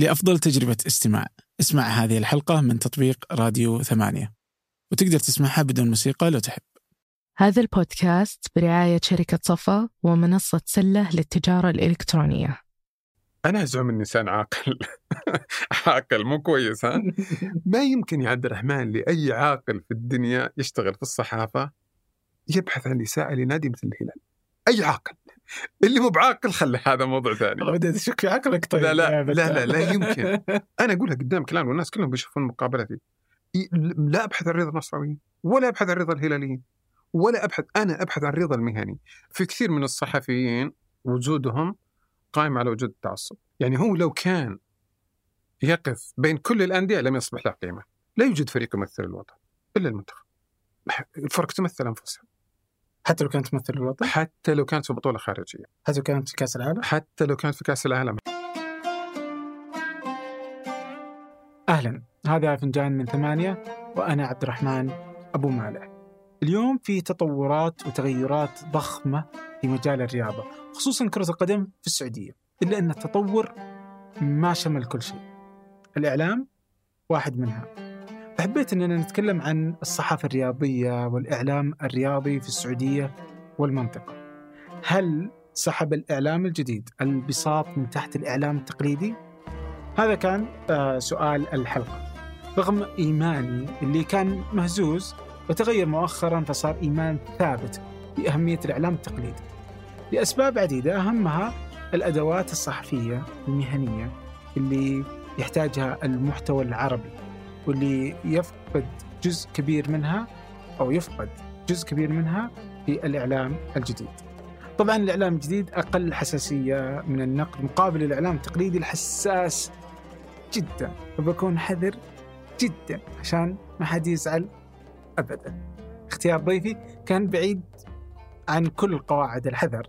لأفضل تجربة استماع. اسمع هذه الحلقة من تطبيق راديو ثمانية. وتقدر تسمعها بدون موسيقى لو تحب. هذا البودكاست برعاية شركة صفا ومنصة سلة للتجارة الإلكترونية. أنا أزعم إني إنسان عاقل. عاقل مو كويس ها؟ ما يمكن يا عبد الرحمن لأي عاقل في الدنيا يشتغل في الصحافة يبحث عن إساءة لنادي مثل الهلال. أي عاقل. اللي مو بعاقل خلي هذا موضوع ثاني. بدأت أشك في عقلك طيب لا لا لا لا, لا يمكن. أنا أقولها قدام كلام والناس كلهم بيشوفون مقابلتي. لا أبحث عن رضا النصراويين ولا أبحث عن رضا الهلاليين ولا أبحث أنا أبحث عن رضا المهني. في كثير من الصحفيين وجودهم قائم على وجود التعصب. يعني هو لو كان يقف بين كل الأندية لم يصبح له قيمة. لا يوجد فريق يمثل الوطن إلا المنتخب. الفرق تمثل أنفسها. حتى لو كانت تمثل الوطن حتى لو كانت في بطولة خارجية. حتى لو كانت في كأس العالم؟ حتى لو كانت في كأس العالم. أهلا. هذا فنجان من ثمانية وأنا عبد الرحمن أبو مالح. اليوم في تطورات وتغيرات ضخمة في مجال الرياضة خصوصا كرة القدم في السعودية إلا أن التطور ما شمل كل شيء. الإعلام واحد منها. فحبيت أننا نتكلم عن الصحافة الرياضية والإعلام الرياضي في السعودية والمنطقة. هل سحب الإعلام الجديد البساط من تحت الإعلام التقليدي؟ هذا كان آه، سؤال الحلقة. رغم إيماني اللي كان مهزوز وتغير مؤخرا فصار إيمان ثابت بأهمية الإعلام التقليدي. لأسباب عديدة أهمها الأدوات الصحفية المهنية اللي يحتاجها المحتوى العربي. واللي يفقد جزء كبير منها أو يفقد جزء كبير منها في الإعلام الجديد طبعا الإعلام الجديد أقل حساسية من النقد مقابل الإعلام التقليدي الحساس جدا وبكون حذر جدا عشان ما حد يزعل ابدا. اختيار ضيفي كان بعيد عن كل قواعد الحذر.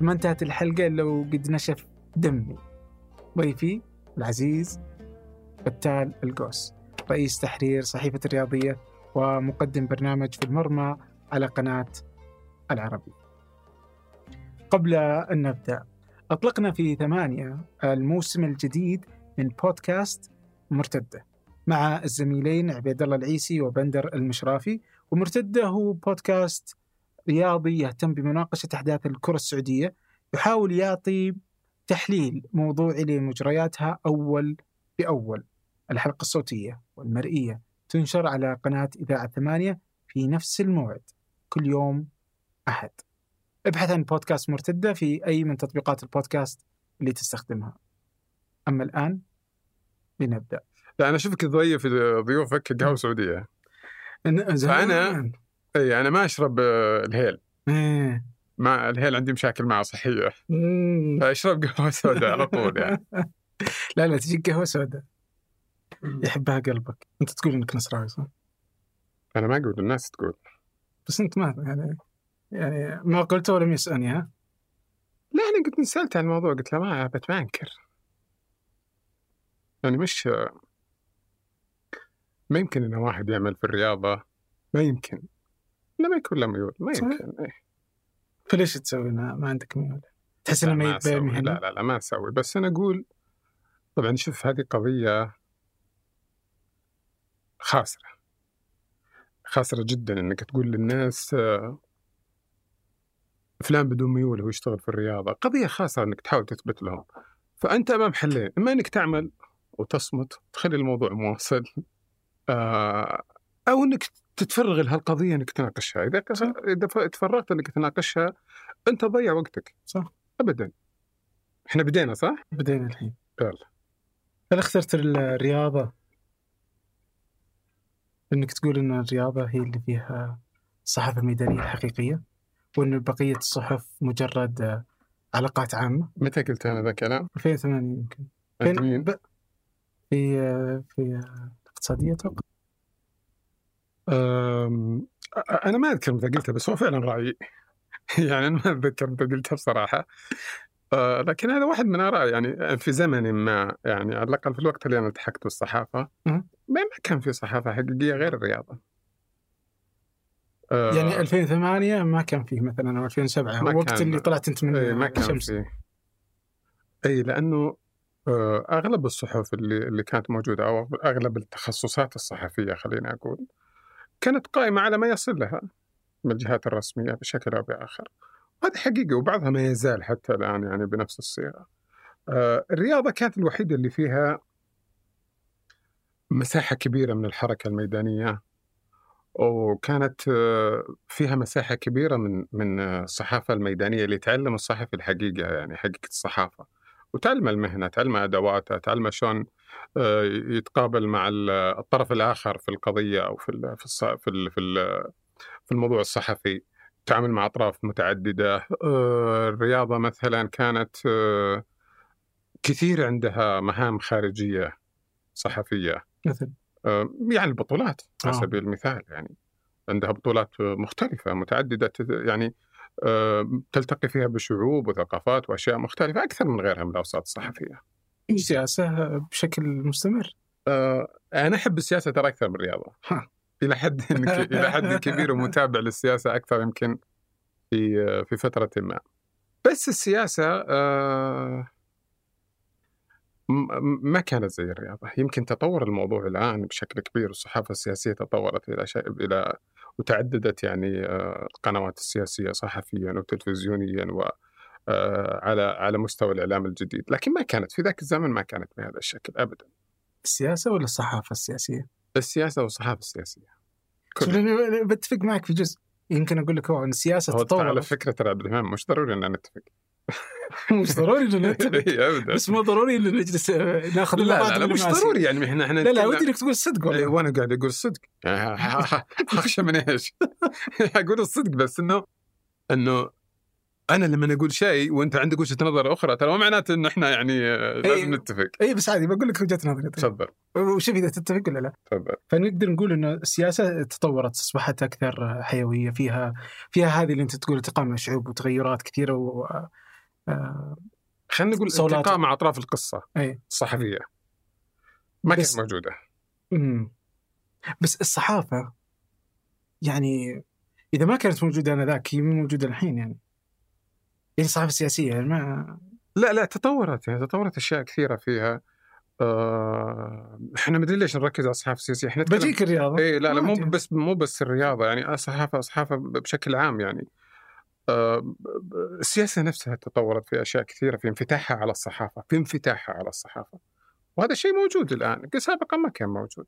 ما انتهت الحلقة إلا وقد نشف دمي. ضيفي العزيز بتال القوس رئيس تحرير صحيفة الرياضية ومقدم برنامج في المرمى على قناة العربي. قبل أن نبدأ أطلقنا في ثمانية الموسم الجديد من بودكاست مرتدة. مع الزميلين عبيد الله العيسي وبندر المشرافي ومرتدة هو بودكاست رياضي يهتم بمناقشة أحداث الكرة السعودية يحاول يعطي تحليل موضوعي لمجرياتها أول بأول الحلقة الصوتية والمرئية تنشر على قناة إذاعة ثمانية في نفس الموعد كل يوم أحد. ابحث عن بودكاست مرتدة في أي من تطبيقات البودكاست اللي تستخدمها. أما الآن لنبدأ. لا أنا أشوفك ضيف ضيوفك قهوة سعودية. فأنا إي أنا ما أشرب آه، الهيل. إيه. ما الهيل عندي مشاكل معه صحيه مم. فأشرب قهوة سوداء على طول يعني. لا لا تجيك قهوة سوداء. يحبها قلبك أنت تقول إنك نصراوي صح؟ أنا ما أقول الناس تقول بس أنت ما يعني يعني ما قلته ولم يسألني ها؟ لا أنا قلت سألت عن الموضوع قلت له ما بت ما أنكر يعني مش ما يمكن إن واحد يعمل في الرياضة ما يمكن لا ما يكون له ميول ما. يمكن إيه. فليش تسوي ما, ما عندك ميول؟ تحس لا إنه ما لا لا لا ما أسوي بس أنا أقول طبعا شوف هذه قضية خاسرة خاسرة جدا إنك تقول للناس آه، فلان بدون ميول هو يشتغل في الرياضة قضية خاسرة إنك تحاول تثبت لهم فأنت أمام حلين أما إنك تعمل وتصمت تخلي الموضوع مواصل آه، أو إنك تتفرغ لهالقضية إنك تناقشها. إذا ف- تفرغت إنك تناقشها أنت تضيع وقتك صح. ابدا إحنا بدينا صح؟ بدينا الحين يلا. هل اخترت الرياضة إنك تقول إن الرياضة هي اللي فيها الصحافة الميدانية الحقيقية وإن بقية الصحف مجرد علاقات عامة متى قلت أنا ذا الكلام؟ 2008 يمكن مين؟ ب- في في الاقتصادية أتوقع أم... أنا ما أذكر متى قلتها بس هو فعلا رأيي يعني أنا ما أتذكر متى قلتها بصراحة أه لكن هذا واحد من ارائي يعني في زمن ما يعني على الأقل في الوقت اللي أنا التحقت بالصحافة. ما كان في صحافة حقيقية غير الرياضة يعني 2008 ما كان فيه مثلا أو 2007 ما هو وقت. اللي طلعت أنت من إيه ما كان الشمس فيه إي لأنه آه، أغلب الصحف اللي اللي كانت موجودة أو أغلب التخصصات الصحفية خلينا أقول كانت قائمة على ما يصل لها من الجهات الرسمية بشكل أو بآخر. هذه حقيقه وبعضها ما يزال حتى الآن يعني بنفس الصيغة. آه، الرياضة كانت الوحيدة اللي فيها مساحة كبيرة من الحركة الميدانية وكانت آه، فيها مساحة كبيرة من من الصحافة الميدانية اللي تعلم الصحفي الحقيقة يعني حقيقة الصحافة. وتعلم المهنة، تعلم ادواتها، تعلم شلون آه، يتقابل مع الطرف الآخر في القضية أو في في في في الموضوع الصحفي، تعامل مع أطراف متعددة، آه، الرياضة مثلا كانت آه، كثير عندها مهام خارجية صحفية مثل يعني البطولات على سبيل المثال يعني عندها بطولات مختلفة متعددة يعني آه، تلتقي فيها بشعوب وثقافات وأشياء مختلفة أكثر من غيرها من الأوساط الصحفية. سياسة بشكل مستمر؟ آه، أنا أحب السياسة ترى أكثر من الرياضة. إلى حد إلى حد كبير ومتابع للسياسة أكثر يمكن في في فترة ما. بس السياسة آه، ما كانت زي الرياضة، يمكن تطور الموضوع الآن بشكل كبير والصحافة السياسية تطورت إلى شيء إلى وتعددت يعني آه، القنوات السياسية صحفيا وتلفزيونيا و آه، على على مستوى الإعلام الجديد، لكن ما كانت في ذاك الزمن ما كانت بهذا الشكل ابدا. السياسة ولا الصحافة السياسية؟ السياسة والصحافة السياسية. بتفق معك في جزء يمكن أقول لك هو إن السياسة تطورت على فكرة ترى عبد الرحمن مش ضروري إن نتفق مش ضروري إنه نتفق ابدا. بس مو ضروري إنه نجلس آه، ناخذ لا لا, لا مش ضروري يعني إحنا إحنا لا لا ودي إنك تقول الصدق والله وأنا قاعد أقول الصدق. اخشى من إيش؟ أقول الصدق بس انه إنه أنا لما أقول شيء وأنت عندك وجهة نظر أخرى ترى ما معناته إنه إحنا يعني آه، لازم نتفق. اي بس عادي بقول لك وجهة نظري. تفضل. وشوف اذا تتفق ولا لا؟ تفضل. فنقدر نقول إنه السياسة تطورت أصبحت أكثر حيوية فيها فيها هذه اللي أنت تقول تقام شعوب وتغيرات كثيرة و خلينا نقول التقاء مع أطراف القصة أي. الصحفية. ما كانت موجودة. امم بس الصحافة يعني إذا ما كانت موجودة آنذاك هي موجودة الحين يعني. يعني الصحافه السياسيه يعني ما لا لا تطورت يعني تطورت أشياء كثيرة فيها. آه إحنا مدري ليش نركز على الصحافة السياسية. إحنا بجيك الرياضة. اي لا لا مو بس مو بس الرياضة يعني الصحافه الصحافه بشكل عام يعني. آه السياسة نفسها تطورت في أشياء كثيرة في انفتاحها على الصحافة في انفتاحها على الصحافة. وهذا الشيء موجود الآن سابقا ما كان موجود.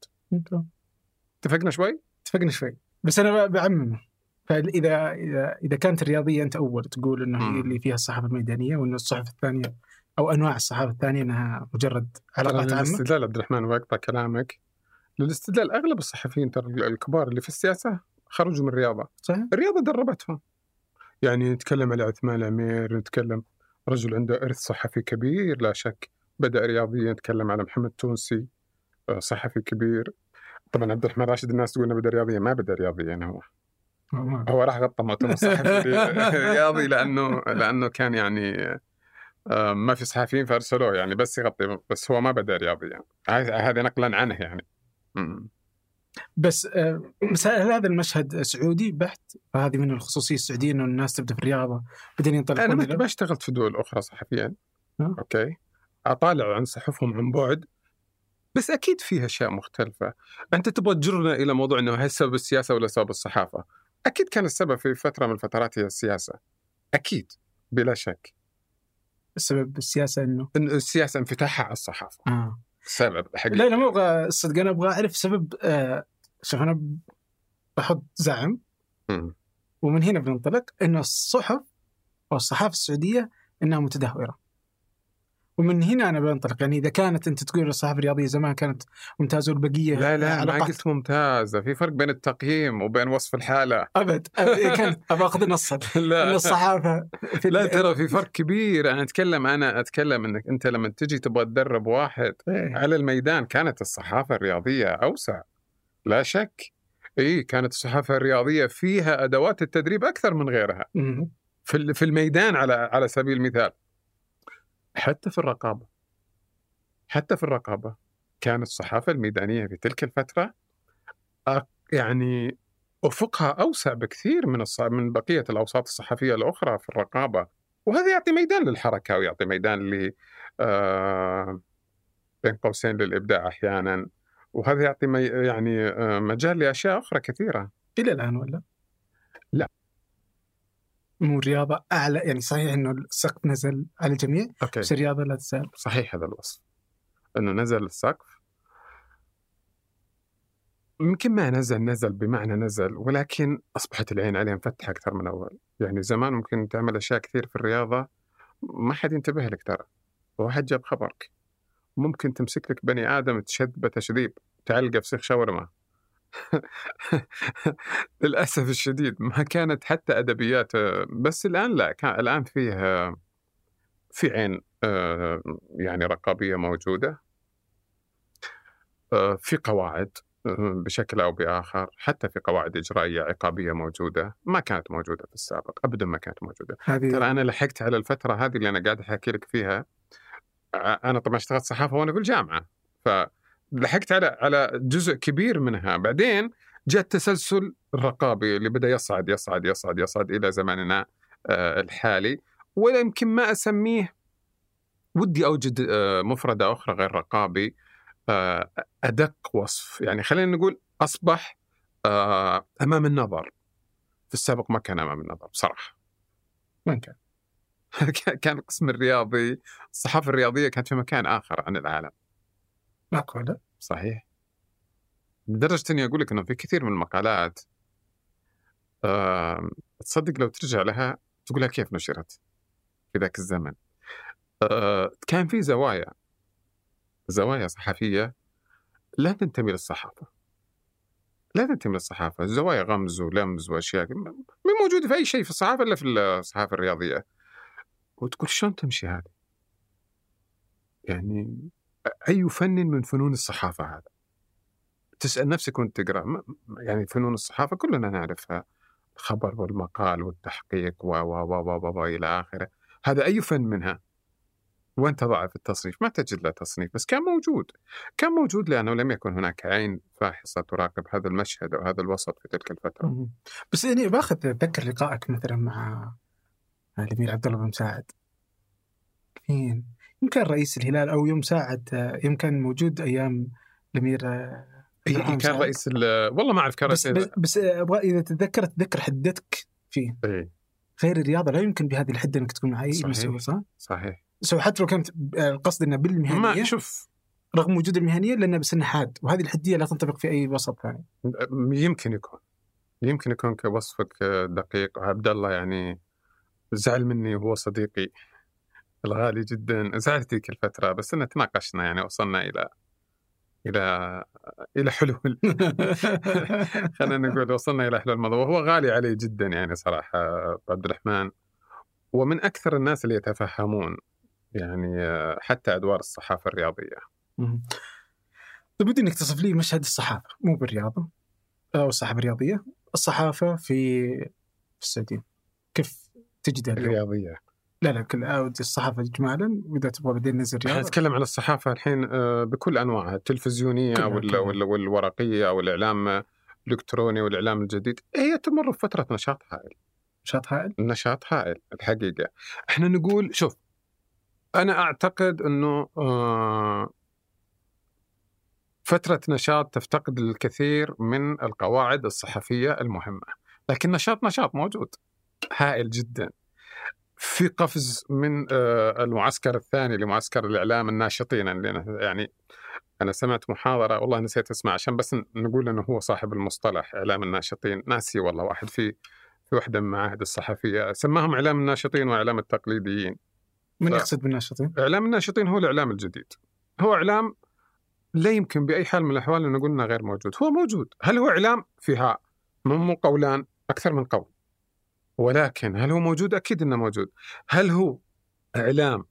اتفقنا شوي؟ اتفقنا شوي. بس أنا بعممه فإذا إذا إذا كانت الرياضية أنت أول تقول إنه هي اللي فيها الصحافة الميدانية وان الصحف الثانية أو أنواع الصحافة الثانية إنها مجرد علاقات عامة؟ الاستدلال عبد الرحمن وأقطع كلامك. للاستدلال أغلب الصحفيين ترى الكبار اللي في السياسة خرجوا من الرياضة. صحيح. الرياضة دربتهم. يعني نتكلم على عثمان الامير نتكلم رجل عنده إرث صحفي كبير لا شك بدأ رياضيا نتكلم على محمد تونسي آه، صحفي كبير. طبعا عبد الرحمن راشد الناس تقول إنه بدأ رياضيا ما بدأ رياضيا هو. هو راح غطى مؤتمر صحفي رياضي لأنه لأنه كان يعني آه، ما في صحفيين فأرسلوه يعني بس يغطي بس هو ما بدأ رياضي يعني هذا نقلا عنه يعني. بس آه، بس هذا المشهد سعودي بحت؟ فهذه من الخصوصية السعودية إنه الناس تبدأ في الرياضة بعدين ينطلقون أنا ما اشتغلت في دول أخرى صحفيا. أه؟ أوكي. أطالع عن صحفهم عن بعد. بس أكيد فيها أشياء مختلفة. أنت تبغى تجرنا إلى موضوع إنه هل سبب السياسة ولا سبب الصحافة؟ أكيد كان السبب في فترة من الفترات هي السياسة. أكيد بلا شك. السبب السياسة إنه؟ السياسة انفتاحها على الصحافة. آه. السبب حقيقي لا لا مو أبغى الصدق أنا أبغى أعرف سبب آه شوف أنا بحط زعم. م. ومن هنا بننطلق إنه الصحف أو الصحافة السعودية إنها متدهورة. ومن هنا أنا بنطلق. يعني إذا كانت أنت تقول الصحافة الرياضية زمان كانت ممتازة والبقية لا لا ما قلت ممتازة. في فرق بين التقييم وبين وصف الحالة. أبد, أبد. كانت أبغى أخذ نصا لا. الصحافة في لا ترى في فرق كبير. أنا أتكلم أنا أتكلم إنك أنت لما تجي تبغى تدرب واحد إيه؟ على الميدان كانت الصحافة الرياضية أوسع. لا شك. إي كانت الصحافة الرياضية فيها أدوات التدريب أكثر من غيرها. في في الميدان على على سبيل المثال. حتى في الرقابة. حتى في الرقابة. كانت الصحافة الميدانية في تلك الفترة يعني أفقها أوسع بكثير من من بقية الأوساط الصحفية الأخرى في الرقابة. وهذا يعطي ميدان للحركة ويعطي ميدان ل بين قوسين للإبداع أحيانا. وهذا يعطي مي- يعني آه، مجال لأشياء أخرى كثيرة. إلى الآن ولا؟ لا. مو الرياضة أعلى يعني صحيح إنه السقف نزل على الجميع أوكي. بس الرياضة لا تزال. صحيح هذا الوصف. إنه نزل السقف. يمكن ما نزل نزل بمعنى نزل ولكن أصبحت العين عليه مفتحة أكثر من أول. يعني زمان ممكن تعمل أشياء كثير في الرياضة ما حد ينتبه لك ترى. واحد جاب خبرك. ممكن تمسك لك بني آدم تشذبه تشذيب تعلقه في سيخ شاورما. للاسف الشديد ما كانت حتى أدبيات بس الآن لا كان الآن فيه في عين آه، يعني رقابية موجودة آه، في قواعد آه، بشكل أو بآخر حتى في قواعد إجرائية عقابية موجودة ما كانت موجودة في السابق ابدا ما كانت موجودة. ترى أنا لحقت على الفترة هذه اللي أنا قاعد أحكي لك فيها أنا طبعا اشتغلت صحافة وأنا في الجامعة فلحقت على على جزء كبير منها. بعدين جاء التسلسل الرقابي اللي بدأ يصعد يصعد يصعد يصعد إلى زماننا آه، الحالي. ولا يمكن ما أسميه ودي أوجد آه، مفردة أخرى غير رقابي آه، أدق وصف. يعني خلينا نقول أصبح أمام النظر. في السابق ما كان أمام النظر بصراحة. وين كان؟ كان القسم الرياضي الصحافة الرياضية كانت في مكان آخر عن العالم. ولا؟ صحيح. لدرجة إني أقول لك إنه في كثير من المقالات آه، تصدق لو ترجع لها تقولها كيف نشرت في ذاك الزمن. آه، كان في زوايا زوايا صحفية لا تنتمي للصحافة. لا تنتمي للصحافة. زوايا غمز ولمز وأشياء ما موجودة في أي شيء في الصحافة إلا في الصحافة الرياضية. وتقول شلون تمشي هذه؟ يعني أي فن من فنون الصحافة هذا؟ تسأل نفسك وأنت تقرأ. يعني فنون الصحافة كلنا نعرفها. الخبر والمقال والتحقيق و و و و و, إلى آخره. هذا أي فن منها؟ وين تضعه في التصنيف؟ ما تجد له تصنيف بس كان موجود. كان موجود لأنه لم يكن هناك عين فاحصة تراقب هذا المشهد أو هذا الوسط في تلك الفترة. بس يعني باخذ أتذكر لقائك مثلا مع الأمير عبد الله بن مساعد مين؟ يمكن رئيس الهلال أو يوم ساعد يوم كان موجود أيام الأمير آه، إيه، كان. رئيس ال- والله ما أعرف كان بس رئيس بس, بس أبغى إذا تتذكر تتذكر حدتك فيه إيه، غير الرياضة لا يمكن بهذه الحدة إنك تكون مع اي صحيح. مستوى صح؟ صحيح سو حتى لو كانت القصد انها بالمهنية ما شوف رغم وجود المهنية لانها بس انها حاد وهذه الحدية لا تنطبق في أي وسط ثاني. يمكن يكون يمكن يكون كوصفك دقيق عبد الله يعني زعل مني وهو صديقي الغالي جدا. زعلت ذيك الفترة بس إن تناقشنا يعني وصلنا إلى إلى إلى حلول. خلينا نقول وصلنا إلى حلول الموضوع. وهو غالي علي جدا يعني صراحة أبو عبد الرحمن. ومن أكثر الناس اللي يتفهمون يعني حتى أدوار الصحافة الرياضية. مم. طيب ودي إنك تصف لي مشهد الصحافة مو بالرياضة أو الصحافة الرياضية. الصحافة في في السعودية. كيف تجدها اليوم؟ الرياضية. لا لا كل أودي الصحافة اجمالا وإذا تبغى بعدين ننزل إحنا رياضة. نتكلم عن الصحافة الحين آه، بكل أنواعها التلفزيونية كلها، وال- كلها. وال- والورقية أو الإعلام الإلكتروني والإعلام الجديد هي تمر بفترة نشاط هائل. نشاط هائل؟ نشاط هائل الحقيقة. إحنا نقول شوف أنا أعتقد أنه آه، فترة نشاط تفتقد الكثير من القواعد الصحفية المهمة. لكن نشاط نشاط موجود هائل جدا. في قفز من آه، المعسكر الثاني لمعسكر الإعلام الناشطين يعني أنا سمعت محاضرة والله نسيت اسمها عشان بس نقول أنه هو صاحب المصطلح إعلام الناشطين. ناسي والله واحد في في واحدة من المعاهد الصحفية سماهم إعلام الناشطين وإعلام التقليديين. من يقصد بالناشطين؟ إعلام الناشطين هو الإعلام الجديد. هو إعلام لا يمكن بأي حال من الأحوال أن نقول إنه غير موجود. هو موجود. هل هو إعلام؟ فيها مو قولان أكثر من قول. ولكن هل هو موجود؟ أكيد أنه موجود. هل هو إعلام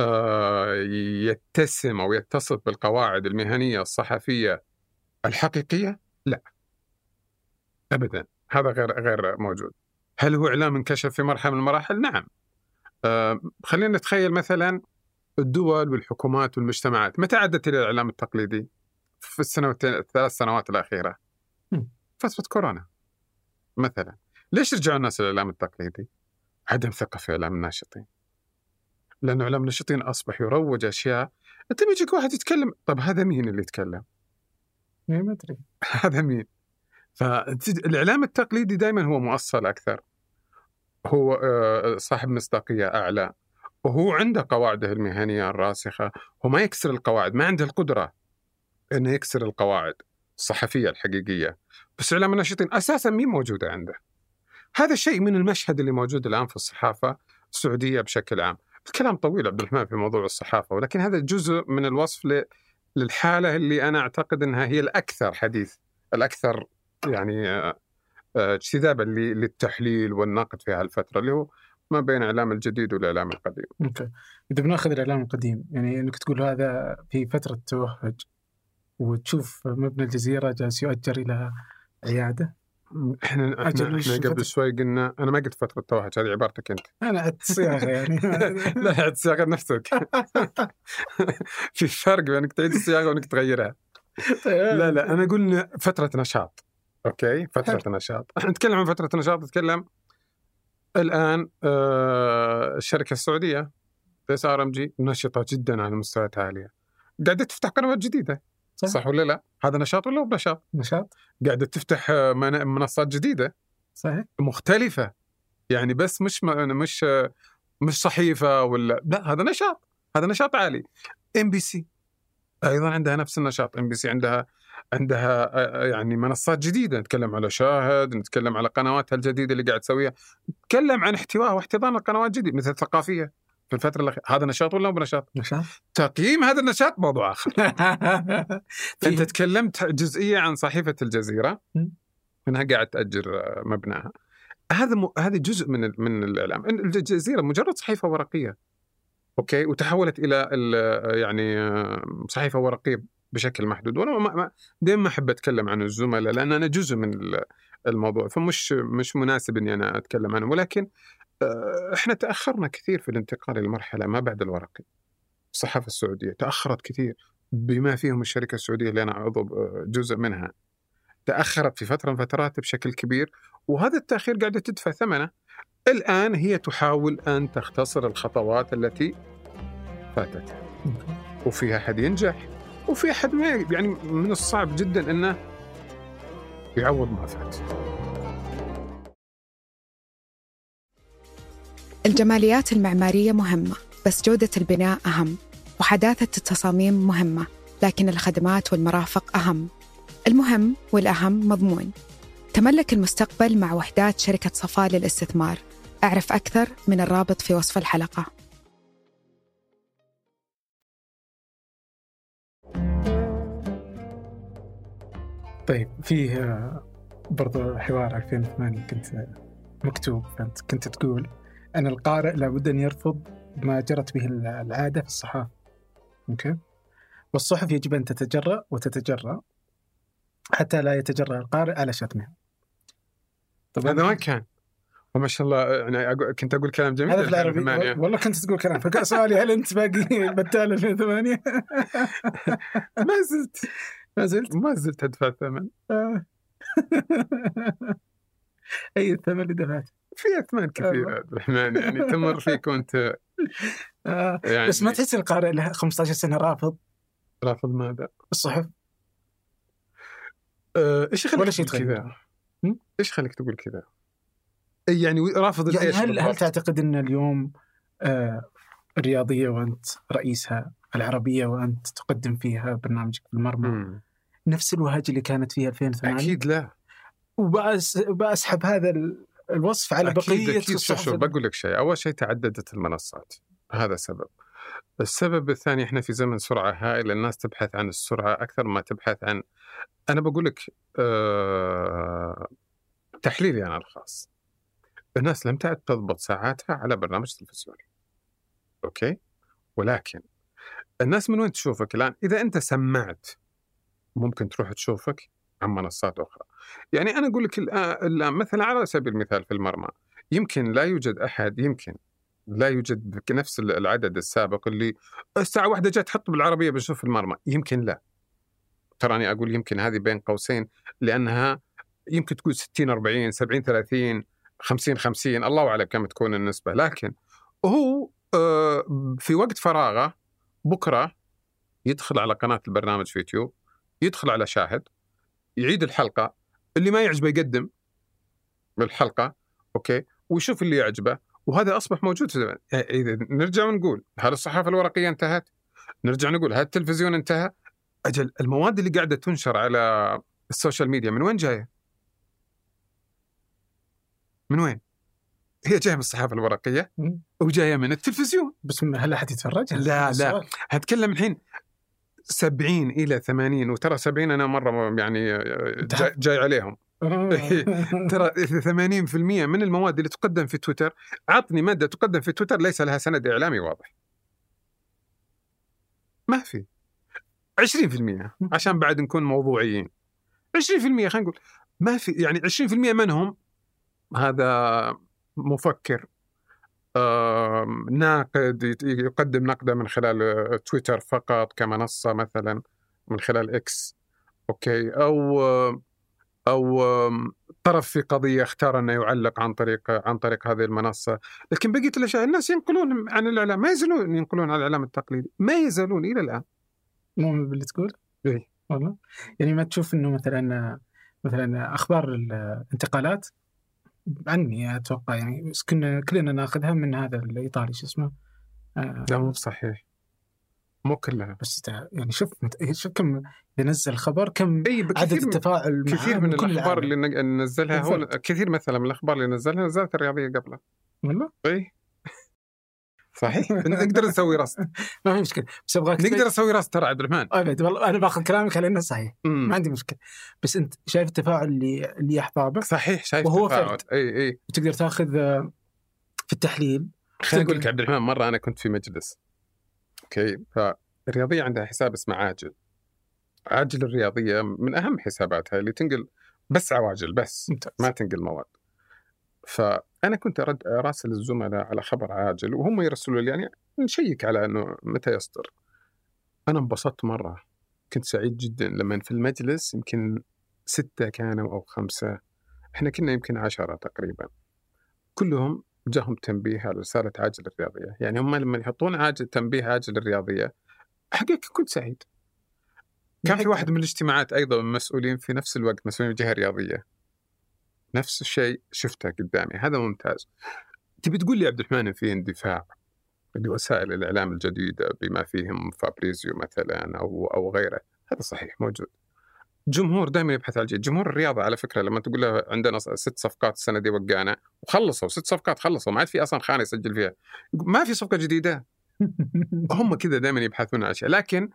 آه، يتسم أو يتصف بالقواعد المهنية الصحفية الحقيقية؟ لا. أبدا. هذا غير غير موجود. هل هو إعلام انكشف في مرحلة من المراحل؟ نعم. آه، خلينا نتخيل مثلا الدول والحكومات والمجتمعات. متى عادت إلى الإعلام التقليدي؟ في السنوات الثلاث سنوات الأخيرة. فتره كورونا مثلا. ليش رجعوا الناس للاعلام التقليدي؟ عدم ثقة في إعلام الناشطين. لأنه إعلام الناشطين أصبح يروج أشياء أنت بيجيك واحد يتكلم طب هذا مين اللي يتكلم؟ إيه، ما أدري هذا مين؟ فالاعلام التقليدي دائما هو مؤصل أكثر هو آه، صاحب مصداقية أعلى وهو عنده قواعده المهنية الراسخة هو ما يكسر القواعد ما عنده القدرة إنه يكسر القواعد الصحفية الحقيقية بس إعلام الناشطين أساسا مين موجودة عنده هذا شيء من المشهد اللي موجود الآن في الصحافة السعودية بشكل عام. الكلام طويل عبد الرحمن في موضوع الصحافة ولكن هذا جزء من الوصف للحالة اللي أنا أعتقد إنها هي الأكثر حديث الأكثر يعني آه، آه، اجتذابا للتحليل والنقد في هالفتره اللي هو ما بين الاعلام الجديد والاعلام القديم. أوكي. إذا بناخذ الإعلام القديم يعني إنك تقول هذا في فترة توهج وتشوف مبنى الجزيرة جالس يؤجر إلى عيادة؟ إحنا إحنا, إحنا قبل؟ شوي قلنا أنا ما قلت فترة توهج هذه عبارتك أنت. أنا عدت صياغة يعني. لا عاد صياغة نفسك في فرق بين انك تعيد الصياغة وإنك تغيرها. لا لا أنا أقول فترة نشاط. OK؟ فترة نشاط. إحنا نتكلم عن فترة نشاط نتكلم الآن آه الشركة السعودية SRMG نشطة جدا على مستويات عاليه قاعدة تفتح قنوات جديدة. صح. صح, ولا لا؟ هذا نشاط ولا مو نشاط؟ نشاط. قاعدة تفتح آه، من- منصات جديدة. صحيح. مختلفة. يعني بس مش م- مش آه، مش صحيفة ولا لا هذا نشاط. هذا نشاط عالي. MBC. أيضا عندها نفس النشاط. إم بي سي عندها عندها آه، يعني منصات جديدة. نتكلم على شاهد نتكلم على قنواتها الجديدة اللي قاعد تسويها. نتكلم عن احتواء واحتضان القنوات الجديده مثل الثقافية. في الفترة الاخيره هذا نشاط ولا مو نشاط؟ نشاط. تقييم هذا النشاط موضوع آخر. أنت تكلمت جزئية عن صحيفة الجزيرة. انها قاعد تأجر مبناها. هذا م... هذا جزء من ال... من الاعلام الجزيرة مجرد صحيفة ورقية. أوكي؟ وتحولت إلى ال... يعني صحيفة ورقية بشكل محدود. وأنا ما... ما... دائما ما أحب أتكلم عن الزملاء؟ لأن أنا جزء من ال- الموضوع. فمش مش مناسب إني أنا أتكلم عنه. ولكن إحنا تأخرنا كثير في الانتقال للمرحله ما بعد الورقي الصحافة السعودية تأخرت كثير بما فيهم الشركة السعودية اللي أنا عضو آه، جزء منها. تأخرت في فترة من فترات بشكل كبير وهذا التأخير قاعدة تدفع ثمنه. الآن هي تحاول أن تختصر الخطوات التي فاتت. وفي أحد ينجح وفي أحد ما يعني من الصعب جدا إنه يعوض ما فات. الجماليات المعمارية مهمة بس جودة البناء أهم وحداثة التصاميم مهمة لكن الخدمات والمرافق أهم. المهم والأهم مضمون. تملك المستقبل مع وحدات شركة صفاء للاستثمار. أعرف أكثر من الرابط في وصف الحلقة. طيب فيه آه، برضو حوار 2008 كنت مكتوب كنت تقول أن القارئ لابد أن يرفض ما جرت به العادة في الصحافة. أوكي؟ والصحف يجب أن تتجرأ وتتجرأ حتى لا يتجرأ القارئ على شتمها طبعا. هذا ما كان؟ وما شاء الله يعني أقول كنت أقول كلام جميل هذا في العربي. 2008. والله كنت تقول كلام. فسؤالي هل أنت باقي بتال 2008 ما زلت. ما زلت. ما زلت أدفع ثمن آه. أي الثمن اللي دفعته؟ في أثمان كثير أيوة. عبد الرحمن يعني تمر فيك وأنت آه. يعني بس ما تحس القارئ له 15 سنة رافض رافض ماذا؟ الصحف آه، إيش يخليك ولا شيء. كذا؟ إيش خليك تقول كذا؟ يعني رافض يعني هل هل؟ تعتقد أن اليوم آه الرياضية وأنت رئيسها العربية وأنت تقدم فيها برنامجك في المرمى مم. نفس الوهج اللي كانت فيها 2008 أكيد لا وبأس بأسحب هذا ال- الوصف على أكيد بقية أكيد. شوف شوف بقول لك شيء. أول شيء تعددت المنصات. هذا سبب. السبب الثاني إحنا في زمن سرعة هائلة الناس تبحث عن السرعة أكثر ما تبحث عن أنا بقول لك آه... تحليلي أنا الخاص. الناس لم تعد تضبط ساعاتها على برنامج تلفزيوني. أوكي؟ ولكن الناس من وين تشوفك الآن؟ إذا أنت سمعت ممكن تروح تشوفك عن منصات أخرى. يعني أنا أقول لك الآن مثلا على سبيل المثال في المرمى يمكن لا يوجد أحد يمكن لا يوجد بنفس العدد السابق اللي الساعة واحدة جاء تحط بالعربية بنشوف المرمى. يمكن لا. تراني أقول يمكن هذه بين قوسين لأنها يمكن تكون 60 40 70 30 50 50 الله أعلم كم تكون النسبة. لكن هو آه، في وقت فراغه بكرة يدخل على قناة البرنامج في يوتيوب يدخل على شاهد يعيد الحلقة اللي ما يعجبه يقدم بالحلقة OK ويشوف اللي يعجبه وهذا أصبح موجود في زمان. اذا نرجع ونقول هل الصحافة الورقية انتهت؟ نرجع نقول هل التلفزيون انتهى؟ أجل المواد اللي قاعدة تنشر على ال social media من وين جاية؟ من وين؟ هي جاية من الصحافة الورقية. وجايه من التلفزيون بس هل أحد يتفرج؟ لا، لا. هتكلم الحين 70 إلى 80 وترى 70 أنا مرة يعني جاي, جاي عليهم. ترى 80% من المواد اللي تقدم في تويتر عطني مادة تقدم في تويتر ليس لها سند إعلامي واضح. ما في. 20% عشان بعد نكون موضوعيين. 20% خلينا نقول ما في يعني 20% منهم هذا مفكر ناقد يقدم نقدة من خلال آه، تويتر فقط كمنصة مثلا من خلال إكس OK أو آه، أو طرف في قضية اختار أنه يعلق عن طريق عن طريق هذه المنصة، لكن بقية الأشياء الناس ينقلون عن الإعلام ما يزالون ينقلون عن الإعلام التقليدي، ما يزالون إلى الآن. مو باللي تقول؟ إيه. والله يعني ما تشوف إنه مثلا مثلا أخبار الانتقالات عني أتوقع يعني بس كنا كلنا ناخذها من هذا الإيطالي شو اسمه آه لا مو صحيح. مو كلها. بس يعني شوف مت- شوف كم اذا نزل خبر كم عدد التفاعل كثير من الأخبار. اللي نزلها هو. كثير مثلا من الأخبار اللي نزلها نزلت الرياضية قبله. والله إي صحيح. نقدر نسوي رصد ما في مشكلة. بس أبغاك نقدر نسوي رصد ترى عبد الرحمن. ابد والله أنا باخذ كلامك على إنه صحيح. مم. ما عندي مشكلة. بس أنت شايف التفاعل اللي اللي يحظى صحيح شايف وهو تفاعل. إي إي. وتقدر تاخذ آه، في التحليل. خليني أقول لك عبد الرحمن مرة أنا كنت في مجلس. OK؟ فالرياضية عندها حساب اسمه عاجل. عاجل الرياضية من أهم حساباتها اللي تنقل بس عواجل بس ممتاز. ما تنقل مواد. فأنا كنت أرد اراسل الزملاء على خبر عاجل وهم يرسلوا لي يعني نشيك على إنه متى يصدر. أنا انبسطت مرة كنت سعيد جدا لما في المجلس يمكن ستة كانوا أو خمسة إحنا كنا يمكن عشرة تقريبا. كلهم جاهم تنبيه على رسالة عاجل الرياضية. يعني هم لما يحطون عاجل تنبيه عاجل الرياضية حقيقة كنت سعيد. كان في واحد من الاجتماعات أيضا من مسؤولين في نفس الوقت مسؤولين الجهه الرياضيه نفس الشيء شفته قدامي هذا ممتاز. تبي تقول لي عبد الرحمن في اندفاع لوسائل الإعلام الجديدة بما فيهم فابريزيو مثلا أو أو غيره؟ هذا صحيح موجود. جمهور دائما يبحث عن الجديد جمهور الرياضة على فكرة لما تقول له عندنا ست صفقات السنة دي وقعنا وخلصوا ست صفقات خلصوا ما عاد في أصلا خانة يسجل فيها. ما في صفقة جديدة؟ هم كذا دائما يبحثون عن أشياء. لكن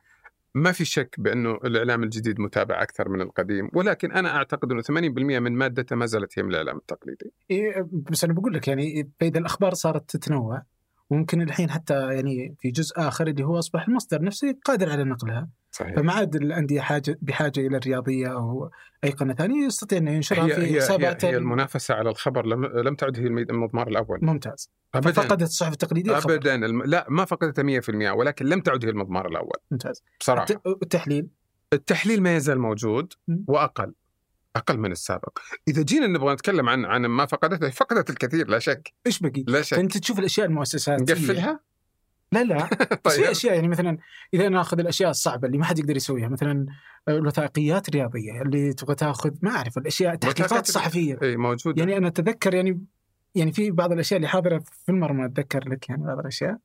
ما في شك بأنه الإعلام الجديد متابع أكثر من القديم ولكن أنا أعتقد إنه 80% من مادته ما زالت هي من الإعلام التقليدي. إيه، بس أنا بقول لك يعني فاذا الأخبار صارت تتنوع. وممكن الحين حتى يعني في جزء آخر اللي هو أصبح المصدر نفسه قادر على نقلها. صحيح. فما عاد الأندية حاجة بحاجة إلى الرياضية أو أي قناة ثانية يستطيع إنه ينشرها هي, في هي, هي, هي المنافسة على الخبر لم, لم تعد هي المضمار الأول. ممتاز. ابدا. فقدت الصحف التقليدية. ابدا. الم... لا ما فقدتها 100% ولكن لم تعد هي المضمار الأول. ممتاز. بصراحة. الت- التحليل. التحليل ما يزال موجود. وأقل. أقل من السابق. إذا جينا نبغى نتكلم عن عن ما فقدته فقدت الكثير لا شك. إيش بقي؟ لا شك. فأنت تشوف الأشياء المؤسساتية. نقفلها؟ لا لا. بس في طيب. أشياء يعني مثلا إذا ناخذ الأشياء الصعبة اللي ما حد يقدر يسويها مثلا الوثائقيات الرياضية اللي تبغى تاخذ ما أعرف الأشياء التحقيقات وثائقات- الصحفيه إي موجودة. يعني أنا أتذكر يعني يعني في بعض الأشياء اللي حاضرة في المرمى أتذكر لك يعني بعض الأشياء.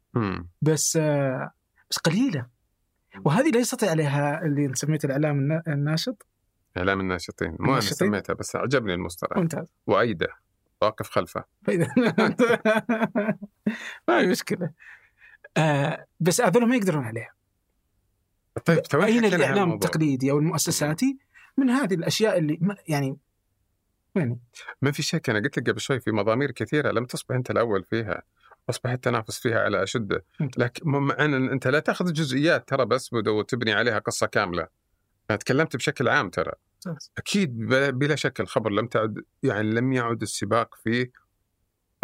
بس آه بس قليلة. وهذه لا يستطيع عليها اللي سميته الإعلام النا- الناشط. إعلام الناشطين. مو أنا الناشطين؟ سميتها بس عجبني المصطلح. ممتاز. وأيدة. واقف خلفه. ما في مشكلة. آه بس هذول ما يقدرون عليها. طيب الإعلام هالموضوع. التقليدي أو المؤسساتي من هذه الأشياء اللي ما يعني يعني ما في شك أنا قلت لك قبل شوي في مضامير كثيرة لم تصبح أنت الأول فيها. أصبح التنافس فيها على اشده. لكن مع أن أنت لا تأخذ الجزئيات ترى بس وتبني عليها قصة كاملة. أنا تكلمت بشكل عام ترى. أكيد بلا شك الخبر لم تعد يعني لم يعد السباق فيه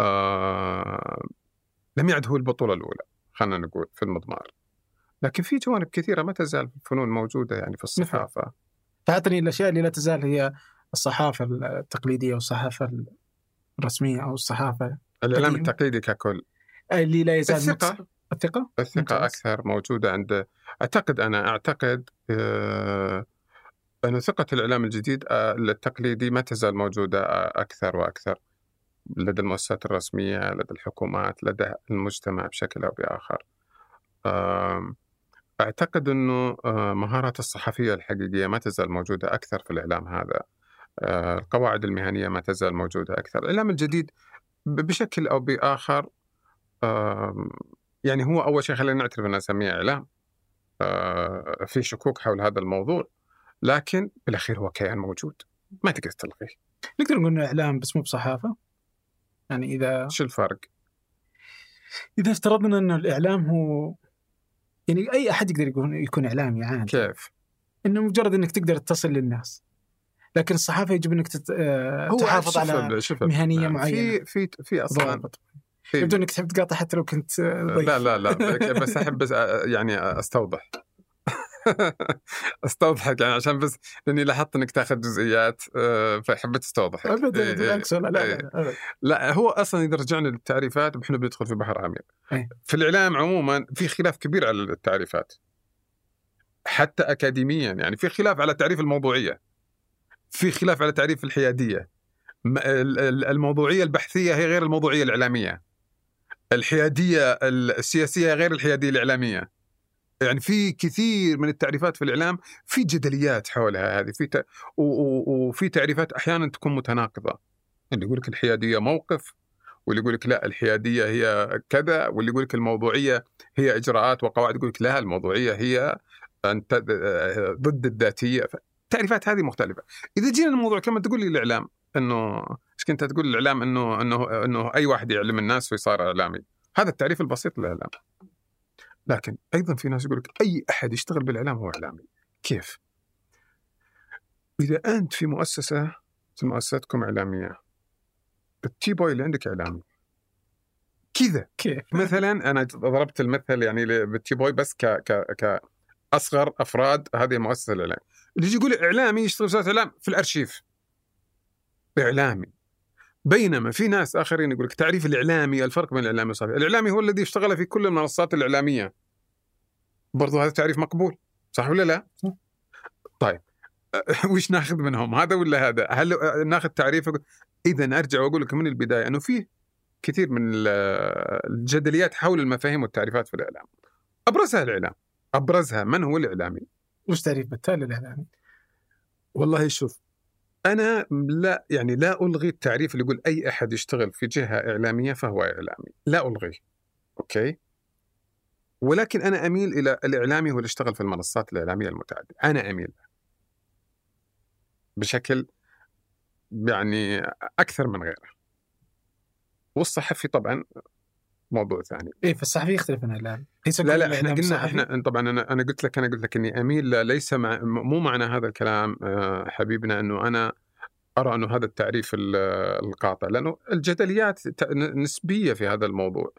آه لم يعد هو البطولة الأولى خلينا نقول في المضمار. لكن في جوانب كثيرة ما تزال في الفنون موجودة يعني في الصحافة. فاعطني الأشياء اللي لا تزال هي الصحافة التقليدية والصحافة الرسمية أو الصحافة الإعلام. التقليدي ككل. اللي لا يزال الثقة؟ الثقة ممتاز. أكثر موجودة عند أعتقد أنا أعتقد آه، أن ثقة الإعلام الجديد آه، التقليدي ما تزال موجودة آه، أكثر وأكثر لدى المؤسسات الرسمية لدى الحكومات لدى المجتمع بشكل أو بآخر. أعتقد أنه آه، مهارات الصحفية الحقيقية ما تزال موجودة أكثر في الإعلام هذا. القواعد المهنية ما تزال موجودة أكثر. الإعلام الجديد بشكل أو بآخر يعني هو أول شيء خلينا نعترف أن نسميه إعلام. في شكوك حول هذا الموضوع. لكن بالأخير هو كيان موجود. ما تقدر تلغيه. نقدر نقول إنه إعلام بس مو بصحافة. يعني إذا شو الفرق؟ إذا افترضنا إنه الإعلام هو يعني أي أحد يقدر يكون يكون إعلامي عادي. كيف؟ إنه مجرد إنك تقدر تصل للناس. لكن الصحافة يجب إنك تت... آه، تحافظ شوف على شوف ال- مهنية معينة. في في في أصلا يبدو إنك تحب تقاطع حتى لو كنت آه، ضيف. لا لا لا. بس أحب بس يعني أستوضح. استوضحك يعني عشان بس لأني لاحظت إنك تأخذ جزئيات آه، فحبيت استوضحك ابدا إيه، إيه. بالعكس لا لا, إيه. لا, لا. هو أصلا إذا رجعنا للتعريفات إحنا بندخل في بحر عميق أي. في الإعلام عموما في خلاف كبير على التعريفات حتى اكاديميا يعني في خلاف على تعريف الموضوعية في خلاف على تعريف الحيادية الموضوعية البحثية هي غير الموضوعية الإعلامية الحيادية السياسية غير الحيادية الإعلامية يعني في كثير من التعريفات في الإعلام في جدليات حولها هذه في. وفي تعريفات أحيانا تكون متناقضة. اللي يقول لك الحيادية موقف واللي يقول لك لا الحيادية هي كذا واللي يقول لك الموضوعية هي إجراءات وقواعد يقول لك لا الموضوعية هي انت ضد الذاتية. التعريفات هذه مختلفة. إذا جينا الموضوع كما تقول لي الإعلام إنه إيش كنت تقول الإعلام؟ إنه إنه إنه أي واحد يعلم الناس ويصير إعلامي. هذا التعريف البسيط للإعلام. لكن أيضا في ناس يقول لك أي أحد يشتغل بالإعلام هو إعلامي. كيف؟ إذا أنت في مؤسسة في مؤسستكم إعلامية التي بوي اللي عندك إعلامي. كذا. كيف؟ مثلا أنا ضربت المثل يعني بالتي بوي بس ك ك ك أصغر أفراد هذه المؤسسه الإعلام. اللي يجي يقول إعلامي يشتغل في الإعلام في الأرشيف. إعلامي. بينما في ناس آخرين يقول لك تعريف الإعلامي الفرق بين الإعلامي والصحفي. الإعلامي هو الذي اشتغل في كل المنصات الإعلامية. برضو هذا تعريف مقبول صح ولا لا؟ صح. طيب وش ناخذ منهم هذا ولا هذا؟ هل ناخذ تعريف إذا أرجع وأقول لك من البداية إنه في كثير من ال- الجدليات حول المفاهيم والتعريفات في الإعلام. أبرزها الإعلام. أبرزها. من هو الإعلامي؟ وش تعريف بتال الإعلامي؟ والله شوف أنا لا يعني لا ألغي التعريف اللي يقول أي أحد يشتغل في جهة إعلامية فهو إعلامي لا ألغيه أوكي ولكن أنا أميل إلى الإعلامي هو اللي يشتغل في المنصات الإعلامية المتعددة أنا أميل. بشكل يعني أكثر من غيره والصحفي طبعا موضوع ثاني. إيه فالصحفي يختلف عن الاعلام ليس لا لا إحنا قلنا. إحنا طبعا أنا أنا قلت لك أنا قلت لك إني أميل ليس مع مو معنى هذا الكلام آه، حبيبنا إنه أنا أرى إنه هذا التعريف ال- القاطع لأنه الجدليات نسبية في هذا الموضوع.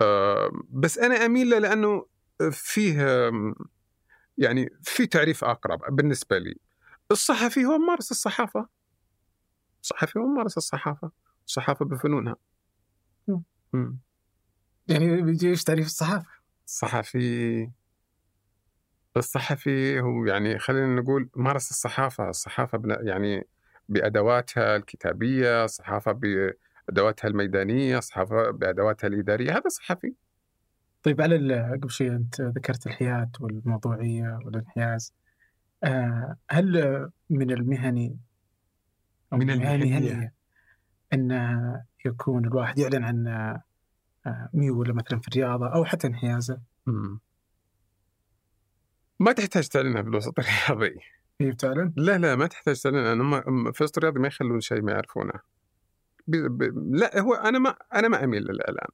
آه، بس أنا أميل له لأنه فيه يعني في تعريف اقرب بالنسبة لي. الصحفي هو ممارس الصحافة. الصحفي هو ممارس الصحافة. الصحافة بفنونها. مم. مم. يعني بيجي إيش تعريف الصحافة؟ الصحفي الصحفي هو يعني خلينا نقول مارس الصحافة الصحافة يعني بأدواتها الكتابية صحافة بأدواتها الميدانية صحافة بأدواتها الإدارية هذا صحفي طيب على قبل شوي أنت ذكرت الحياد والموضوعية والانحياز آه هل من المهني أو من المهنية. أن يكون الواحد يعلن عن ميوله مثلا في الرياضة أو حتى انحيازه. مم. ما تحتاج تعلنها في الوسط الرياضي. هي بتعلن؟ لا لا ما تحتاج تعلنها هم في الوسط الرياضي ما يخلون شيء ما يعرفونه. ب... ب... لا هو أنا ما أنا ما أميل للإعلان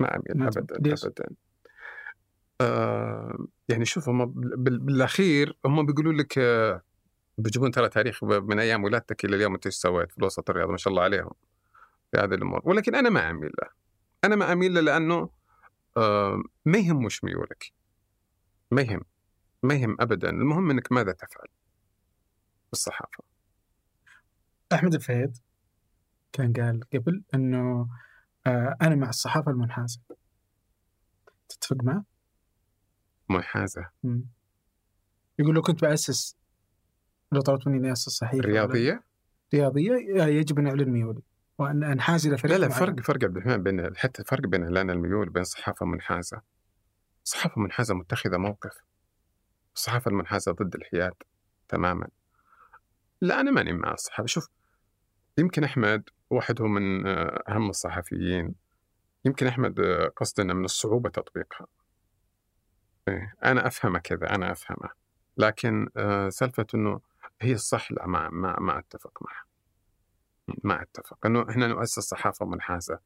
ما أبدا ليش؟ أبدا. آه يعني شوف هم بال... بالأخير هم بيقولوا لك آه بيجيبون ترى تاريخ من أيام ولادتك إلى اليوم أنت إيش سويت في الوسط الرياضي ما شاء الله عليهم. في هذه الأمور. ولكن أنا ما أميل له. أنا ما أميل له لأنه آه ما يهم وش ميولك. ما يهم. ما يهم أبدا. المهم أنك ماذا تفعل؟ بالصحافة. أحمد الفهيد كان قال قبل إنه آه أنا مع الصحافة المنحازة. تتفق معه؟ منحازة. يقول لو كنت بأسس لو طلبت مني إني أسس صحيفة رياضية؟ رياضية يجب أن أعلن ميولي. وأن أنحاز إلى فريق لا لا. فرق فرق عبد الرحمن بين حتى فرق بين اعلان الميول وبين صحافة منحازة. صحافة منحازة متخذة موقف. الصحافة المنحازة ضد الحياد تماما. لا أنا ماني مع الصحافة. شوف يمكن أحمد واحد هو من آه، أهم الصحفيين. يمكن أحمد آه، قصدنا من الصعوبة تطبيقها. إيه، أنا افهمه كذا أنا أفهمه. لكن آه، سالفة إنه هي الصح لا ما ما ما أتفق معها ما أتفق. إنه إحنا نؤسس صحافة منحازة.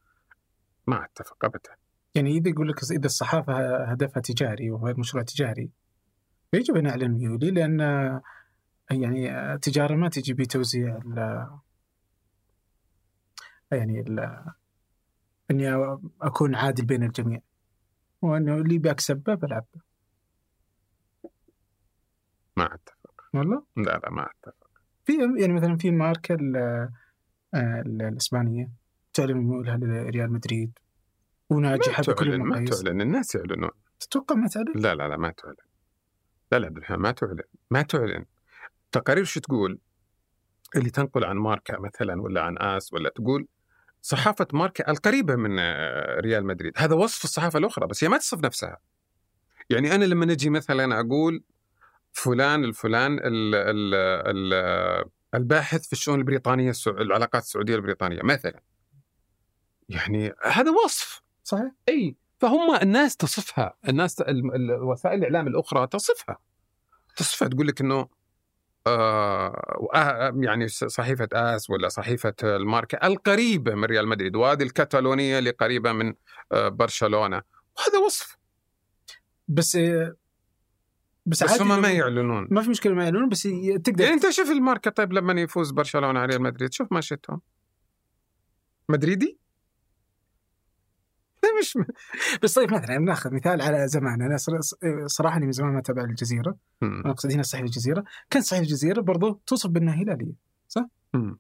ما أتفق ابدا. يعني إذا يقول لك إذا الصحافة هدفها تجاري وهو مشروع تجاري يجب أن اعلن ميولي لأن يعني التجارة ما تجي بتوزيع ال يعني ال أني أكون عادل بين الجميع. وأنه اللي بكسبه بلعب. ما أتفق. والله؟ لا لا ما أتفق. في يعني مثلا في ماركة الإسبانية تعلن ميولها لريال مدريد وناجحه بكل تعلن ما المقاييس. تعلن الناس يعلنون. تتوقع ما تعلن؟ لا لا لا ما تعلن. لا لا عبد الرحمن ما تعلن ما تعلن. تقارير شو تقول؟ اللي تنقل عن ماركة مثلا ولا عن آس ولا تقول صحافة ماركة القريبة من آه، ريال مدريد. هذا وصف الصحافة الأخرى بس هي ما تصف نفسها. يعني أنا لما نجي مثلا أقول فلان الفلان ال ال ال الباحث في الشؤون البريطانية السع- العلاقات السعودية البريطانية مثلا. يعني هذا وصف صحيح؟ إي فهم الناس تصفها الناس ال- ال- وسائل الإعلام الأخرى تصفها. تصفها تقول لك إنه آه وآه- يعني س- صحيفة آس ولا صحيفة الماركة القريبة من ريال مدريد وهذه الكتالونيه اللي قريبة من آه برشلونة. وهذا وصف. بس بس, بس هم ما يعلنون. ما في مشكلة ما يعلنون بس تقدر يعني انت شوف الماركة طيب لما يفوز برشلونة على ريال مدريد شوف ماشيتهم مدريدي؟ لا مش بس طيب مثلا ناخذ مثال على زمان. أنا صر- صراحة إني من زمان ما أتابع الجزيرة. أنا أقصد هنا صحيفه الجزيرة. كانت صحيفه الجزيرة برضو توصف بانها هلاليه مم.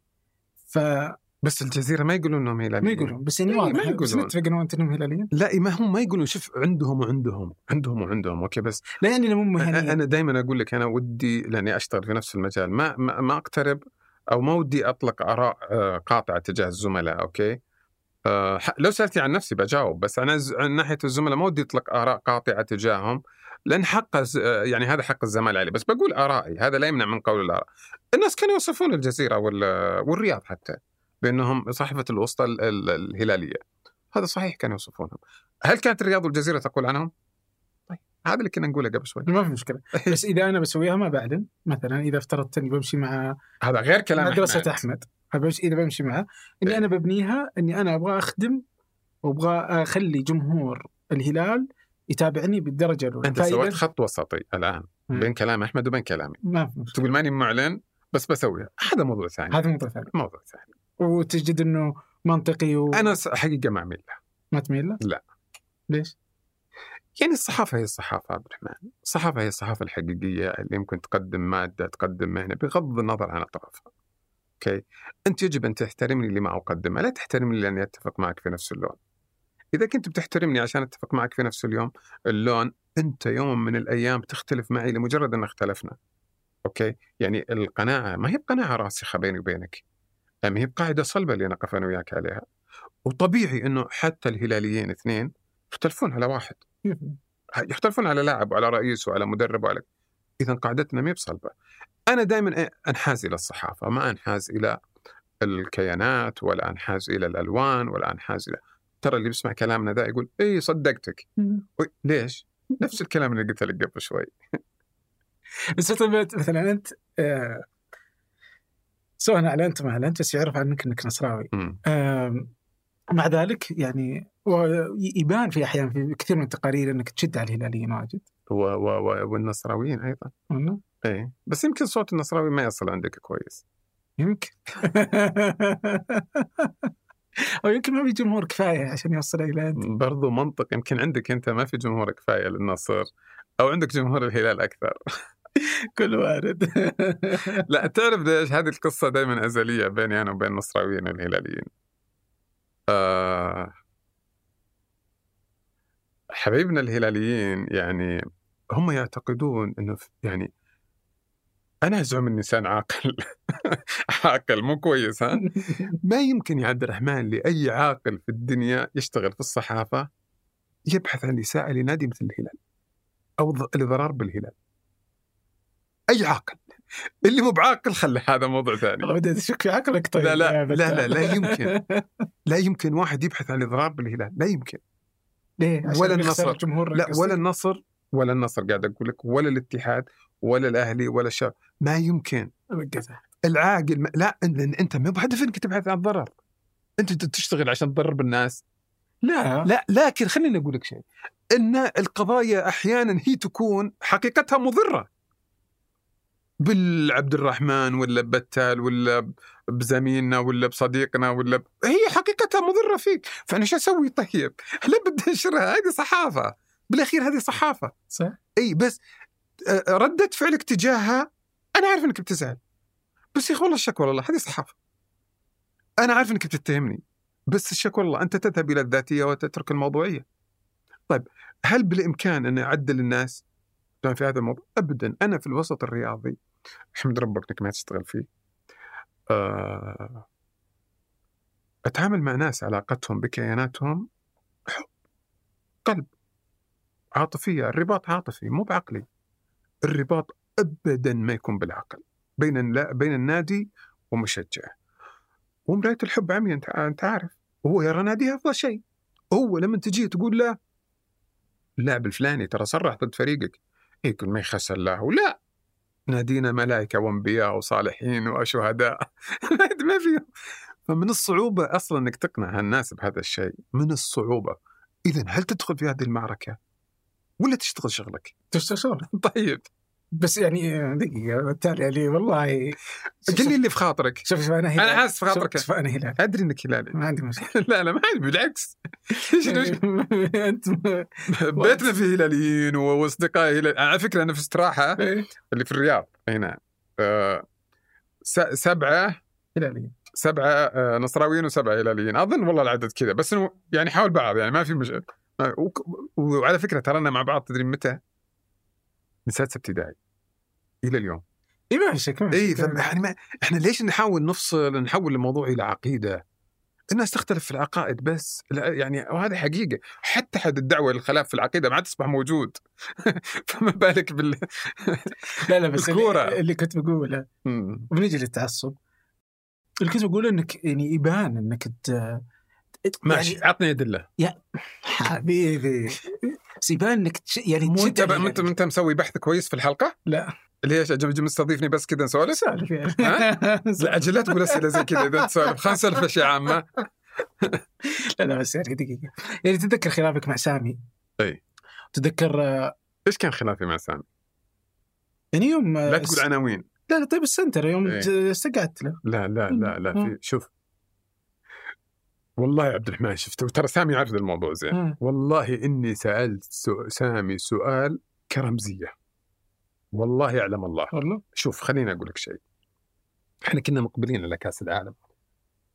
فما بس الجزيرة ما يقولون إنهم هلاليين. يقولون بس يعني إيه، ما بس يقولون. نتفق أنا وانت إنهم هلاليين. لا ما هم ما يقولون. شوف عندهم وعندهم عندهم وعندهم OK بس لا يعني مو مهنيين أنا دائما أقول لك أنا ودي لأني أشتغل في نفس المجال ما ما, ما أقترب أو ما ودي أطلق آراء آه، قاطعة تجاه الزملاء OK؟ آه، لو سالتني عن نفسي بجاوب بس أنا ز- عن ناحية الزملاء ما ودي أطلق آراء قاطعة تجاههم لأن حق آه، يعني هذا حق الزمالة علي. بس بقول آرائي هذا لا يمنع من قول الآراء. الناس كانوا يوصفون الجزيرة وال- والرياض حتى. بأنهم صحيفة الوسطى ال- ال- الهلالية. هذا صحيح كانوا يوصفونهم. هل كانت الرياض والجزيرة تقول عنهم؟ طيب هذا اللي كنا نقوله قبل شوي. ما في مشكلة. بس إذا أنا بسويها ما بعلن مثلا إذا افترضت إني بمشي مع هذا غير كلام مدرسة أحمد. احمد أبمشي- إذا بمشي معه إني إيه. أنا ببنيها إني أنا أبغى أخدم وأبغى أخلي جمهور الهلال يتابعني بالدرجة الأولى. أنت سويت خط وسطي الآن مم. بين كلام أحمد وبين كلامي. ما في تقول ماني معلن بس بسويها. هذا موضوع ثاني. هذا موضوع ثاني. موضوع ثاني. وتجد إنه منطقي وما أنا حقيقة ما أميل له. تميل له؟ لا. ليش؟ يعني الصحافة هي الصحافة عبد الرحمن. الصحافة هي الصحافة الحقيقية اللي يمكن تقدم مادة تقدم مهنة بغض النظر عن اطرافها أوكي؟ أنت يجب أن تحترمني لما أقدمه. لا تحترمني لأني أتفق معك في نفس اللون. إذا كنت بتحترمني عشان أتفق معك في نفس اليوم اللون أنت يوم من الأيام تختلف معي لمجرد أن اختلفنا. OK؟ يعني القناعة ما هي بقناعه راسخة بيني وبينك. ما هي بقاعدة صلبة اللي نقف أنا وياك عليها؟ وطبيعي إنه حتى الهلاليين اثنين يختلفون على واحد. يختلفون على لاعب وعلى رئيس وعلى مدرب وعلى إذا قاعدتنا ما هي بصلبة. أنا دائما إيه؟ أنحاز إلى الصحافة ما أنحاز إلى الكيانات ولا أنحاز إلى الألوان ولا أنحاز إلى ترى اللي بيسمع كلامنا ذا يقول إي صدقتك. ليش؟ نفس الكلام اللي قلت لك قبل شوي. بس مثلا أنت آه، سواء أعلنت ما أعلنت بس يعرف عنك إنك نصراوي. مع ذلك يعني ويبان في أحيان في كثير من التقارير إنك تشد على الهلاليين واجد. و و و والنصراويين أيضا؟ إيه. بس يمكن صوت النصراوي ما يصل عندك كويس. يمكن. أو يمكن ما في جمهور كفاية عشان يوصل إلى انت برضو منطق يمكن عندك أنت ما في جمهور كفاية للنصر أو عندك جمهور الهلال أكثر. كل وارد لا تعرف ليش هذه القصة دائما أزلية بيني أنا وبين النصراويين والهلاليين؟ آه حبايبنا الهلاليين يعني هم يعتقدون إنه يعني أنا أزعم إني إنسان عاقل. عاقل مو كويس ها؟ ما يمكن يا عبد الرحمن لأي عاقل في الدنيا يشتغل في الصحافة يبحث عن إساءة لنادي مثل الهلال أو الاضرار بالهلال. أي عاقل. اللي مو بعاقل خلي هذا موضوع ثاني. والله بديت أشك في عقلك طيب لا لا لا. لا لا يمكن. لا يمكن واحد يبحث عن الاضرار بالهلال. لا يمكن. ليه؟ عشان ولا النصر. لا؟ ولا النصر ولا النصر قاعد أقول لك ولا الاتحاد ولا الأهلي ولا الشباب. ما يمكن. العاقل ما- لا أنت ما بهدف انك تبحث عن الضرر أنت تشتغل عشان تضرر بالناس. لا. لا لكن خليني أقول لك شيء. إن القضايا أحيانا هي تكون حقيقتها مضرة. بالعبد الرحمن ولا بتال ولا بزميلنا ولا بصديقنا ولا ب... هي حقيقتها مضرة فيك. فأنا شو أسوي طيب؟ لا بدي أنشرها. هذه صحافة. بالأخير هذه صحافة. صح. إي بس آه، ردة فعلك تجاهها أنا عارف إنك بتزعل. بس يا أخي والله الشكوى والله هذه صحافة. أنا عارف إنك بتتهمني. بس الشكوى والله أنت تذهب إلى الذاتية وتترك الموضوعية. طيب هل بالإمكان أن أعدل الناس؟ في هذا الموضوع؟ ابدا. أنا في الوسط الرياضي احمد ربك انك ما تشتغل فيه. آه، أتعامل مع ناس علاقتهم بكياناتهم حب قلب عاطفية الرباط عاطفي مو بعقلي. الرباط ابدا ما يكون بالعقل بين بين النادي ومشجعه. ومراية الحب عمي أنت أنت عارف هو يرى ناديه أفضل شيء. هو لما تجي تقول له اللاعب الفلاني ترى صرح ضد فريقك. يقول ما يخسر الله لا! نادينا ملائكة وأنبياء وصالحين وشهداء. ما في. فمن الصعوبة أصلا إنك تقنع الناس بهذا الشيء. من الصعوبة. اذا هل تدخل في هذه المعركة؟ ولا تشتغل شغلك؟ تشتغل طيب. بس يعني دقيقة بالتالي يعني والله قل لي اللي في خاطرك. شوف شوف أنا هلال. أنا حاسس في خاطرك. شوف, شوف أنا هلال. أدري إنك هلالي ما عندي مشكلة. لا لا ما عندي بالعكس. أنت بيتنا فيه هلاليين وأصدقائي هلال. على فكرة أنا في استراحة اللي في الرياض هنا. آه، سبعة هلالي سبعة آه، نصراويين وسبعة هلاليين. أظن والله العدد كذا بس يعني حول بعض يعني ما في مش... ما- وك- وعلى فكرة ترانا مع بعض تدري متى؟ من سادسه ابتدائي إلى اليوم. اي ما في شك ما في اي. يعني ما إحنا ليش نحاول نفصل نحول الموضوع إلى عقيدة؟ الناس تختلف في العقائد بس لا يعني وهذه حقيقة. حتى حد الدعوة للخلاف في العقيدة ما عاد تصبح موجود. فما بالك بال لا لا بس الكورة. اللي, اللي كنت بقوله. وبنجي للتعصب. اللي كنت بقوله إنك يعني يبان إنك ت... ماشي يعني عطني أدلة. حبيبي. بس يبان إنك تش... يعني مو أنت ب- انت أنت مسوي بحث كويس في الحلقة؟ لا. اللي هي أجل جم مستضيفني بس كذا نسولف؟ سالف يعني. لا أجل لا تقول أسئلة زي كذا إذا تسولف. خلينا نسولف اشياء عامه لا لا بس يعني دقيقة. يعني تتذكر خلافك مع سامي؟ أي. تتذكر آه، إيش كان خلافي مع سامي؟ يعني يوم آه، لا تقول عناوين. لا لا طيب ال center يوم استقعدت له. لا لا لا لا في. شوف والله يا عبد الرحمن شفت؟ ترى سامي عارف الموضوع زين. مم. والله إني سألت سو- سامي سؤال كرمزية. والله يعلم الله. والله؟ شوف خليني أقول لك شيء. إحنا كنا مقبلين على كأس العالم.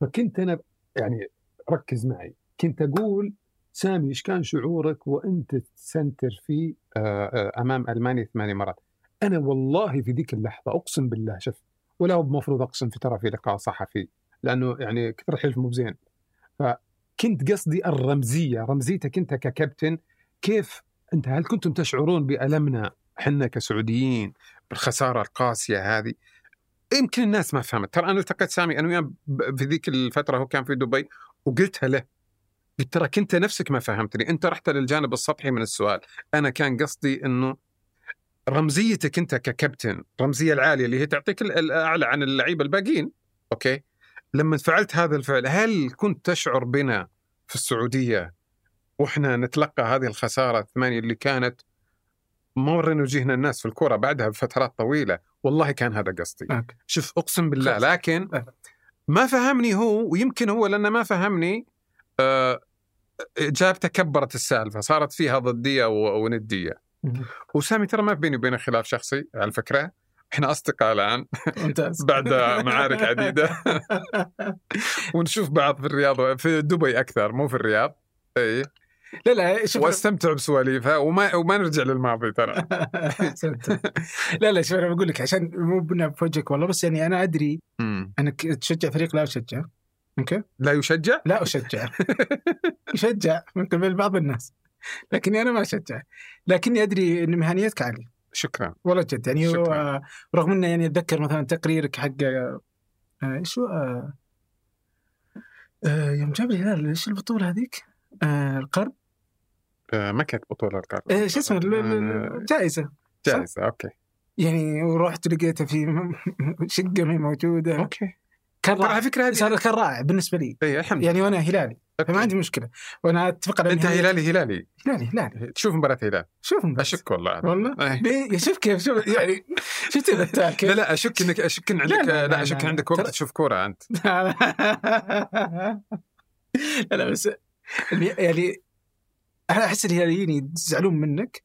فكنت أنا يعني ركز معي. كنت أقول سامي إيش كان شعورك وأنت تسنتر في آه، آه، أمام ألمانيا ثمانية مرات؟ أنا والله في ذيك اللحظة أقسم بالله شوف ولا هو المفروض أقسم في ترى في لقاء صحفي لأنه يعني كثر الحلف مو بزين. فكنت قصدي الرمزية رمزيتك أنت ككابتن كيف أنت هل كنتم تشعرون بألمنا إحنا كسعوديين بالخسارة القاسية هذه؟ يمكن الناس ما فهمت. ترى أنا التقيت سامي أنا وياه في ذيك الفترة هو كان في دبي وقلتها له قلت تراك انت نفسك ما فهمتني. أنت رحت للجانب السطحي من السؤال. أنا كان قصدي إنه رمزيتك أنت ككابتن الرمزيه العالية اللي هي تعطيك ال- الاعلى عن اللعيبة الباقيين OK؟ لما فعلت هذا الفعل هل كنت تشعر بنا في السعودية وإحنا نتلقى هذه الخسارة الثمانية اللي كانت ورينا وجهنا الناس في الكره بعدها بفترات طويلة والله كان هذا قصدي. شوف أقسم بالله خلاص. لكن ما فهمني هو ويمكن هو لأنه ما فهمني آه، اجابته كبرت السالفة صارت فيها ضدية وندية. وسامي ترى ما بيني وبينه خلاف شخصي على فكرة إحنا أصدقاء الآن. ممتاز. بعد معارك عديدة. ونشوف بعض في الرياض في دبي أكثر مو في الرياض. إي. لا لا شوف. وأستمتع بسواليفها وما وما نرجع للماضي ترى. لا لا شوف أنا بقول لك عشان مو بنا في وجهك والله بس يعني أنا أدري. انك تشجع فريق لا أشجع. أوكي؟ لا يشجع؟ لا أشجع. يشجع من قبل بعض الناس. لكني أنا ما أشجع. لكني أدري إن مهنيتك عالية. شكرا. والله جد يعني شكراً. رغم إنه يعني أتذكر مثلا تقريرك حق آه، إيش آه، آه، يوم جاب الهلال إيش البطولة هذيك؟ آه، القرن؟ آه ما كانت بطولة القرن. آه، شو اسمه؟ آه، الجائزه جائزة أوكي. يعني ورحت لقيتها في شقة ما موجودة. أوكي. كان على رائع. فكرة هذه. صار كان رائع بالنسبة لي. اي الحمد يعني وأنا هلالي. أوكي. فما عندي مشكلة. وأنا أتفق على أنت هلالي هلالي. هلالي هلالي. تشوف مباراة هلال. شوف بس. أشك والله. والله؟ إيه. يا شوف كيف شوف يعني شفت كيف؟ لا لا أشك إنك أشك إن عندك لا، لا، لا, لا، اشك عندك. وقت تشوف كورة أنت. لا لا بس الهي- يعني أنا أحس الهلاليين يزعلون منك.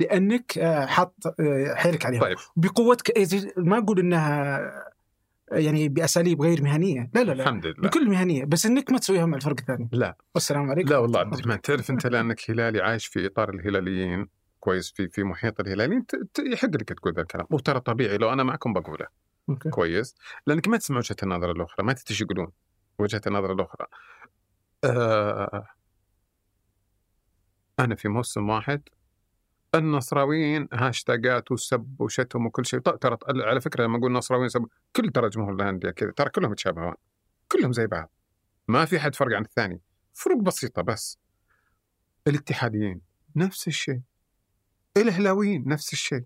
لأنك آه، حاط آه، حيلك عليهم. طيب. بقوتك إيه، ما أقول إنها يعني بأساليب غير مهنية. لا لا لا. الحمد لله. بكل مهنية. بس إنك ما تسويها مع الفرق الثاني. لا. والسلام عليكم. لا والله عبد الرحمن تعرف أنت لانك هلالي عايش في إطار الهلاليين كويس في في محيط الهلاليين ت- ت- يحق لك تقول ذا الكلام. وترى طبيعي لو أنا معكم بقوله. OK. كويس. لأنك ما تسمع وجهة النظر الأخرى ما تستقبلون وجهة النظر الأخرى. آه أنا في موسم واحد النصراويين هاشتاقات وسب وشتم وكل شيء. ط- ترى على فكرة لما أقول نصراويين سب كل ترى جمهور الانديه كذا. ترى كلهم يتشابهون. كلهم زي بعض. ما في حد فرق عن الثاني. فروق بسيطة بس. الاتحاديين نفس الشيء. الأهلاويين نفس الشيء.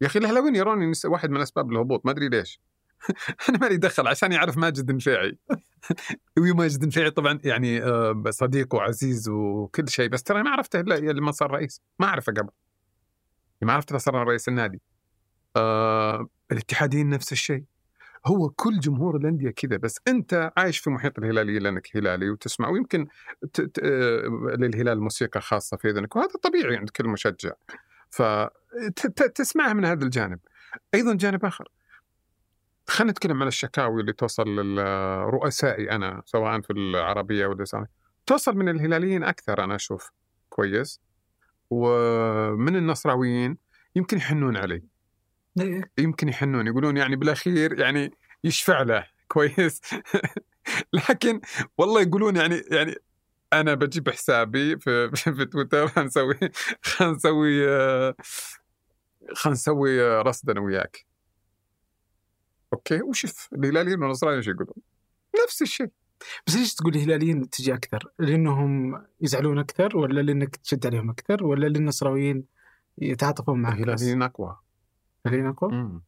يا أخي الأهلاويين يروني واحد من أسباب الهبوط. ما أدري ليش. أنا مالي دخل عشان يعرف ماجد النفيعي. وماجد النفيعي طبعا يعني آه، صديق وعزيز وكل شيء. بس ترى ما عرفته إلا لما صار رئيس. ما أعرفه قبل. ما عرفته إلا صار رئيس النادي. آه الاتحاديين نفس الشيء. هو كل جمهور الأندية كذا بس أنت عايش في محيط الهلالية لأنك هلالي وتسمع ويمكن ت... ت... آه، للهلال موسيقى خاصة في إذنك وهذا طبيعي عند كل مشجع. فتسمعها من هذا الجانب. أيضا جانب آخر. خلينا نتكلم عن الشكاوي اللي توصل لرؤسائي أنا سواء في العربية ولا. توصل من الهلاليين أكثر أنا أشوف. كويس. ومن النصراويين يمكن يحنون علي. إيه. يمكن يحنون يقولون يعني بالأخير يعني يشفع له. كويس. لكن والله يقولون يعني يعني أنا بجيب حسابي في في, تويتر حنسوي حنسوي خلينا نسوي آه، رصد أنا وياك. أوكي؟ وشوف الهلاليين والنصرانيين إيش يقولون؟ نفس الشيء. بس ليش تقول الهلاليين تجي أكثر؟ لأنهم يزعلون أكثر ولا لأنك تشد عليهم أكثر ولا للنصراويين يتعاطفون معك؟ الهلاليين أقوى الهلاليين أقوى؟ مم.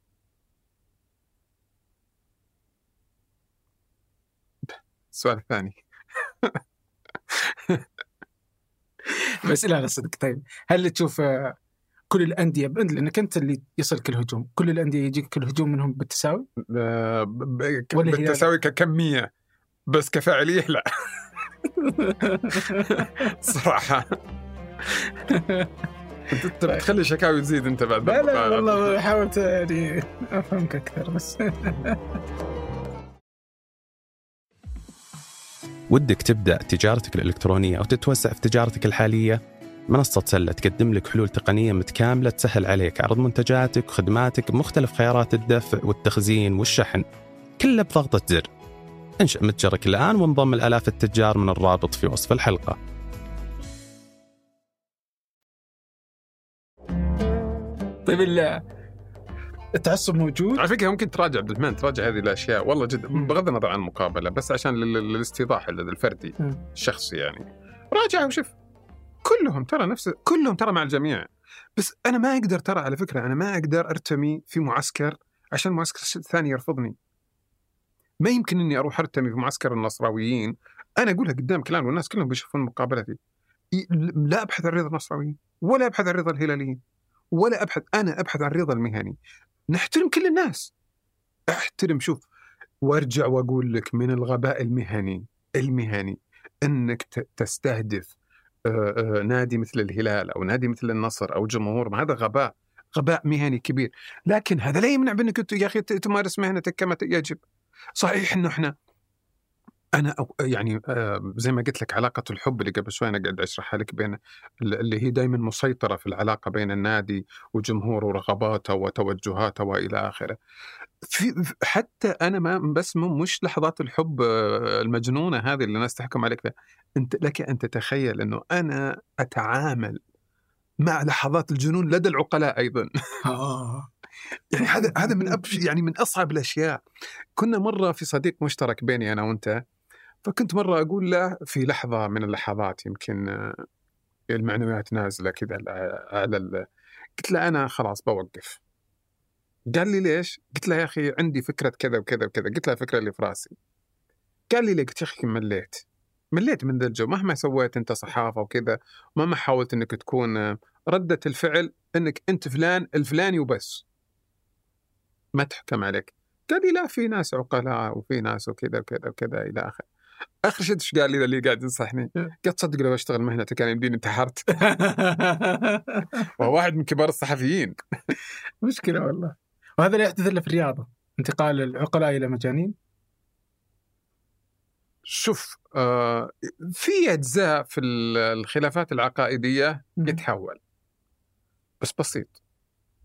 السؤال الثاني بس لا لا صدق طيب هل تشوف كل الأندية بأن- لأنك أنت اللي يصلك الهجوم، كل الأندية يجيك الهجوم منهم بالتساوي؟ بالتساوي ككمية بس كفاعلية لا. صراحة. انت أنت بتخلي شكاوي تزيد انت بعد لا لا والله حاولت يعني أفهمك أكثر بس. ودك تبدأ تجارتك الإلكترونية أو تتوسع في تجارتك الحالية؟ منصة سلة تقدم لك حلول تقنية متكاملة تسهل عليك عرض منتجاتك وخدماتك بمختلف خيارات الدفع والتخزين والشحن. كله بضغطة زر. انشأ متجرك الآن وانضم الآلاف التجار من الرابط في وصف الحلقة. طيب ال- التعصب موجود. على فكرة ممكن تراجع عبد الرحمن تراجع هذه الأشياء. والله جد. بغض النظر عن المقابلة بس عشان لل- للاستيضاح الفردي مم. الشخصي يعني. راجع وشوف كلهم ترى نفس كلهم ترى مع الجميع. بس أنا ما أقدر ترى على فكرة أنا ما أقدر أرتمي في معسكر عشان معسكر الثاني يرفضني. ما يمكن إني أروح أرتمي في معسكر النصراويين. أنا أقولها قدام كلام والناس كلهم بيشوفون مقابلتي. لا أبحث عن رضا النصراويين ولا أبحث عن رضا الهلاليين ولا أبحث أنا أبحث عن رضا المهني. نحترم كل الناس. أحترم شوف وأرجع وأقول لك من الغباء المهني المهني إنك تستهدف آه، آه، نادي مثل الهلال أو نادي مثل النصر أو جمهور هذا غباء غباء مهني كبير. لكن هذا لا يمنع بأنك يا أخي تمارس مهنتك كما يجب. صحيح إنه إحنا أنا أو- يعني آه، زي ما قلت لك علاقة الحب اللي قبل شوي أنا قاعد اشرحها لك بين اللي هي دائما مسيطرة في العلاقة بين النادي وجمهوره ورغباته وتوجهاته وإلى آخره. في حتى أنا ما بس مش لحظات الحب آه، المجنونة هذه اللي الناس تحكم عليك فيها أنت لك أن تتخيل إنه أنا أتعامل مع لحظات الجنون لدى العقلاء أيضا آه. يعني هذا هذا من أبش يعني من أصعب الأشياء. كنا مرة في صديق مشترك بيني أنا وأنت فكنت مرة أقول له في لحظة من اللحظات يمكن آه، المعنويات نازلة كذا على- قلت له أنا خلاص بوقف. قال لي ليش؟ قلت له يا أخي عندي فكرة كذا وكذا وكذا. قلت له الفكرة اللي في رأسي. قال لي ليه؟ قلت يا أخي مليت. مليت من ذا الجو. مهما سويت أنت صحافة وكذا مهما حاولت إنك تكون آه، ردة الفعل إنك أنت فلان الفلاني وبس. ما تحكم عليك. قال لي لا في ناس عقلاء وفي ناس وكذا وكذا وكذا إلى آخره. آخر شيء إيش قال لي؟ اللي قاعد ينصحني؟ قال تصدق لو أشتغل مهنتك كان يمديني انتحرت. وهو واحد من كبار الصحفيين. مشكلة والله. وهذا اللي يحدث إلا في الرياضة. انتقال العقلاء إلى مجانين. شوف آه في أجزاء في ال- الخلافات العقائدية يتحول. بس بسيط.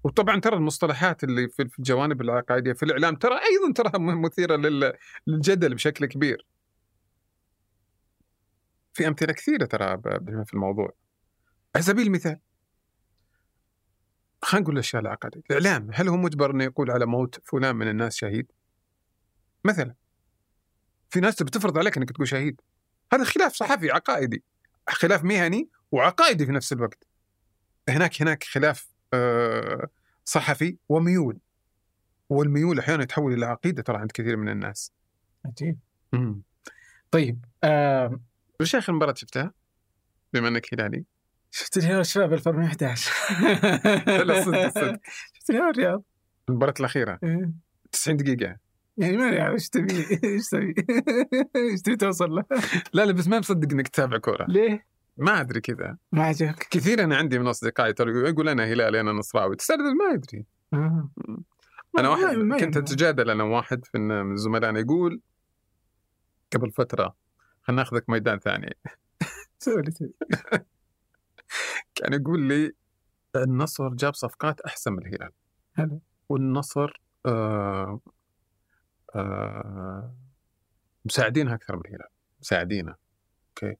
وطبعا ترى المصطلحات اللي في الجوانب العقائدية في الإعلام ترى أيضا م- مثيرة لل- للجدل بشكل كبير. في أمثلة كثيرة ترى في الموضوع. على سبيل المثال خلينا نقول الأشياء العقائديه، الإعلام هل هو مجبر إنه يقول على موت فلان من الناس شهيد؟ مثلا في ناس بتفرض عليك إنك تقول شهيد. هذا خلاف صحفي عقائدي، خلاف مهني وعقائدي في نفس الوقت. هناك هناك خلاف صحفي وميول. والميول أحيانا يتحول إلى عقيدة ترى عند كثير من الناس. عجيب طيب آه وش آخر مباراة شفتها؟ بما إنك هلالي. شفت الهلال والشباب 2011 لا، صدق- صدق. شفت الهلال والرياض المباراة الأخيرة. إيه. 90 دقيقة. يعني ما نعرف إيش تبي؟ إيش تبي؟ إيش تبي توصل له؟ لا لا بس ما مصدق إنك تتابع كورة. ليه؟ ما أدري كذا. ما عجبك؟ كثير أنا عندي من أصدقائي ترى يقول أنا هلالي أنا نصراوي. تسترد ما أدري. آه. أنا واحد ما كنت. أتجادل أنا واحد في من زملائنا يقول قبل فترة خلينا ناخذك ميدان ثاني. كان يقول لي النصر جاب صفقات أحسن من الهلال. حلو. والنصر آه آه مساعدينها أكثر من الهلال. مساعدينها. أوكي.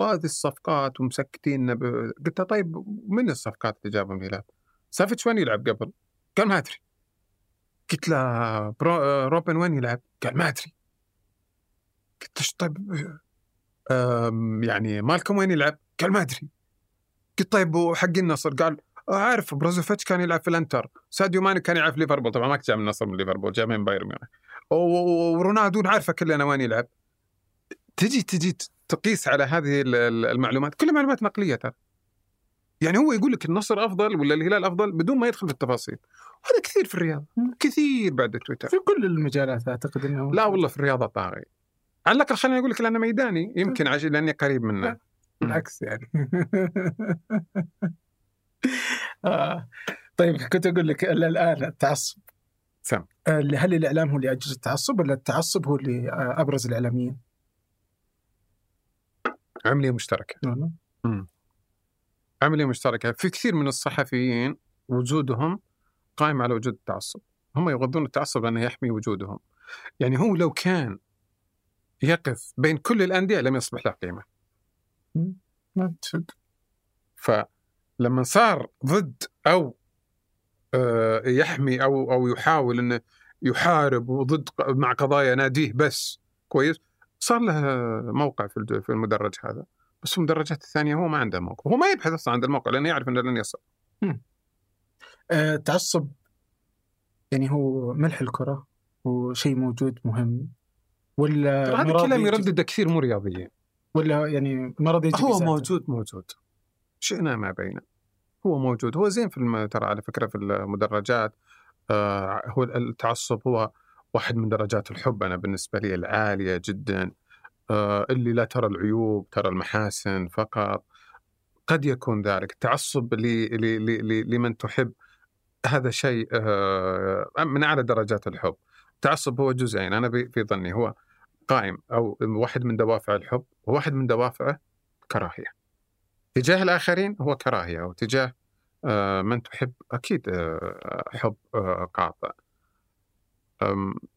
وهذه الصفقات ومسكتين ب... قلت له طيب من الصفقات اللي جابها من الهلال؟ سافيتش وين يلعب قبل؟ قال ما أدري. قلت له برو... روبن وين يلعب؟ قال ما أدري. قلت له "إيش طيب؟ يعني مالكم وين يلعب؟ قال ما أدري. قلت طيب وحق النصر؟ قال "آه، عارف بروزوفيتش كان يلعب في الإنتر. ساديو ماني كان يلعب في ليفربول. طبعا ما جاء من النصر من ليفربول جاء من بايرن ميونخ. ورونالدو عارفه كلنا وين يلعب. تجي تجي تقيس على هذه ال- ال- المعلومات كلها معلومات نقلية ترى. يعني هو يقول لك النصر أفضل ولا الهلال أفضل بدون ما يدخل في التفاصيل. هذا كثير في الرياضه كثير بعد تويتر. في كل المجالات أعتقد إنه لا والله في الرياضه طاغي على الأقل خليني أقول لك لأنه ميداني يمكن عشان لأني قريب منه. بالعكس يعني. آه. طيب كنت أقول لك ال- الآن التعصب. سم. آه، هل الإعلام هو اللي اجرى التعصب ولا التعصب هو اللي ابرز الإعلاميين؟ عملية مشتركة. والله. عملية مشتركة. في كثير من الصحفيين وجودهم قائم على وجود التعصب. هم يغضون التعصب لأنه يحمي وجودهم. يعني هو لو كان يقف بين كل الأندية لم يصبح له قيمة. فلما صار ضد أو آه، يحمي أو أو يحاول إنه يحارب وضد مع قضايا ناديه بس كويس صار له موقع في المدرج هذا بس في المدرجات الثانية هو ما عنده موقع هو ما يبحث أصلا عن الموقع لأنه يعرف إنه لن يصل التعصب يعني هو ملح الكرة وشيء موجود مهم ولا هذا الكلام يردده كثير مو رياضيين ولا يعني مرض يجي هو؟ موجود موجود شئنا ما بينا هو موجود هو زين في. ترى على فكرة في المدرجات آه هو التعصب هو واحد من درجات الحب أنا بالنسبة لي العالية جدا. آه اللي لا ترى العيوب ترى المحاسن فقط. قد يكون ذلك. التعصب ل... ل... ل... ل... لمن تحب هذا شيء آه من أعلى درجات الحب. التعصب هو جزئين. أنا ب- في ظني هو قائم أو واحد من دوافع الحب وواحد من دوافعه كراهية. تجاه الآخرين هو كراهية وتجاه آه، من تحب أكيد آه، حب قاطع.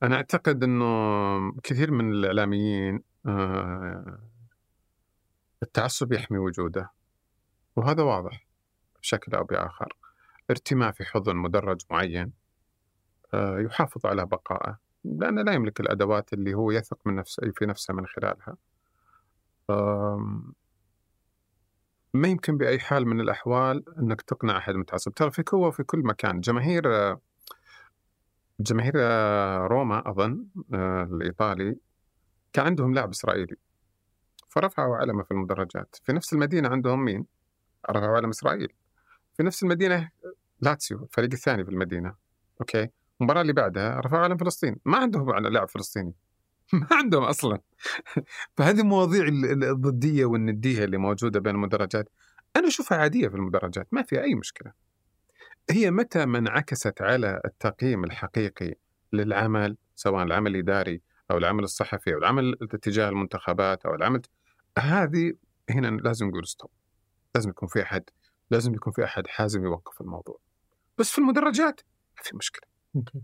أنا أعتقد إنه كثير من الإعلاميين آه، التعصب يحمي وجوده وهذا واضح بشكل أو بآخر. ارتماء في حضن مدرج معين آه، يحافظ على بقائه لأنه لا يملك الأدوات اللي هو يثق من نفسه في نفسه من خلالها. ما يمكن بأي حال من الأحوال أنك تقنع أحد متعصب ترى في هو في كل مكان. جماهير آه، جماهير آه، روما أظن آه، الإيطالي كان عندهم لاعب إسرائيلي فرفعوا علمه في المدرجات. في نفس المدينة عندهم مين؟ رفعوا علم إسرائيل. في نفس المدينة لاتسيو الفريق الثاني في المدينة. أوكي. المباراة اللي بعدها رفعوا علم فلسطين. ما عندهم لاعب فلسطيني. ما عندهم أصلا. فهذه مواضيع ال- ال- الضدية والندية اللي موجودة بين المدرجات. أنا أشوفها عادية في المدرجات. ما في أي مشكلة. هي متى ما انعكست على التقييم الحقيقي للعمل سواء العمل الإداري أو العمل الصحفي أو العمل تجاه المنتخبات أو العمل هذه هنا لازم نقول stop لازم يكون في أحد لازم يكون في أحد حازم يوقف الموضوع بس في المدرجات ما في مشكلة أوكي.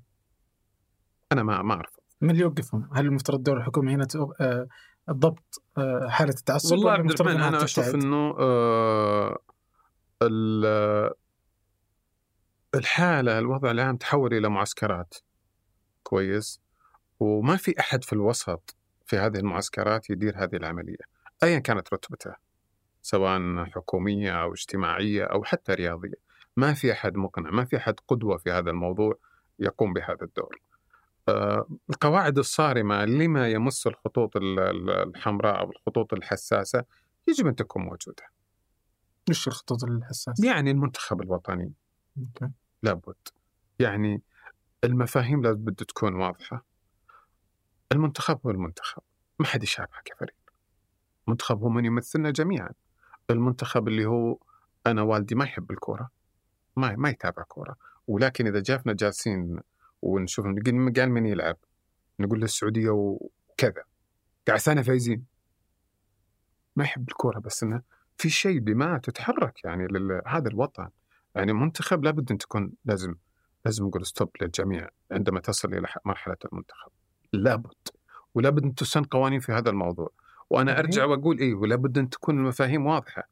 أنا ما ما اعرف من اللي يوقفهم؟ هل المفترض دور الحكومة هنا آه، الضبط آه، حالة التعصب والله عبد الرحمن أنا أشوف؟ إنه آه ال- الحالة الوضع العام تحول إلى معسكرات. كويس. وما في أحد في الوسط في هذه المعسكرات يدير هذه العملية ايا كانت رتبته سواء حكومية أو اجتماعية أو حتى رياضية. ما في أحد مقنع ما في أحد قدوة في هذا الموضوع يقوم بهذا الدور. آه، القواعد الصارمة لما يمس الخطوط ال- ال- الحمراء أو الخطوط الحساسة يجب أن تكون موجودة. وش الخطوط الحساسة؟ يعني المنتخب الوطني. أوكي. لابد. يعني المفاهيم لابد تكون واضحة. المنتخب هو المنتخب ما حد يشابهه كفريق المنتخب هو من يمثلنا جميعا. المنتخب اللي هو أنا والدي ما يحب الكورة ما ما يتابع كورة. ولكن إذا جافنا جالسين ونشوف قال من يلعب نقول له السعودية وكذا. قاعد ثاني فايزين. ما يحب الكورة بس إنه في شيء دماء تتحرك يعني لل- هذا الوطن. يعني منتخب لابد أن تكون لازم لازم نقول ستوب للجميع عندما تصل إلى مرحلة المنتخب. لابد. ولابد أن تسن قوانين في هذا الموضوع. وأنا. أرجع وأقول إيه ولابد أن تكون المفاهيم واضحة.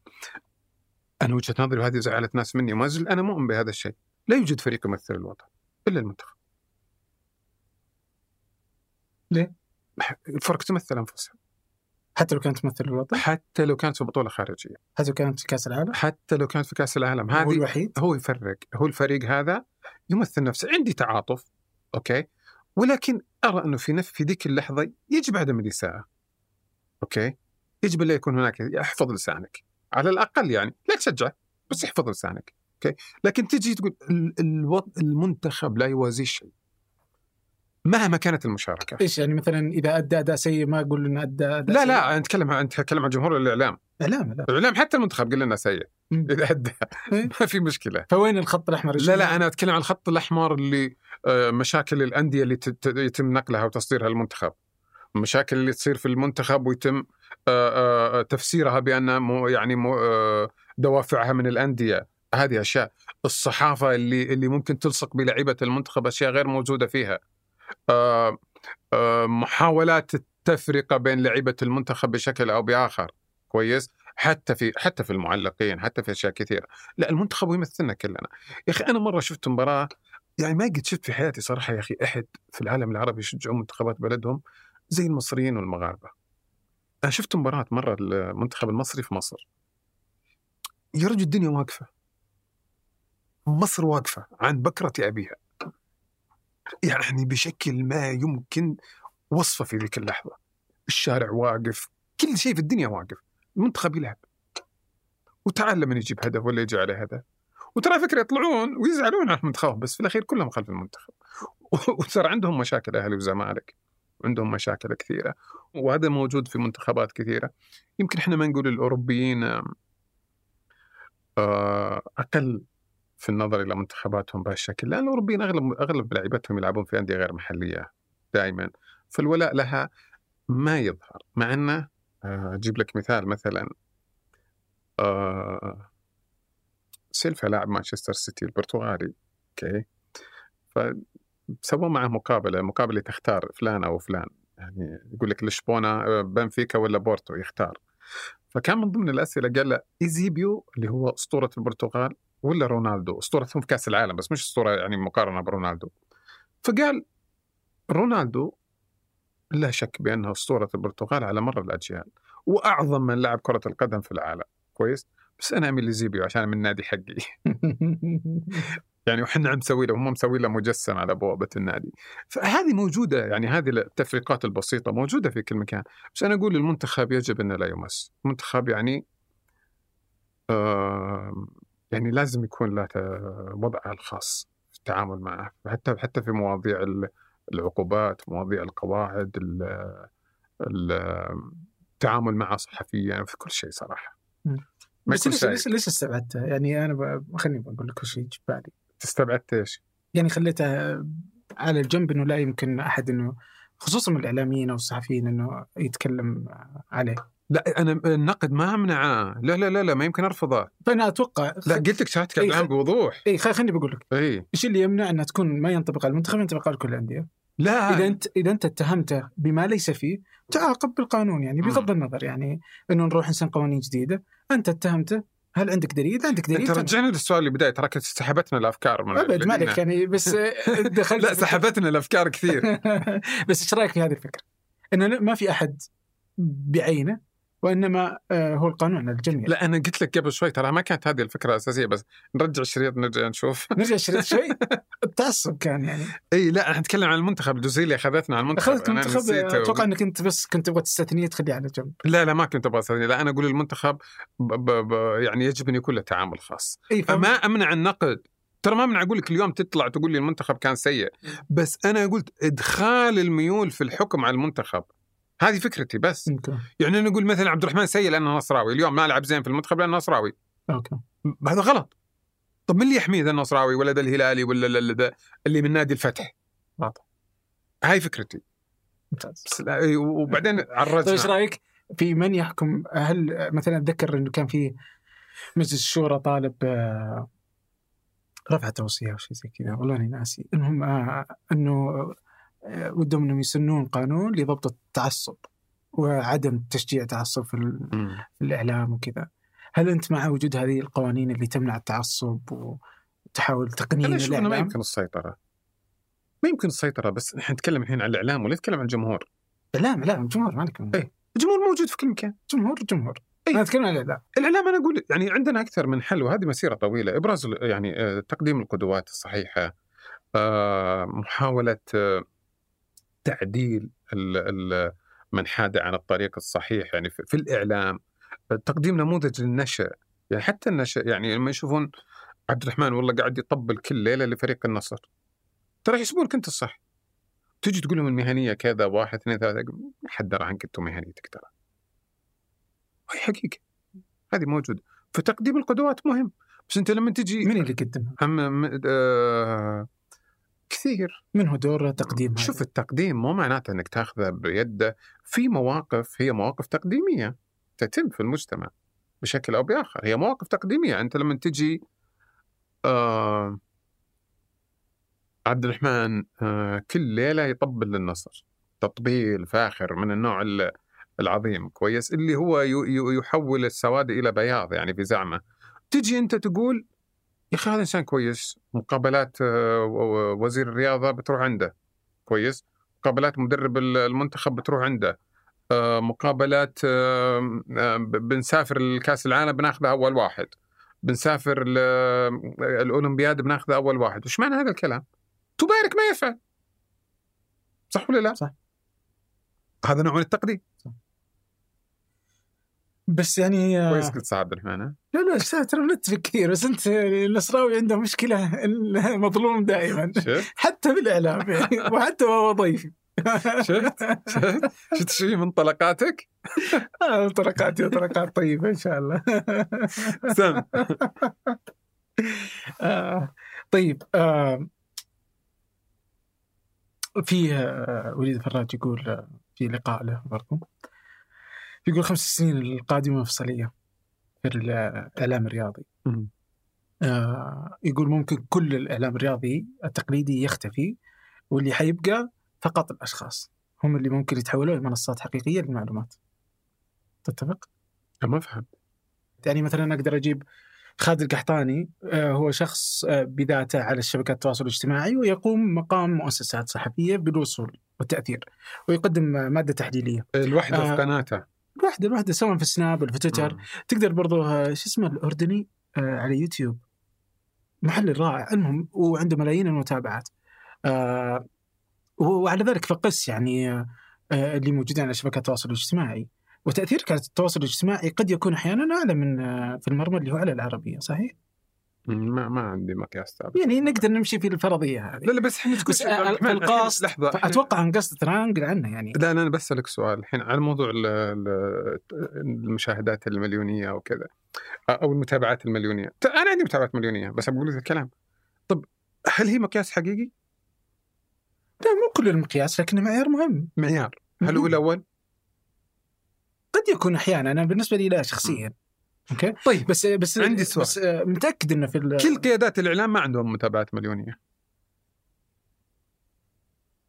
أنا وجهة نظري وهذه زعلت ناس مني وما زلت أنا مؤمن بهذا الشيء. لا يوجد فريق يمثل الوطن إلا المنتخب. ليه؟ الفرق تمثل أنفسها. حتى لو كانت تمثل الوطن؟ حتى لو كانت في بطولة خارجية. حتى لو كانت في كأس العالم؟ حتى لو كانت في كأس العالم. هو هذه الوحيد؟ هو يفرق. هو الفريق هذا يمثل نفسه. عندي تعاطف أوكي؟ ولكن أرى أنه في نف في ذيك اللحظة يجب عدم الإساءة أوكي؟ يجب لا يكون هناك احفظ لسانك. على الأقل يعني لا تشجع بس احفظ لسانك أوكي؟ لكن تجي تقول المنتخب لا يوازي شيء. مهما كانت المشاركة. إيش يعني مثلا إذا أدى أداء سيء ما أقول إنه أدى أداء لا سيء؟ لا أنا اتكلم عن اتكلم عن جمهور الإعلام. إعلام لا. الإعلام حتى المنتخب قال لنا سيء. إذا أدى. إيه. ما في مشكلة. فوين الخط الأحمر؟ لا لا أنا أتكلم عن الخط الأحمر اللي آه، مشاكل الأندية اللي يتم نقلها وتصديرها للمنتخب. المشاكل اللي تصير في المنتخب ويتم آه، آه، تفسيرها بأن يعني دوافعها من الأندية. هذه أشياء. الصحافة اللي اللي ممكن تلصق بلعيبة المنتخب أشياء غير موجودة فيها. محاولات التفرقة بين لعيبة المنتخب بشكل أو بآخر كويس حتى في حتى في المعلقين حتى في أشياء كثيرة لا المنتخب يمثلنا كلنا يا أخي أنا مرة شفت مباراة يعني ما قد شفت في حياتي صراحة يا أخي أحد في العالم العربي يشجعون منتخبات بلدهم زي المصريين والمغاربة. أنا شفت مباراة مرة المنتخب المصري في مصر. يا رجل الدنيا واقفة. مصر واقفة عن بكرة أبيها. يعني بشكل ما يمكن وصفه في ذيك اللحظة. الشارع واقف، كل شيء في الدنيا واقف. المنتخب يلعب. وتعال لما يجيب هدف ولا يجي عليه هدف. وترى فكرة يطلعون ويزعلون على المنتخب بس في الأخير كلهم خلف المنتخب. وترى عندهم مشاكل أهلي وزمالك. عندهم مشاكل كثيرة وهذا موجود في منتخبات كثيرة. يمكن إحنا ما نقول الأوروبيين آه، أقل في النظر إلى منتخباتهم بهالشكل لأن الأوروبيين أغلب أغلب لعيبتهم يلعبون في أندية غير محلية دائما فالولاء لها ما يظهر مع إنه آه، أجيب لك مثال مثلا آه، سيلفا لاعب مانشستر سيتي البرتغالي أوكي؟ فسووا معه مقابلة مقابلة تختار فلان أو فلان يعني يقول لك لشبونة آه، بنفيكا ولا بورتو يختار. فكان من ضمن الأسئلة قال له إيزيبيو اللي هو أسطورة البرتغال ولا رونالدو اسطورتهم في كأس العالم بس مش أسطورة يعني مقارنة برونالدو. فقال رونالدو لا شك بانه أسطورة البرتغال على مر الأجيال وأعظم من لعب كرة القدم في العالم. كويس؟ بس أنا أميل لزيبيو عشان من النادي حقي. يعني وحنا عم نسوي له هم مسوي له مجسم على بوابة النادي. فهذه موجودة يعني هذه التفريقات البسيطة موجودة في كل مكان. بس أنا أقول المنتخب يجب انه لا يمس. المنتخب يعني آه يعني لازم يكون له وضعه الخاص في التعامل معه. حتى حتى في مواضيع العقوبات مواضيع القواعد التعامل مع صحفيا في كل شيء صراحة. بس ليش ليش ليش استبعدته؟ يعني أنا خليني بقول لك شيء في بالي استبعدت إيش؟ يعني خليته على الجنب إنه لا يمكن أحد إنه خصوصا من الإعلاميين أو الصحفيين إنه يتكلم عليه. لا أنا النقد ما أمنعه. لا لا لا لا ما يمكن أرفضه. فأنا أتوقع لا قلت لك شهادتك الان بوضوح إي خليني بقول لك. إي. إيش اللي يمنع انها تكون ما ينطبق على المنتخب ينطبق على كل الأندية؟ لا. إذا انت إذا أنت اتهمته بما ليس فيه تعاقب بالقانون يعني بغض النظر يعني إنه نروح نسن قوانين جديدة. أنت اتهمته هل عندك دليل؟ عندك دليل. أنت رجعنا للسؤال اللي بداية تراك سحبتنا الأفكار من أبد ما عليك يعني بس دخلت لا سحبتنا الأفكار كثير. بس إيش رأيك في هذه الفكرة؟ إنه ما في أحد بعينه وإنما آه، هو القانون الجميع. لا أنا قلت لك قبل شوي ترى ما كانت هذه الفكرة الاساسيه بس نرجع الشريط نرجع نشوف. نرجع الشريط شوي؟ التعصب كان يعني. إي لا إحنا نتكلم عن المنتخب الجزئيه اللي أخذتنا عن المنتخب. أخذت المنتخب أتوقع إنك أنت بس كنت تبغى تستثنيه تخليه على جنب. لا لا ما كنت أبغى استثنيه لا أنا أقول المنتخب ب ب ب يعني يجب أن يكون له تعامل خاص. إيه فما أمنع النقد. ترى ما منع أقول لك اليوم تطلع تقول لي المنتخب كان سيء. بس أنا قلت إدخال الميول في الحكم على المنتخب. هذه فكرتي بس. أوكي. يعني نقول مثلا عبد الرحمن سيء لأنه نصراوي اليوم ما لعب زين في المنتخب لأنه نصراوي. أوكي. هذا غلط. طب من اللي يحميه ذا النصراوي ولا ذا الهلالي ولا اللي من نادي الفتح؟ واضح. هاي فكرتي. ممتاز. وبعدين عرجنا. طيب إيش رأيك في من يحكم؟ هل مثلا أتذكر إنه كان في مجلس الشورى طالب آه، رفع توصية أو شيء زي كذا والله اني ناسي. المهم آه، إنه ودهم إنهم يسنون قانون لضبط التعصب وعدم تشجيع تعصب في, في الإعلام وكذا. هل أنت مع وجود هذه القوانين اللي تمنع التعصب وتحاول تقنين أنا أشوف إنه ما يمكن السيطرة. ما يمكن السيطرة بس نحن نتكلم الحين عن الإعلام ولا نتكلم عن الجمهور. اعلام لا الجمهور ما نتكلم إيه الجمهور موجود في كل مكان. جمهور جمهور. أي. أنا أتكلم عن الإعلام. الإعلام أنا أقول يعني عندنا أكثر من حل وهذه مسيرة طويلة إبراز يعني آه، تقديم القدوات الصحيحة آه، محاولة آه، تعديل من حاد عن الطريق الصحيح يعني في الإعلام تقديم نموذج للنشأ. يعني حتى النشأ يعني لما يشوفون عبد الرحمن والله قاعد يطبل كل ليلة لفريق النصر. ترى يحسبون لك أنت الصح. تجي تقول لهم المهنية كذا واحد اثنين ثلاثة حد درى عنك أنتم مهنيتك ترى. هاي حقيقة. هذه موجودة. فتقديم القدوات مهم. بس أنت لما تجي من اللي قدمها؟ آه كثير من هو دور تقديم شوف. التقديم مو معناته إنك تأخذه بيده. في مواقف هي مواقف تقديمية تتم في المجتمع بشكل أو بآخر. هي مواقف تقديمية. أنت لما تجي آه عبد الرحمن آه كل ليلة يطبل للنصر. تطبيل فاخر من النوع العظيم كويس اللي هو يحول السواد إلى بياض يعني في زعمه. تجي أنت تقول يا أخي هذا إنسان كويس. مقابلات آه، وزير الرياضة بتروح عنده. كويس. مقابلات مدرب المنتخب بتروح عنده. آه، مقابلات بنسافر لكأس العالم بناخذها أول واحد. بنسافر الأولمبياد بناخذها أول واحد. وش معنى هذا الكلام؟ تبارك ما يفعل. صح ولا لا؟ صح. هذا نوع من التقديم. صح. بس يعني كويس قلت عبد الرحمن لا لا ترى نتفق كثير بس أنت النصراوي عنده مشكلة مظلوم دائما. حتى بالاعلام يعني وحتى وهو ضيفي شفت؟ شفت؟ شفت شيء من طلقاتك؟ آه طلقاتي طلقات طيبة إن شاء الله. سم. آه طيب آه في آه، وليد فراج يقول آه، في لقاء له برضو. يقول خمس سنين القادمة مفصلية في الإعلام الرياضي. آه، يقول ممكن كل الإعلام الرياضي التقليدي يختفي واللي حيبقى فقط الأشخاص هم اللي ممكن يتحولوا لمنصات حقيقية للمعلومات تتفق؟ ما فهمت يعني مثلا أقدر أجيب خالد القحطاني آه، هو شخص آه، بذاته على الشبكات التواصل الاجتماعي ويقوم مقام مؤسسات صحفية بالوصول والتأثير ويقدم مادة تحليلية الوحدة آه. في قناته الواحدة الواحدة سواء في السناب ولا في تويتر. تقدر برضو آه، شو اسمه الأردني آه، على يوتيوب. محلل رائع. المهم وعنده ملايين المتابعات. آه، وعلى ذلك فقس يعني آه، اللي موجودين على شبكات التواصل الاجتماعي. وتأثيرك على التواصل الاجتماعي قد يكون أحيانا أعلى من آه، في المرمى اللي هو على العربية صحيح؟ ما ما عندي مقياس ثابت. يعني نقدر نمشي في الفرضية هذه. لا لا بس إحنا تقول بس القاصد لحظة أتوقع أن قصد ترانقل عنه يعني. لا أنا بسألك سؤال الحين على موضوع ال- ال- المشاهدات المليونية أو كذا أو المتابعات المليونية. أنا عندي متابعات مليونية بس بقول لك الكلام. طب هل هي مقياس حقيقي؟ لا مو كل المقياس لكنه معيار مهم. معيار. هل هو. الأول؟ قد يكون أحيانا أنا بالنسبة لي لا شخصيا. أوكي. طيب بس بس عندي سؤال. بس متأكد إنه في كل قيادات الإعلام ما عندهم متابعات مليونية.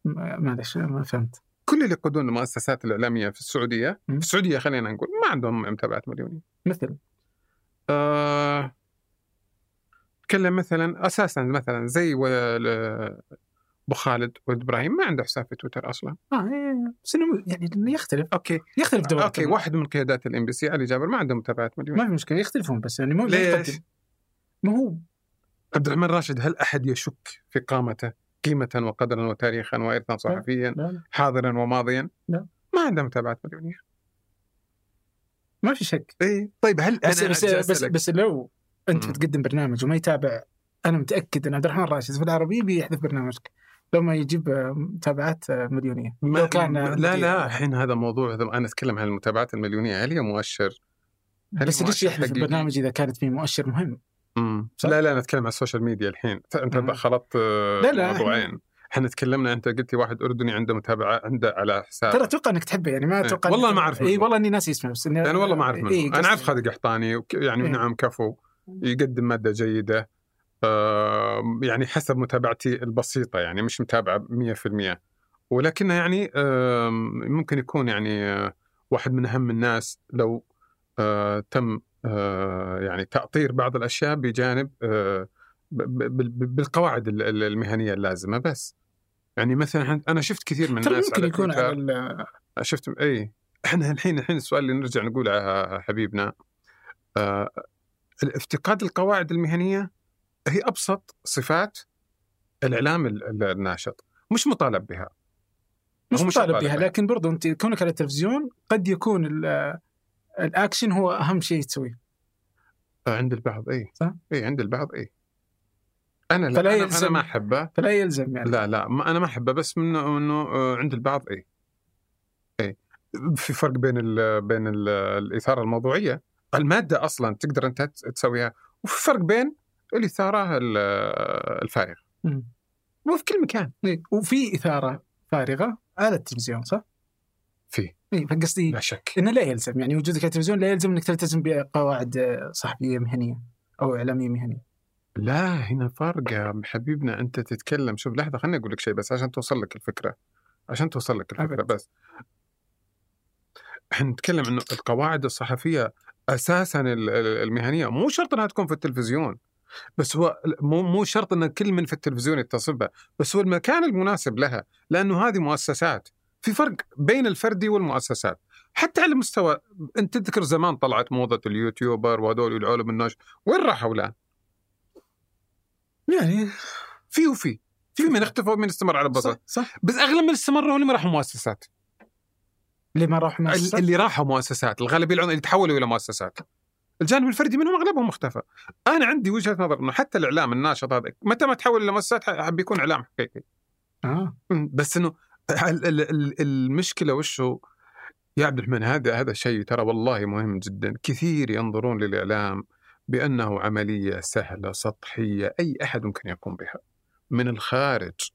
معلش ما فهمت. كل اللي يقودون المؤسسات الإعلامية في السعودية. في السعودية خلينا نقول ما عندهم متابعات مليونية. مثل؟ آه... تكلم مثلا أساسا مثلا زي أبو خالد ولد إبراهيم ما عنده حساب في تويتر أصلا. آه إيه، بس انه يعني يختلف. أوكي. يختلف دورة أوكي واحد من قيادات ال MBC علي جابر ما عنده متابعات مليونيه ما في مشكلة يختلفون بس يعني مو ليش؟ ما هو. عبد الرحمن راشد هل أحد يشك في قامته قيمة وقدرا وتاريخا وارثا صحفيا لا لا. حاضرا وماضيا؟ لا. ما عنده متابعات مليونيه ما في شك. اي طيب هل بس بس بس, بس لو أنت. بتقدم برنامج وما يتابع أنا متأكد إن عبد الرحمن راشد في العربي بيحذف برنامجك. لو ما يجيب آه، متابعات آه، مليونية ما لو كان آه، لا. لا الحين هذا موضوع أنا أتكلم عن المتابعات المليونية هل هي مؤشر؟ هل بس ليش يحذف حقيقي؟ البرنامج إذا كانت فيه مؤشر مهم؟ مم. صح؟ لا لا أنا أتكلم عن ال social media الحين أنت. خلطت لا، لا، موضوعين إحنا تكلمنا أنت قلتي واحد أردني عنده متابعة عنده على حساب ترى أتوقع إنك تحبه يعني ما إيه. أتوقع والله إنك- ما أعرف اي. والله إني ناسي اسمه بس إني أنا والله ما أعرف منه إيه، أنا أعرف خالد قحطاني يعني إيه. نعم كفو يقدم مادة جيدة يعني حسب متابعتي البسيطة يعني مش متابعة 100% ولكنه يعني ممكن يكون يعني آه، واحد من أهم الناس لو آه، تم آه، يعني تأطير بعض الأشياء بجانب بالقواعد ال- ال- المهنية اللازمة بس. يعني مثلا أنا شفت كثير من الناس ممكن على يكون على شفت اي إحنا الحين الحين السؤال اللي نرجع نقوله حبيبنا افتقاد القواعد المهنية هي أبسط صفات الإعلام ال- ال- الناشط مش مطالب بها. مش مطالب مطالب بها. لكن برضو أنت كونك على التلفزيون قد يكون ال- الأكشن هو أهم شيء تسويه. عند البعض اي صح؟ اي عند البعض اي أنا لا فلا أنا, يلزم- أنا ما أحبه. فلا يلزم يعني. لا لا ما أنا ما أحبه بس منه إنه آه، عند البعض اي اي في فرق بين ال بين ال الإثارة الموضوعية المادة أصلا تقدر أنت تسويها وفي فرق بين الاثاره ال- الفارغه مم. وفي كل مكان. إيه. وفي إثارة فارغة على التلفزيون صح؟ في. اي فقصدي لا شك. إنه لا يلزم. يعني وجودك على التلفزيون لا يلزم إنك تلتزم بقواعد صحفية مهنية أو إعلامية مهنية. لا هنا يا حبيبنا. أنت تتكلم. شوف لحظة خليني أقول لك شيء بس عشان توصل لك الفكرة. عشان توصل لك الفكرة أبد. بس. إحنا نتكلم إنه القواعد الصحفية أساسا ال- ال- المهنية. مو شرط إنها تكون في التلفزيون. بس هو مو مو شرط إن كل من في التلفزيون يتصل بها بس هو المكان المناسب لها لأنه هذه مؤسسات. في فرق بين الفردي والمؤسسات. حتى على مستوى أنت تذكر زمان طلعت موضة اليوتيوبر وهذول العلم الناس وين راحوا الآن؟ يعني في وفي. في من اختفوا ومن استمر على صح البساط صح. بس أغلب من استمروا اللي ما راحوا مؤسسات. اللي ما راح مؤسسة اللي راحوا مؤسسات. الغالبية العظمى اللي تحولوا إلى مؤسسات. الجانب الفردي منهم أغلبهم اختفى أنا عندي وجهة نظر إنه حتى الإعلام الناشط هذا متى ما تحول إلى مؤسسات بيكون إعلام حقيقي. آه. بس إنه ال- ال- ال- المشكلة وش هو؟ يا عبد الرحمن هذا هذا شيء ترى والله مهم جدا. كثير ينظرون للإعلام بأنه عملية سهلة سطحية أي أحد ممكن يقوم بها. من الخارج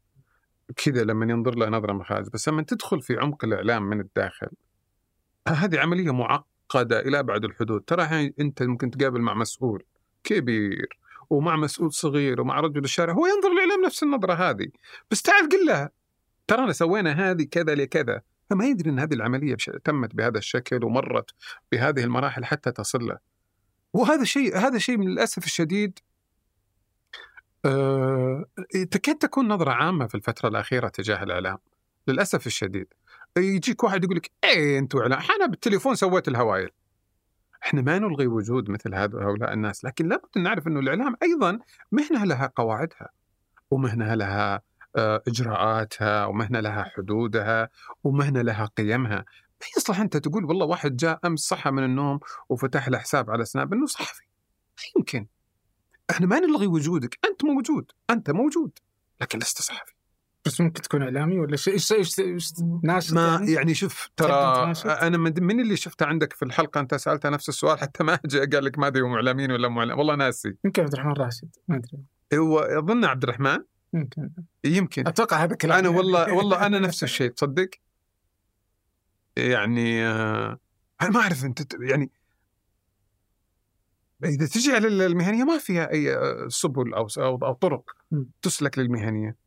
كذا لما ينظر له نظرة مخازن بس لما تدخل في عمق الإعلام من الداخل هذه عملية معقدة. إلى ابعد الحدود. ترى أنت ممكن تقابل مع مسؤول كبير ومع مسؤول صغير ومع رجل الشارع هو ينظر الاعلام نفس النظرة هذه. بس تعال قل له ترانا سوينا هذه كذا لكذا. فما يدري إن هذه العملية. تمت بهذا الشكل ومرت بهذه المراحل حتى تصل له. وهذا شيء هذا شيء من الأسف الشديد أه... تكاد تكون نظرة عامة في الفترة الأخيرة تجاه الإعلام للأسف الشديد. يجيك واحد يقول لك إيه أنتم اعلام أنا بالتليفون سويت الهوايل إحنا ما نلغي وجود مثل هؤلاء الناس لكن لابد أن نعرف إنه الإعلام أيضا مهنة لها قواعدها ومهنة لها آه، إجراءاتها ومهنة لها حدودها ومهنة لها قيمها. ما يصلح أنت تقول والله واحد جاء أمس صحى من النوم وفتح له حساب على سناب انه صحفي؟ ما يمكن. إحنا ما نلغي وجودك أنت موجود أنت موجود لكن لست صحفي. بس ممكن تكون إعلامي ولا شيء؟ إيش إيش ناشط ما يعني؟ يعني شوف ترى أنا من من اللي شفته عندك في الحلقة؟ أنت سألته نفس السؤال حتى ما جاء قال لك ما أدري هم إعلاميين ولا مو. والله ناسي. يمكن عبد الرحمن راشد ما أدري. هو أظن عبد الرحمن؟ يمكن. يمكن. أتوقع هذا كلام أنا والله والله أنا نفس الشيء تصدق؟ يعني آه، أنا ما أعرف أنت يعني إذا تجي على المهنية ما فيها أي آه، سبل أو أو, أو طرق. تسلك للمهنية.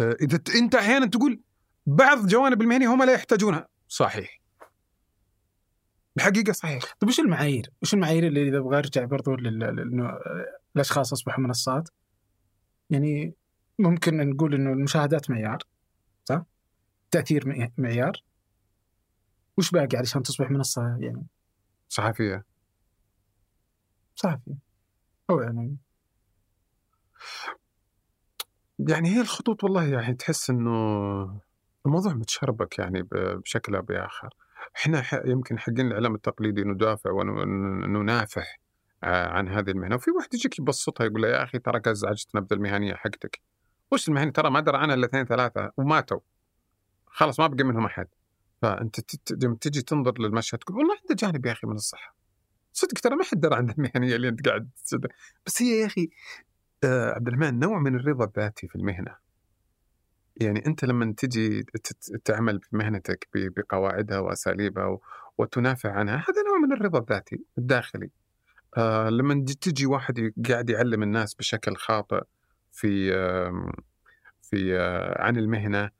إذا ت- أنت أحيانا تقول بعض جوانب المهنية هم لا يحتاجونها. صحيح. الحقيقة صحيح. طيب وش المعايير؟ وش المعايير اللي إذا أبغى ارجع برضو لل- لأنه الأشخاص أصبحوا منصات؟ يعني ممكن نقول إنه المشاهدات معيار صح؟ تأثير معي- معيار. وش باقي علشان تصبح منصة يعني؟ صحفية. صحفي أو يعني. يعني هي الخطوط والله يعني تحس إنه الموضوع متشربك يعني بشكل أو بآخر. إحنا ح- يمكن حقين الإعلام التقليدي ندافع وننافح آه، عن هذه المهنة وفي واحد يجيك يبسطها يقول له يا أخي تراك ازعجت نبذ المهنية حقتك. وش المهنية ترى ما درى عنها إلا اثنين ثلاثة وماتوا. خلاص ما بقي منهم أحد. فأنت ت- ت- لما تجي تنظر للمشهد تقول والله عنده جانب يا أخي من الصحة. صدق ترى ما حد درى عن المهنية اللي أنت قاعد. بس هي يا آه، عبد الرحمن نوع من الرضا الذاتي في المهنة. يعني أنت لما تجي تعمل في مهنتك بقواعدها وأساليبها وتنافع عنها هذا نوع من الرضا الذاتي الداخلي. آه لما تجي- واحد قاعد يعلم الناس بشكل خاطئ في آم، في آه عن المهنة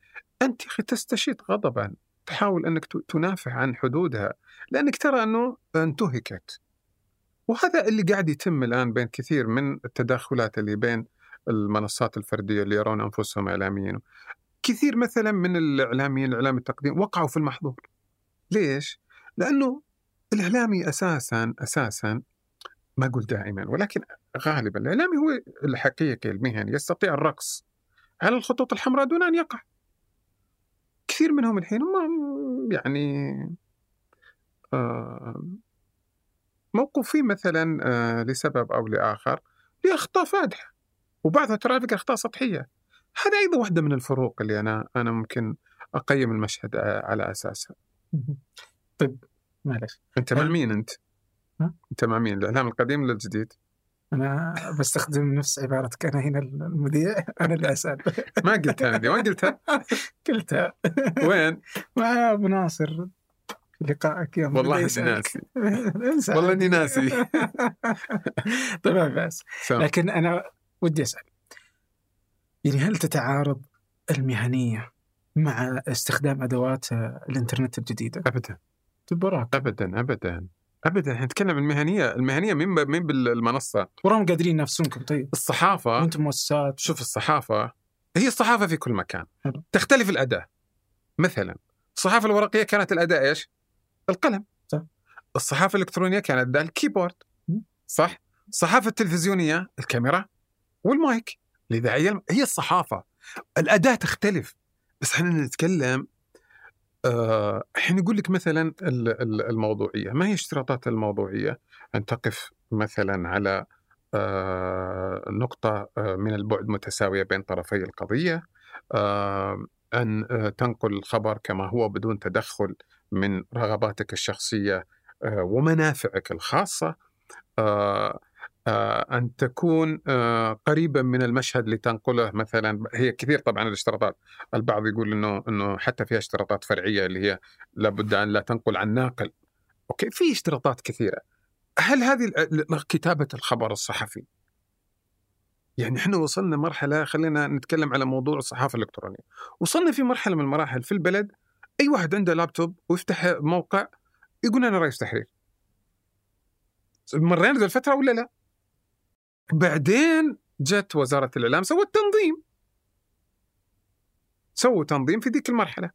أنت يا أخي تستشيط غضبا تحاول أنك تنافع عن حدودها لأنك ترى أنه انتهكت. وهذا اللي قاعد يتم الآن بين كثير من التداخلات اللي بين المنصات الفردية اللي يرون أنفسهم إعلاميين. كثير مثلا من الإعلاميين الاعلام التقديم وقعوا في المحظور. ليش؟ لأنه الإعلامي أساسا أساسا ما أقول دائما ولكن غالبا الإعلامي هو الحقيقي المهني يستطيع الرقص على الخطوط الحمراء دون أن يقع. كثير منهم الحين هم يعني آه، موقوفين مثلا آه، لسبب أو لآخر لأخطاء فادحة وبعضها ترى فكرة أخطاء سطحية. هذا أيضا واحدة من الفروق اللي أنا أنا ممكن أقيم المشهد آه، على أساسها. طيب معلش أنت مع مين أنت؟ ها؟ أنت مع مين؟ الإعلام القديم ولا الجديد؟ أنا بستخدم نفس عبارتك أنا هنا المذيع أنا اللي أسأل ما قلتها ما قلتها قلتها وين؟ مع أبو ناصر لقائك يوم والله اني. ناسي. انسى. والله إني ناسي. طيب ما بأس. لكن أنا ودي أسأل. يعني هل تتعارض المهنية مع استخدام أدوات الإنترنت الجديدة؟ ابدا. تبراك. ابدا ابدا. ابدا. إحنا نتكلم المهنية، المهنية مين ب- مين بالمنصة؟ وراهم قادرين ينافسونكم طيب. الصحافة. وأنتم مؤسسات شوف الصحافة. هي الصحافة في كل مكان. حلو. تختلف الأداة. مثلا الصحافة الورقية كانت الأداة إيش؟ القلم صح. الصحافة الإلكترونية كانت الكيبورد. صح؟ الصحافة التلفزيونية الكاميرا والمايك الاذاعيه هي الصحافة الأداة تختلف بس إحنا نتكلم آه، الحين يقول لك مثلا ال- ال- الموضوعية ما هي اشتراطات الموضوعية أن تقف مثلا على آه، نقطة آه، من البعد متساوية بين طرفي القضية آه، أن آه، تنقل الخبر كما هو بدون تدخل من رغباتك الشخصية آه، ومنافعك الخاصة آه، أن تكون قريبا من المشهد لتنقله مثلا هي كثير طبعا الاشتراطات البعض يقول إنه إنه حتى فيها اشتراطات فرعية اللي هي لابد أن لا تنقل عن ناقل. أوكي في اشتراطات كثيرة. هل هذه كتابة الخبر الصحفي يعني إحنا وصلنا مرحلة خلينا نتكلم على موضوع الصحافة الإلكترونية. وصلنا في مرحلة من المراحل في البلد أي واحد عنده لابتوب ويفتح موقع يقول أنا رئيس تحرير. مرينا ذي الفترة ولا لا؟ بعدين جت وزارة الإعلام سوت تنظيم. سووا تنظيم في ذيك المرحلة.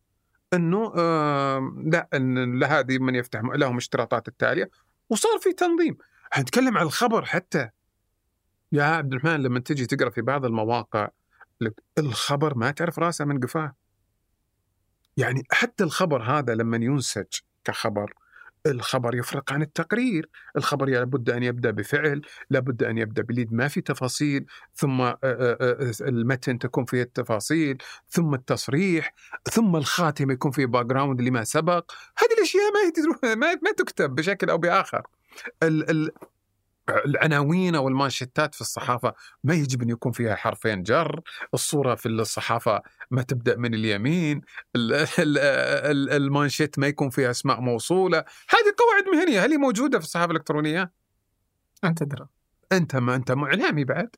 إنه آه لا إن لا هذه من يفتح لهم اشتراطات التالية. وصار في تنظيم. حنتكلم عن الخبر حتى. يا عبد الرحمن لما تجي تقرأ في بعض المواقع الخبر ما تعرف راسه من قفاه. يعني حتى الخبر هذا لما ينسج كخبر الخبر يفرق عن التقرير. الخبر لابد أن يبدأ بفعل لابد أن يبدأ ب lead ما في تفاصيل ثم المتن تكون فيه التفاصيل ثم التصريح ثم الخاتمة يكون فيه background لما سبق. هذه الأشياء ما, ما تكتب بشكل أو بآخر. ال ال العناوين أو المانشيتات في الصحافة ما يجب أن يكون فيها حرفين جر، الصورة في الصحافة ما تبدأ من اليمين، ال- ال- ال- المانشيت ما يكون فيها أسماء موصولة، هذه قواعد مهنية، هل هي موجودة في الصحافة الإلكترونية؟ أنت تدرى أنت ما أنت إعلامي بعد.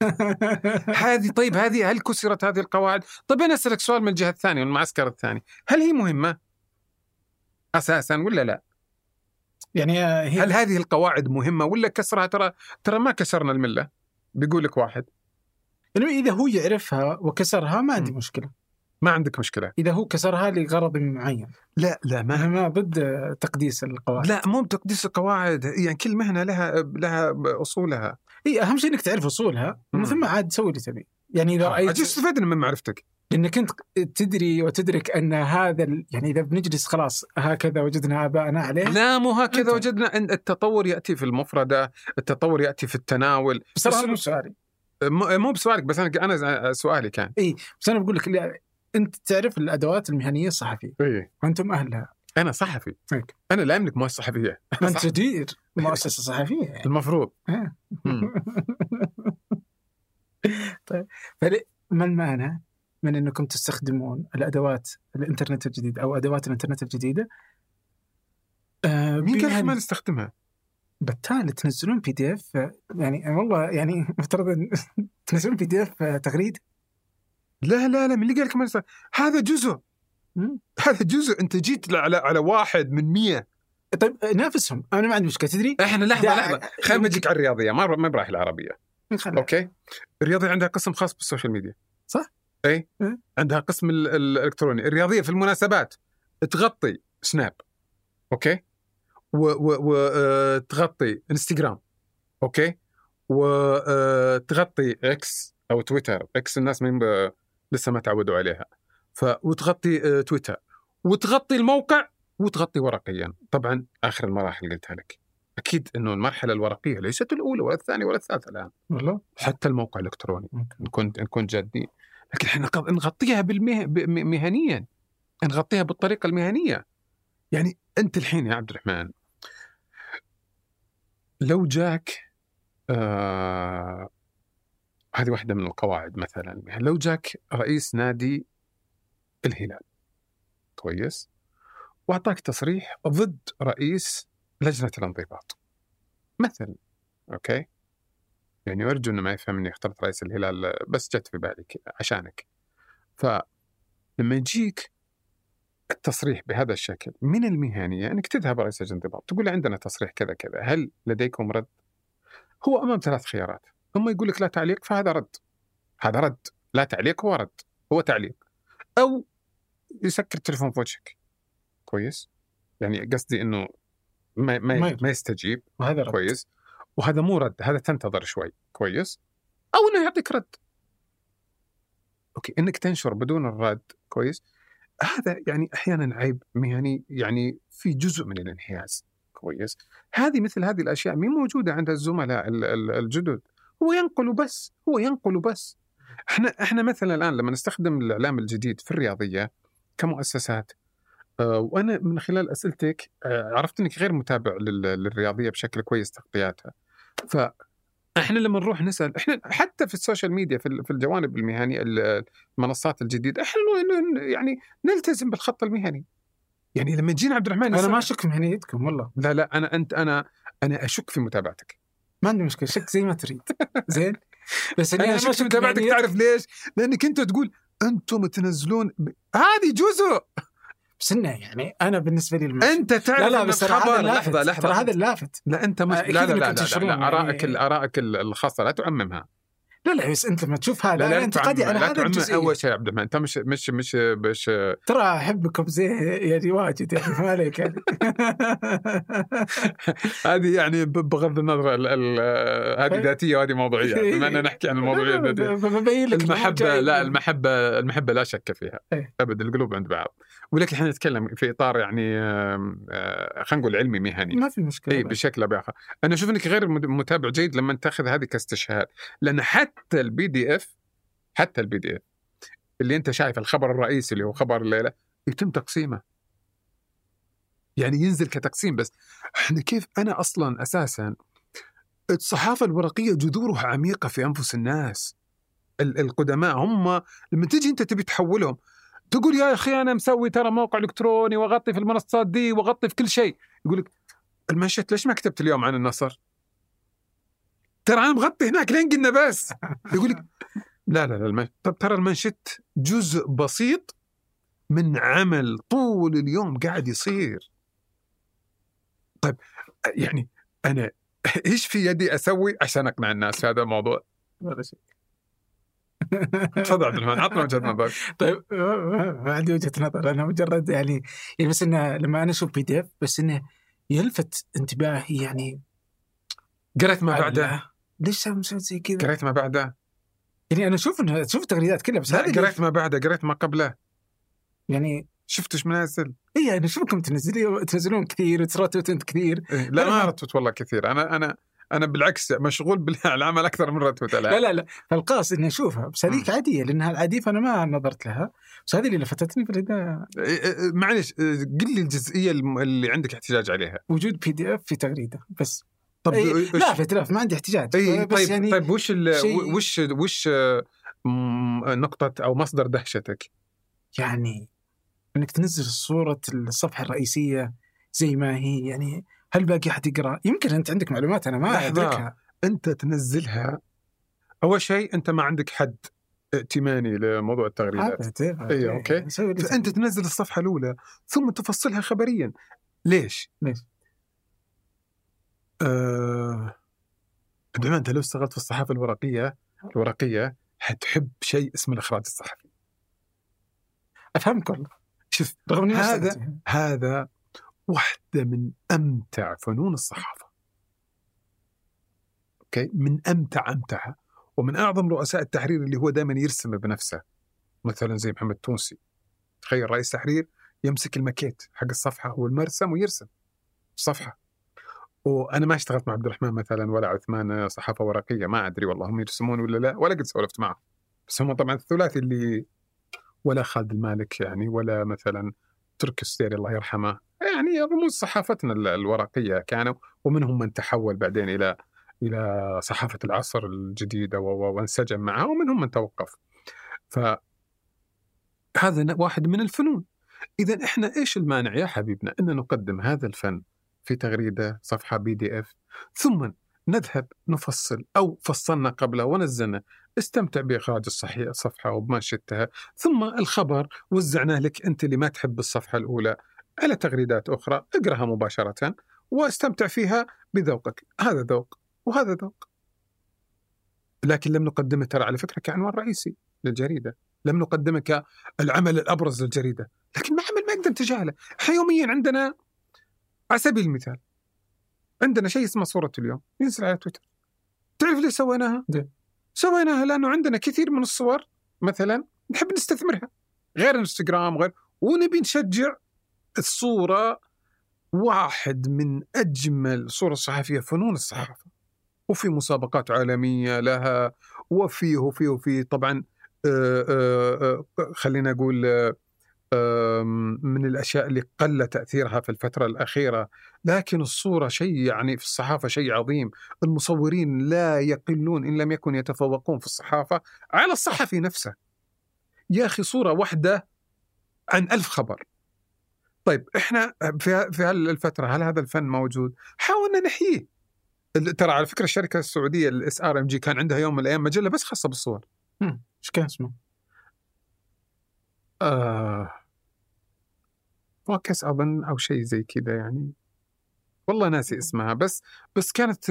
هذه طيب هذه هل كسرت هذه القواعد؟ طيب أنا أسألك سؤال من الجهة الثانية من المعسكر الثاني، هل هي مهمة؟ أساسا ولا لا؟ يعني هي هل هذه القواعد مهمة ولا كسرها؟ ترى ترى ما كسرنا الملة. بيقول لك واحد. يعني إذا هو يعرفها وكسرها ما عندي. مشكلة. ما عندك مشكلة. إذا هو كسرها لغرض معين. لا لا أنا ما ضد تقديس القواعد. لا مو بتقديس القواعد. يعني كل مهنة لها لها أصولها. إي أهم شيء إنك تعرف أصولها. ومن ثم عاد سوي اللي تبي يعني إذا رايت استفدنا من معرفتك. لانك أنت تدري وتدرك أن هذا. يعني إذا بنجلس خلاص هكذا وجدنا آباءنا عليه. لا مو هكذا أنت. وجدنا إن التطور يأتي في المفردة التطور يأتي في التناول. بس بس مو سؤالي مو بسؤالك بس أنا أنا سؤالي كان. إي بس أنا بقول لك أنت تعرف الأدوات المهنية الصحفية؟ إيه وأنتم أهلها. أنا صحفي. هيك. أنا لا أملك مؤسسة صحفية. أنت تدير مؤسسة صحفية. يعني. المفروض. آه. طيب. فل- ما المانع؟ من إنكم تستخدمون الأدوات الإنترنت الجديد أو أدوات الإنترنت الجديدة؟ آه مين قال لك بها- ما نستخدمها؟ بالتالي تنزلون PDF يعني والله يعني مفترض إن تنزلون PDF تغريده لا لا لا من اللي قال لك ما؟ هذا جزء. هذا جزء. أنت جيت على على واحد من مية. طيب نافسهم. أنا ما عندي مشكلة. تدري؟ إحنا لحظة لحظة. خلينا بجيك على الرياضية. ما ما برايح العربية. أوكي؟ الرياضيه عندها قسم خاص بال social media. صح. اي. عندها قسم ال- ال- الإلكتروني. الرياضية في المناسبات تغطي سناب أوكي؟ وتغطي إنستغرام أوكي؟ وتغطي إكس أو تويتر. إكس الناس من ب- لسه ما تعودوا عليها. ف وتغطي آه، تويتر. وتغطي الموقع وتغطي ورقيا. طبعا آخر المراحل قلتها لك. أكيد إنه المرحلة الورقية ليست الأولى ولا الثانية ولا الثالثة الآن. والله. حتى الموقع الإلكتروني. إن كنت إن كنت جادين. لكن إحنا نغطيها بالمه... مهنيا. نغطيها بالطريقة المهنية. يعني أنت الحين يا عبد الرحمن لو جاك آه... هذه واحدة من القواعد مثلا. لو جاك رئيس نادي الهلال. كويس؟ وأعطاك تصريح ضد رئيس لجنة الانضباط. مثلا أوكي؟ يعني أرجو إنه ما يفهم إني اخترت رئيس الهلال بس جت في بالي عشانك. فلما يجيك التصريح بهذا الشكل من المهنية إنك تذهب رئيس لجنه الانضباط تقول له عندنا تصريح كذا كذا هل لديكم رد؟ هو أمام ثلاث خيارات اما يقول لك لا تعليق فهذا رد. هذا رد لا تعليق هو رد هو تعليق. أو يسكر التليفون في وجهك. كويس؟ يعني قصدي إنه ما ما ما, يستجيب. وهذا رد. كويس؟ وهذا مو رد هذا تنتظر شوي. كويس؟ أو إنه يعطيك رد. أوكي إنك تنشر بدون الرد. كويس؟ هذا يعني أحيانا عيب مهني يعني في جزء من الانحياز. كويس؟ هذه مثل هذه الأشياء مين موجودة عند الزملاء ال- ال- الجدد. هو ينقل بس هو ينقل بس. إحنا إحنا مثلا الآن لما نستخدم الإعلام الجديد في الرياضية كمؤسسات آه، وأنا من خلال أسئلتك آه، عرفت إنك غير متابع لل- للرياضية بشكل كويس تغطياتها. فاحنا لما نروح نسأل إحنا حتى في السوشيال ميديا في ال- في الجوانب المهنية ال- المنصات الجديدة إحنا يعني نلتزم بالخط المهني. يعني لما يجينا عبد الرحمن أنا ما أشك في مهنيتكم والله. لا لا أنا أنت أنا أنا أشك في متابعتك. ما عندي مشكلة شك زي ما تريد. زين؟ بس أنا ما اشك في متابعتك. تعرف ليش؟ لأنك انت تقول أنتم تنزلون ب... هذه جزء! بس إنه يعني أنا بالنسبة لي المش... أنت تعرف لا لا بس اللافت لحظة لحظة. ترى هذا اللافت. لا أنت مش آه، لا لا لا, لا, لا, يعني- آرائك ال- آرائك ال- الخاصة لا تعممها. لا لا بس أنت لما تشوف هذا لا لا انتقادي تعمم على لا هذا الجزئية. أول شيء عبد الرحمن أنت مش مش مش مش ترى أحبكم زي يعني واجد يعني ما عليك يعني. هذه يعني بغض النظر ال- ال- هذه ذاتية وهذه موضوعية. بما إننا نحكي عن الموضوعيه الذاتية. جاي- لا المحبة المحبة لا شك فيها. إيه. أبد القلوب عند بعض. ولكن إحنا نتكلم في إطار يعني آه، خلينا نقول علمي مهني. ما في مشكلة إي بشكل أو بآخر. أنا أشوف إنك غير متابع جيد لما تأخذ هذه كاستشهاد. لأن حتى ال PDF حتى ال PDF اللي أنت شايف الخبر الرئيسي اللي هو خبر الليلة يتم تقسيمه. يعني ينزل كتقسيم بس. إحنا كيف أنا أصلا أساسا الصحافة الورقية جذورها عميقة في أنفس الناس. ال- القدماء هم لما تجي أنت تبي تحولهم تقول يا أخي أنا مسوي ترى موقع إلكتروني وأغطي في المنصات دي وأغطي في كل شيء يقول لك المانشيت ليش ما كتبت اليوم عن النصر؟ ترى أنا مغطي هناك لين قلنا بس يقول لك لا لا لا. طب ترى المنشط جزء بسيط من عمل طول اليوم قاعد يصير طيب يعني أنا إيش في يدي أسوي عشان أقنع الناس في هذا الموضوع؟ ولا شيء تفضل عبد الرحمن عطنا وجهة نظرك. طيب. ما ما عندي وجهة نظر أنا مجرد يعني يعني بس إنه لما أنا أشوف بي دي اف بس إنه يلفت انتباهي يعني. قريت ما بعده؟ ليش سوي مسوي زي كذا؟ قريت ما بعده؟ يعني أنا أشوف إنه أشوف التغريدات كلها بس هذا اللي- قريت ما بعده قريت ما قبله. يعني شفت إيش منزل اي أنا اشوفكم تنزلون تنزلون كثير وترتبوا انت كثير. إيه، لا ما رتبت والله كثير. أنا أنا أنا بالعكس مشغول بالعمل أكثر من رتبت لا لا لا. فالقاصد إني أشوفها. بس هذيك عادية لأنها العادية فأنا ما نظرت لها. بس هذه اللي لفتتني في إيه، معلش قل لي الجزئية اللي عندك احتجاج عليها. وجود بي دي اف في تغريدة بس. طب إيش- لافت لافت ما عندي احتجاج. بس طيب يعني طيب وش ال- شيء- وش وش نقطة أو مصدر دهشتك؟ يعني إنك تنزل صورة الصفحة الرئيسية زي ما هي يعني هل باقي أحد يقرأ؟ يمكن أنت عندك معلومات أنا ما. أدركها أنت تنزلها أول شيء أنت ما عندك حد ائتماني لموضوع التغريدات إيه، أوكي. سوي لي فأنت تنزل الصفحة الأولى ثم تفصلها خبريا ليش؟ ليش؟ بما أنت لو اشتغلت في الصحافة الورقية الورقية حتحب شيء اسمه الإخراج الصحفي أفهمك والله شوف رغم هذا-. هذا واحدة من أمتع فنون الصحافة. أوكي؟ من أمتع أمتعها. ومن أعظم رؤساء التحرير اللي هو دائما يرسم بنفسه. مثلا زي محمد تونسي. تخيل رئيس تحرير يمسك الماكيت حق الصفحة والمرسم ويرسم. الصفحه وأنا ما اشتغلت مع عبد الرحمن مثلا ولا عثمان صحافة ورقية. ما أدري والله هم يرسمون ولا لا. ولا قد سولفت معهم بس هم طبعا الثلاثي اللي ولا خالد المالك يعني ولا مثلا تركي السديري الله يرحمه. يعني رموز صحافتنا ال- الورقية كانوا ومنهم من تحول بعدين إلى إلى صحافة العصر الجديدة وانسجم معها ومنهم من توقف. ف هذا ن- واحد من الفنون. إذا إحنا إيش المانع يا حبيبنا إن نقدم هذا الفن في تغريدة صفحة بي دي اف ثم نذهب نفصل أو فصلنا قبله ونزلنا استمتع بإخراج الصحيح الصفحة وبمنشدتها ثم الخبر وزعناه لك أنت اللي ما تحب الصفحة الأولى على تغريدات أخرى اقرأها مباشرة واستمتع فيها بذوقك. هذا ذوق وهذا ذوق. لكن لم نقدمه ترى على فكرة كعنوان رئيسي للجريدة. لم نقدمه كالعمل الأبرز للجريدة. لكن ما عمل ما نقدر نتجاهله إحنا يوميا عندنا على سبيل المثال عندنا شيء اسمه صورة اليوم. ينزل على تويتر. تعرف ليش سويناها؟ ليه؟ سويناها لأنه عندنا كثير من الصور مثلا نحب نستثمرها. غير الانستغرام غير ونبي نشجع الصورة واحد من أجمل صور الصحفية فنون الصحافة. وفي مسابقات عالمية لها وفيه وفيه وفيه طبعا آه، آه، آه، خلينا أم، من الأشياء اللي قل تأثيرها في الفترة الأخيرة. لكن الصورة شيء يعني في الصحافة شيء عظيم. المصورين لا يقلون إن لم يكن يتفوقون في الصحافة على الصحفي نفسه. يا أخي صورة واحدة عن ألف خبر. طيب إحنا في في هالفتره هل هذا الفن موجود؟ حاولنا نحييه ترى على فكرة الشركة السعودية ال SRMG كان عندها يوم من الأيام مجلة بس خاصة بالصور. إيش كان اسمه؟ آه فوكس أظن أو شيء زي كذا يعني والله ناسي اسمها بس بس كانت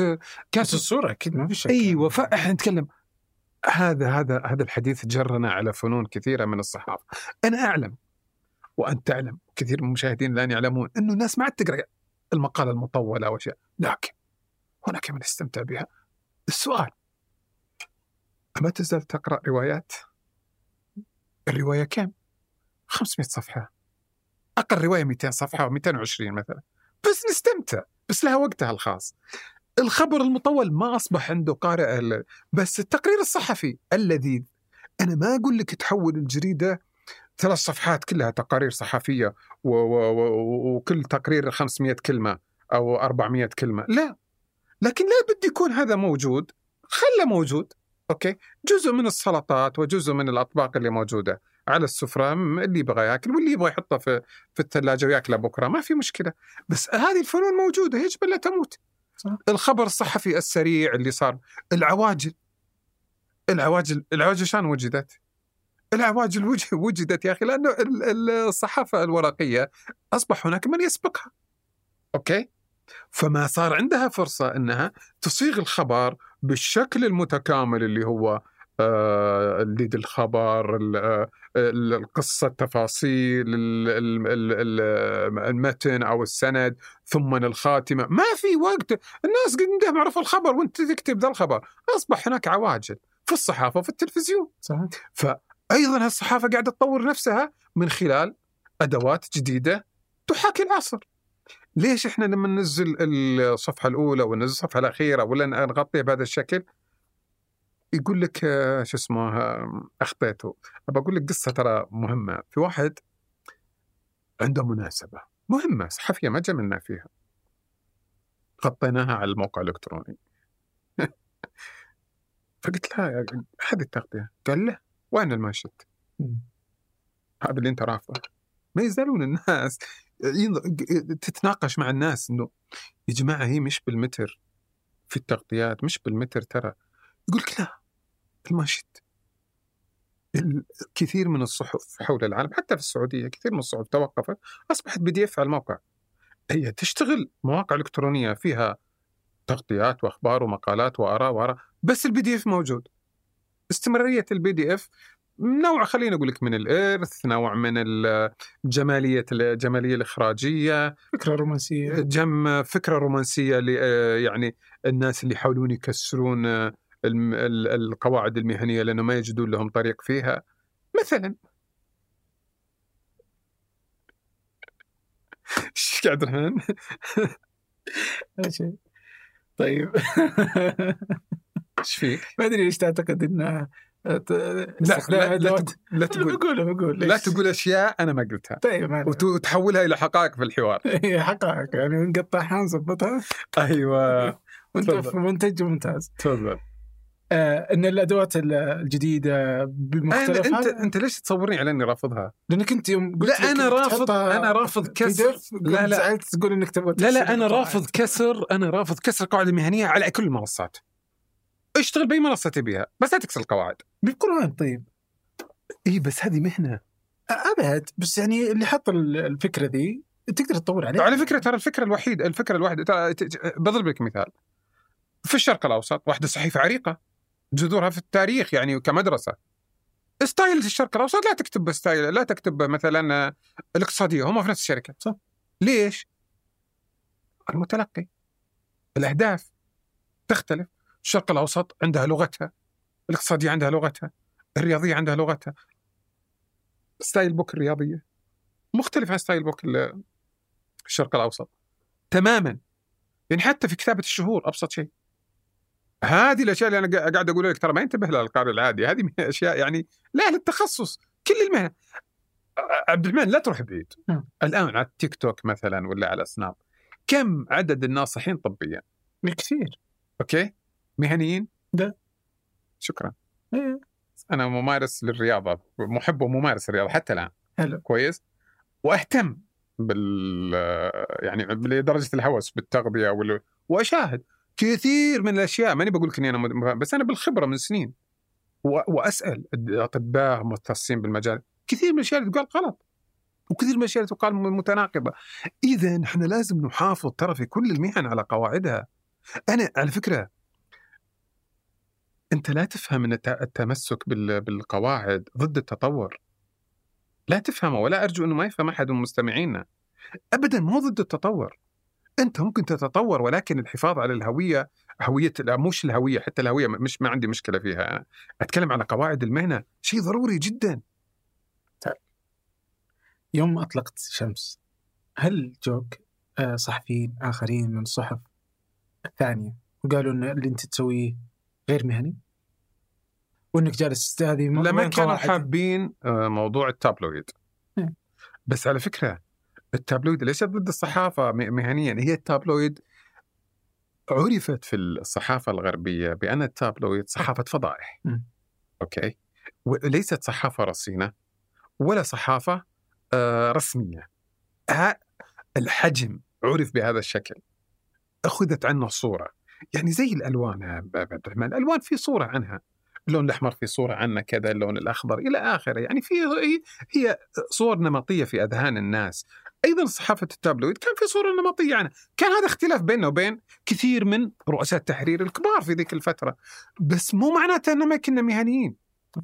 كانت بس الصورة أكيد ما في شك أيوه فإحنا نتكلم هذا هذا هذا الحديث جرنا على فنون كثيرة من الصحافة أنا أعلم وأنت تعلم كثير من المشاهدين الآن يعلمون انه الناس ما عاد تقرأ المقالة المطولة أو شيء لكن هناك من يستمتع بها. السؤال أما تزال تقرأ روايات؟ الرواية كم؟ 500 صفحة. أقل رواية 200 صفحة أو 220 مثلا. بس نستمتع. بس لها وقتها الخاص. الخبر المطول ما أصبح عنده قارئ بس التقرير الصحفي الذي أنا ما أقول لك تحول الجريدة ثلاث صفحات كلها تقارير و وكل تقرير 500 كلمة أو 400 كلمة. لا. لكن لا بد يكون هذا موجود. خله موجود. أوكي؟ جزء من السلطات وجزء من الأطباق اللي موجودة على السفرة اللي يبغى ياكل واللي يبغى يحطه في في الثلاجة وياكله بكرة. ما في مشكلة. بس هذه الفنون موجودة. يجب لا تموت. صح. الخبر الصحفي السريع اللي صار. العواجل. العواجل. العواجل شلون وجدت؟ العواجل وج- وجدت يا أخي لأنه ال- ال- الصحافة الورقية أصبح هناك من يسبقها. أوكي. فما صار عندها فرصة إنها تصيغ الخبر بالشكل المتكامل اللي هو آه، الليد الخبر ال- آه، ال- القصة التفاصيل ال- ال- ال- ال- المتن أو السند ثم الخاتمة ما في وقت. الناس عندهم عرفوا الخبر وأنت تكتب ذا الخبر. أصبح هناك عواجل في الصحافة وفي التلفزيون. صح فأيضا الصحافة قاعدة تطور نفسها من خلال أدوات جديدة تحاكي العصر. ليش إحنا لما ننزل الصفحة الأولى وننزل الصفحة الأخيرة ولا نغطيها بهذا الشكل؟ يقول لك آه، شو اسمه آه، أخطيته. أبى أقول لك قصة ترى مهمة. في واحد عنده مناسبة مهمة صحفية ما جملنا فيها. غطيناها على الموقع الإلكتروني. فقلت له هذه التغطية؟ قال له وين المنشد؟ مم. هذا اللي انت رافضه ما يزالون الناس تتناقش مع الناس انه يا جماعة هي مش بالمتر في التغطيات مش بالمتر ترى يقول لك لا المانشيت ال- كثير من الصحف حول العالم حتى في السعودية كثير من الصحف توقفت أصبحت PDF على الموقع هي تشتغل مواقع إلكترونية فيها تغطيات وأخبار ومقالات وآراء وآراء بس ال PDF موجود استمرارية ال PDF نوع خلينا أقول لك من الارث نوع من ال- جمالية الجماليه الإخراجية. فكرة رومانسية. جم فكرة رومانسية يعني الناس اللي يحاولون يكسرون القواعد المهنية لأنه ما يجدون لهم طريق فيها. مثلا. إيش قاعد الحين؟ طيب. إيش فيك؟ ما أدري ليش تعتقد انها لا لا, لا, لا, تقول- لا تقول بقول بقول لا؟ تقول أشياء أنا ما قلتها طيب وتحولها إلى حقائق في الحوار هي حقائق يعني نقطعها نظبطها أيوه وانت. في منتج ممتاز تفضل آه إن الأدوات ال- الجديدة بمختلفها أنت أنت ليش تصورني على إني رافضها؟ لأنك أنت يوم قلت لا، أنا رافض- أنا رافض كسر. لا، لا. تقول إنك تبغى لا لا أنا. رافض كسر أنا رافض كسر القواعد المهنية على كل المنصات. اشتغل بأي منصة تبيها بس لا تكسر القواعد. بالقرآن طيب إي بس هذه مهنة. ابد بس يعني اللي حط ال- الفكرة ذي تقدر تطور عليها على فكرة ترى الفكرة الوحيدة الفكرة ت- بضرب لك مثال. في الشرق الأوسط واحدة صحيفة عريقة جذورها في التاريخ يعني كمدرسة. style الشرق الأوسط لا تكتب ب style لا تكتب مثلا الاقتصادية هم في نفس الشركة. صح. ليش؟ المتلقي الأهداف تختلف الشرق الأوسط عندها لغتها الاقتصادية عندها لغتها الرياضية عندها لغتها. style book الرياضية مختلف عن style book ال- الشرق الأوسط. تماما. يعني حتى في كتابة الشهور أبسط شيء. هذه الأشياء اللي أنا قا- قاعد أقول لك ترى ما ينتبه لها القارئ العادي. هذه من الاشياء يعني لا للتخصص كل المهن. عبد الرحمن لا تروح بعيد. نعم. الآن على التيك توك مثلا ولا على سناب كم عدد الناصحين طبيا؟ كثير. أوكي؟ مهنيين؟ لا. شكرا. إيه. أنا ممارس للرياضة محب وممارس الرياضة حتى الآن. حلو. كويس. وأهتم بال يعني لدرجة الهوس بالتغذية وال... وأشاهد كثير من الأشياء. ماني بقول لك إني أنا مد- بس أنا بالخبرة من سنين. و... وأسأل أطباء مختصين بالمجال. كثير من الأشياء اللي تقال غلط. وكثير من الأشياء اللي تقال متناقضة. اذا إحنا لازم نحافظ ترى في كل المهن على قواعدها. أنا على فكرة أنت لا تفهم إن الت- التمسك بال... بالقواعد ضد التطور. لا تفهمه ولا أرجو إنه ما يفهم أحد من مستمعينا. ابدا مو ضد التطور. أنت ممكن تتطور ولكن الحفاظ على الهوية هوية لا مش الهوية حتى الهوية مش ما عندي مشكلة فيها. أنا أتكلم على قواعد المهنة. شيء ضروري جدا. يوم أطلقت شمس هل جوك آه، صحفيين آخرين من الصحف الثانية وقالوا إن اللي أنت تسويه غير مهني؟ وإنك جالس هذه م- لما كانوا؟ حابين آه، موضوع ال tabloid. بس على فكرة ال tabloid ليست ضد الصحافة م- مهنيا هي ال tabloid عرفت في الصحافة الغربية بأن ال tabloid صحافة فضائح مم. okay وليست صحافة رصينة ولا صحافة آه، رسمية ها- الحجم عرف بهذا الشكل أخذت عنه صورة يعني زي الألوان يا عبد الرحمن الألوان في صورة عنها. اللون الأحمر في صورة عنه كذا اللون الأخضر إلى آخره. يعني في هي- صور نمطية في أذهان الناس. أيضا صحافة التابلويد كان في صورة نمطية عنها. كان هذا اختلاف بيننا وبين كثير من رؤساء التحرير الكبار في ذيك الفترة. بس مو معناته ان ما كنا مهنيين.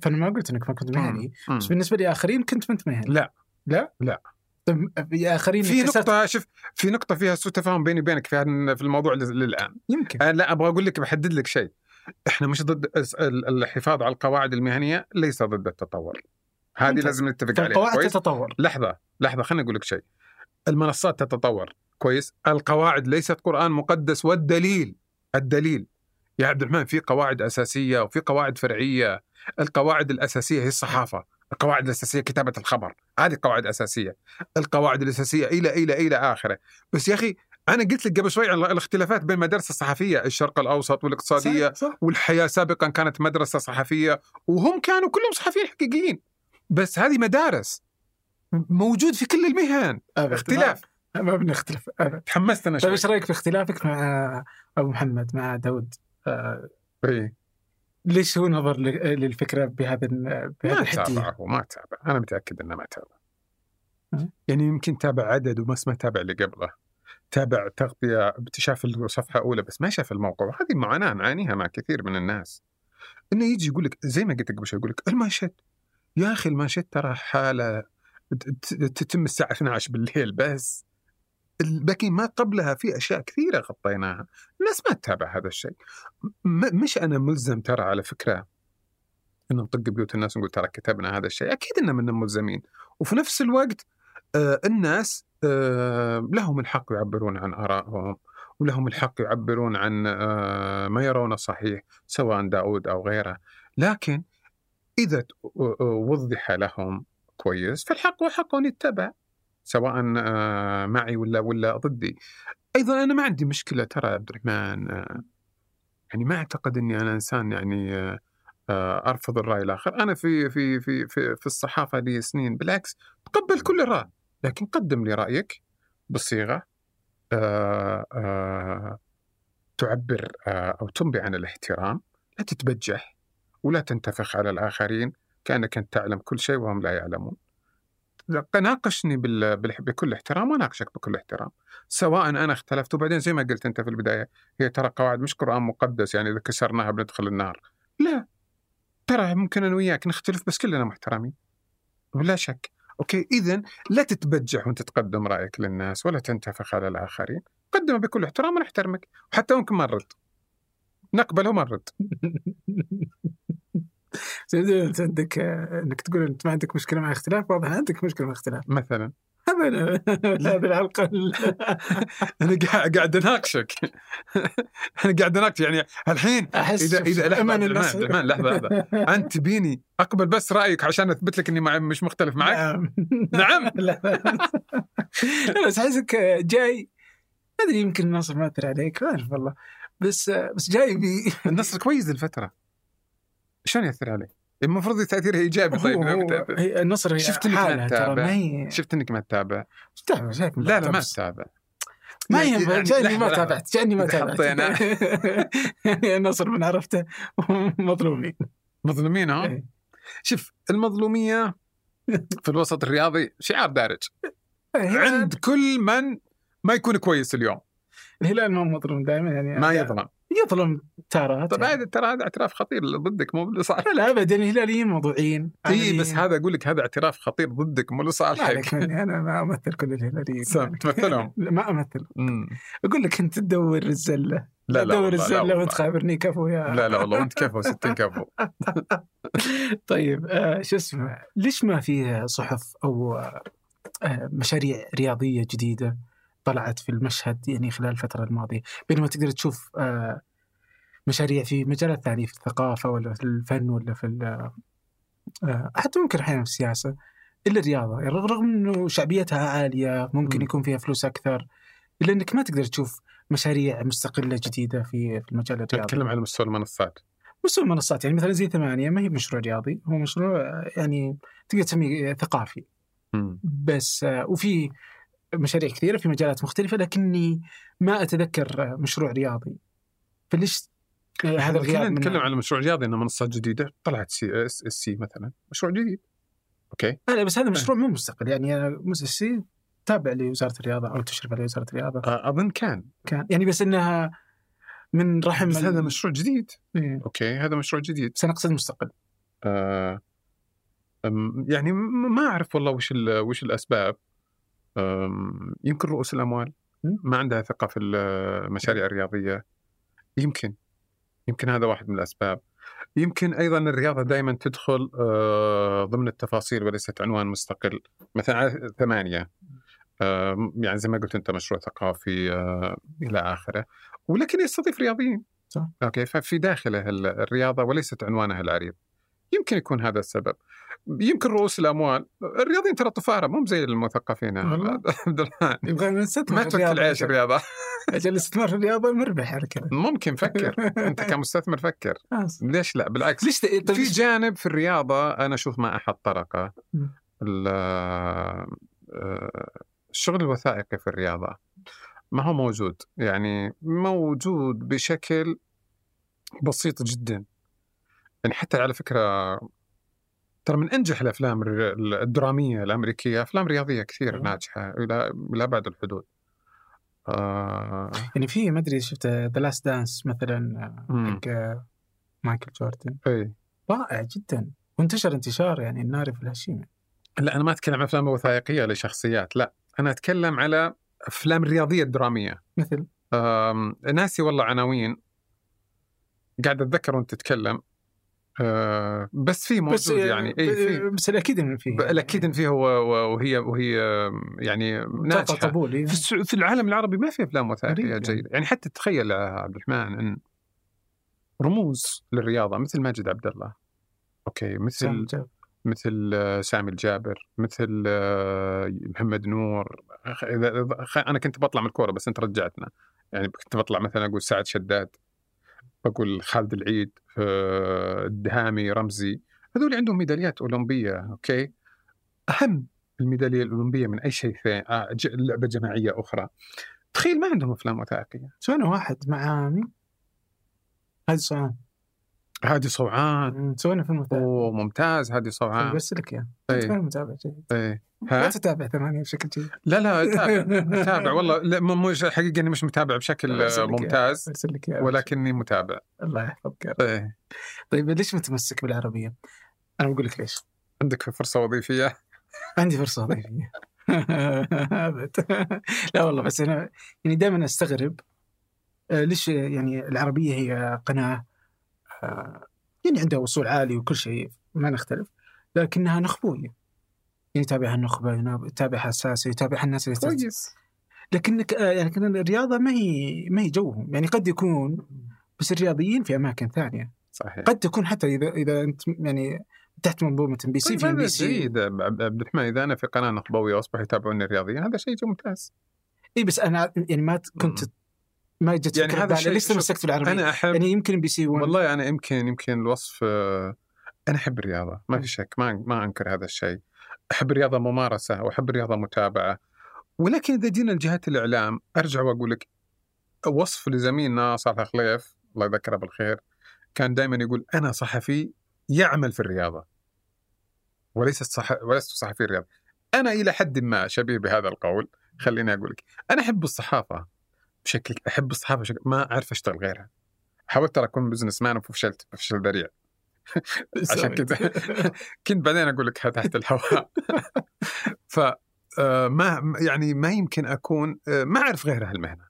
فأنا ما قلت إنك ما كنت مهني. بس بالنسبة لي آخرين كنت ما أنت مهني. لا. لا؟ لا. طيب يا اخرين في نقطة شوف في نقطة فيها سوء تفاهم بيني وبينك في في الموضوع للآن. يمكن. أنا لا أبغى أقول لك بحدد لك شيء. إحنا مش ضد الحفاظ على القواعد المهنية ليس ضد التطور. هذه. لازم نتفق عليها. القواعد تتطور لحظة لحظة خليني أقول لك شيء. المنصات تتطور. كويس؟ القواعد ليست قرآن مقدس والدليل الدليل. يا عبد الرحمن في قواعد أساسية وفي قواعد فرعية. القواعد الأساسية هي الصحافة. القواعد الأساسية كتابة الخبر. هذه قواعد اساسيه القواعد الأساسية إلى إلى إلى آخره. بس يا أخي أنا قلت لك قبل شوي عن الاختلافات بين المدارس الصحفية الشرق الأوسط والاقتصادية صح, صح. والحياة سابقا كانت مدرسة صحفية وهم كانوا كلهم صحفيين حقيقيين. بس هذه مدارس موجود في كل المهن. أبد. اختلاف. ما, بنختلف أبد. تحمست أنا طيب شوي. إيش رأيك في اختلافك مع أبو محمد مع داود؟ آه إيه. ليش هو نظر للفكرة بهذا بهذا ما؟ تابع هو ما تابع أنا متأكد إنه ما تابع أه. يعني يمكن تابع عدد وبس ما تابع اللي قبله. تابع تغطية شاف الصفحة اولى بس ما شاف الموقع. هذه معاناة نعانيها مع كثير من الناس. إنه يجي يقول لك زي ما قلت قبل شوي يقول لك المانشيت. يا أخي المانشيت ترى حالة تتم الساعة 12 بالليل بس. الباقي ما قبلها في أشياء كثيرة غطيناها. الناس ما تتابع هذا الشيء. مش أنا ملزم ترى على فكرة ان ندق بيوت الناس ونقول ترى كتبنا هذا الشيء. أكيد ان من ملزمين. وفي نفس الوقت آه الناس آه لهم الحق يعبرون عن آرائهم ولهم الحق يعبرون عن آه ما يرونه صحيح سواء داود أو غيره. لكن إذا وضح لهم كويس فالحق حق ان يتبع. سواء آه معي ولا ولا ضدي أيضا أنا ما عندي مشكلة ترى يا عبد الرحمن آه يعني ما أعتقد إني أنا إنسان يعني آه أرفض الرأي الآخر، أنا في في في في, في الصحافة لي سنين بالعكس تقبل كل الراي، لكن قدم لي رأيك بصيغة تعبر أو تنبي عن الاحترام، لا تتبجح ولا تنتفخ على الآخرين كأنك أنت تعلم كل شيء وهم لا يعلمون. ناقشني بكل احترام وأناقشك بكل احترام. سواء أنا اختلفت وبعدين زي ما قلت أنت في البداية هي ترى قواعد مش قرآن مقدس يعني إذا كسرناها بندخل النار. لا ترى ممكن أنا وياك نختلف بس كلنا محترمين. ولا شك. أوكي اذا لا تتبجح وأنت تقدم رأيك للناس ولا تنتفخ على الآخرين. قدمه بكل احترام ونحترمك. وحتى ممكن ما نرد. نقبل وما نرد. انت عندك انك تقول انت ما عندك مشكلة مع اختلاف واضح عندك مشكلة مع اختلاف. مثلا. وين هذه الحلقة أنا قاعد أناقشك. أنا قاعد أناقش يعني الحين أحس إذا إذا لحظة لحظة لحظة. أنت تبيني أقبل بس رأيك عشان أثبت لك إني مش مختلف معك؟ نعم. نعم. لا. بس أحسك جاي ما أدري يمكن النصر ما أثر عليك ما أعرف والله. بس بس جاي النصر كويس الفترة شلون ياثر عليه؟ المفروض تأثيره إيجابي طيب هو. هي النصر هي شفت إنك ما تتابع. ما هي شفت إنك ما تتابع لا لا ما. تتابع ما يعني- ينفع يعني كاني ما لحظة، لحظة. تابعت كاني ما تابعت حطينا- يعني النصر من عرفته مظلومين مظلومين ها إيه. شوف المظلومية في الوسط الرياضي شعار دارج عند كل من ما يكون كويس اليوم الهلال ما هو مظلوم دائما يعني. ما يظلم. يظلم طيب يعني. هذا ترى هذا اعتراف خطير ضدك مو لصالحك لا لا ابدا الهلاليين موضوعيين. إي بس هذا أقول لك هذا اعتراف خطير ضدك مو لصالحك. مني أنا ما أمثل كل الهلاليين. تمثلهم؟ ما أمثل. أقول لك أنت تدور الزلة. لا لا تدور الزلة. وانت خابرني كفو يا. لا لا والله وأنت كفو 60 كفو. طيب آه شو اسمه ليش ما في صحف أو آه مشاريع رياضية جديدة؟ طلعت في المشهد يعني خلال الفترة الماضية. بينما تقدر تشوف آه مشاريع في مجالات ثانية في الثقافة ولا في الفن ولا في ال- آه حتى ممكن أحيانا في السياسة إلا الرياضة. يعني رغم إنه شعبيتها عالية ممكن مم. يكون فيها فلوس أكثر إلا إنك ما تقدر تشوف مشاريع مستقلة جديدة في في المجال الرياضي. نتكلم على مستوى المنصات. مستوى المنصات. يعني مثلا زي ثمانية ما هي مشروع رياضي هو مشروع آه، يعني تقدر تسميه ثقافي. بس وفي مشاريع كثيرة في مجالات مختلفة لكني ما أتذكر آه، مشروع رياضي. فليش هذا الغياب نتكلم على مشروع رياضي إنه منصات جديدة طلعت SSC مثلا. مشروع جديد. okay. لا بس هذا مشروع مو مستقل. يعني آه، مؤسسي تابع لوزارة الرياضة أو تشرف عليه وزارة الرياضة. آه، أظن كان. كان. يعني بس إنها من رحم بس هذا مشروع جديد. إيه. أوكي هذا مشروع جديد. بس أنا أقصد مستقل. آه يعني ما أعرف والله وش وش الأسباب. يمكن رؤوس الأموال? ما عندها ثقة في المشاريع الرياضية. يمكن يمكن هذا واحد من الأسباب. يمكن أيضا الرياضة دائما تدخل آه، ضمن التفاصيل وليست عنوان مستقل. مثلا ثمانية. آه، يعني زي ما قلت أنت مشروع ثقافي آه، إلى آخره. ولكن يستضيف رياضيين. صح. أوكي ففي داخله ال- الرياضة وليست عنوانها العريض. يمكن يكون هذا السبب. يمكن رؤوس الأموال. الرياضيين ترى طفاره مو زي المثقفين. عبد الرحمن. يبغى نستثمر ما الرياضة. العيش الرياضة. أجل الاستثمار في الرياضة مربح على كذا. ممكن فكر. أنت كمستثمر فكر. ليش لا؟ بالعكس. ليش طيب في جانب في الرياضة أنا أشوف ما أحد طرقه. آه، الشغل الوثائقي في الرياضة ما هو موجود. يعني موجود بشكل بسيط جدا. يعني حتى على فكرة ترى من أنجح الأفلام الدرامية الأمريكية أفلام رياضية كثير أيوة. ناجحة إلى إلى ابعد الحدود. آه. يعني في ما أدري شفت The Last Dance مثلا آه،. حق آه، مايكل جوردن. إي. رائع جدا. وانتشر انتشار يعني النار في الهشيم لا أنا ما أتكلم عن أفلام وثائقية لشخصيات لا. أنا أتكلم على أفلام رياضية درامية. مثل؟ آم، ناسي والله عناوين. قاعد أتذكر وأنت تتكلم. آه، بس في بس موجود يعني. إي في. بس الأكيد انه فيه الأكيد إن فيه وهي وهي يعني ناجحة. قبول إيه. في, في العالم العربي ما في أفلام وثائقية يعني. جيدة. يعني حتى تخيل يا عبد الرحمن إن رموز للرياضة مثل ماجد عبد الله. أوكي مثل. مثل آه، سامي الجابر مثل آه، محمد نور. أنا كنت بطلع من الكورة بس أنت رجعتنا. يعني كنت بطلع مثلا أقول سعد شداد. بقول خالد العيد آه، الدهامي رمزي هذول عندهم ميداليات أولمبية أوكي؟ أهم الميدالية الأولمبية من أي شيء ثاني آه، لعبة جماعية أخرى. تخيل ما عندهم أفلام وثائقية. سوينا واحد مع مين؟ هذه صوان هادي صوعان. سوينا فيلم وثائقي. ممتاز هادي صوعان. بس لك إياه. فعلاً متابع جيد. إيه. لا ها تتابع ثمانية بشكل جيد لا لا أتابع أتابع والله لا مو مش حقيقه أني مش متابع بشكل. ممتاز لك. ولكني متابع الله يحفظك إيه طيب ليش متمسك بالعربية؟ أنا بقول لك ليش عندك فرصة وظيفية عندي فرصة وظيفية أبد. لا والله بس أنا يعني دائما أستغرب آه، ليش يعني العربية هي قناة آه، يعني عندها وصول عالي وكل شيء ما نختلف لكنها نخبوية يتابعها النخبه يتابعها الساسه يتابعها الناس اللي. كويس. لكنك آه، يعني كان الرياضة ما هي ما هي جوهم. يعني قد يكون بس الرياضيين في أماكن ثانية. صحيح. قد تكون حتى إذا إذا أنت يعني تحت منظومة ام بي سي في ام بي سي جيد عبد عبد الرحمن إذا أنا في قناة نخبوية وأصبح يتابعوني الرياضيين هذا شيء ممتاز. إي بس أنا يعني ما كنت ما جت يعني هذا الشيء- ليش تمسكت في العربيه أنا أحب يعني يمكن MBC 1 والله أنا يمكن يمكن الوصف آه، أنا أحب الرياضة ما في شك ما ما أنكر هذا الشيء. أحب الرياضة ممارسة وأحب الرياضة متابعة. ولكن إذا جينا لجهات الإعلام أرجع وأقول لك وصف لزميلنا صالح خليف الله يذكره بالخير كان دائما يقول أنا صحفي يعمل في الرياضة. وليس صح ولست صحفي رياضي أنا إلى حد ما شبيه بهذا القول خليني أقول لك أنا أحب الصحافة بشكل أحب الصحافة بشكل ما ااعرف أشتغل غيرها. حاولت أكون بزنس مان وفشلت فشل ذريع. عشان كذا كنت بعدين أقول لك تحت الهواء. ف آه، ما يعني ما يمكن أكون آه، ما أعرف غير هالمهنة.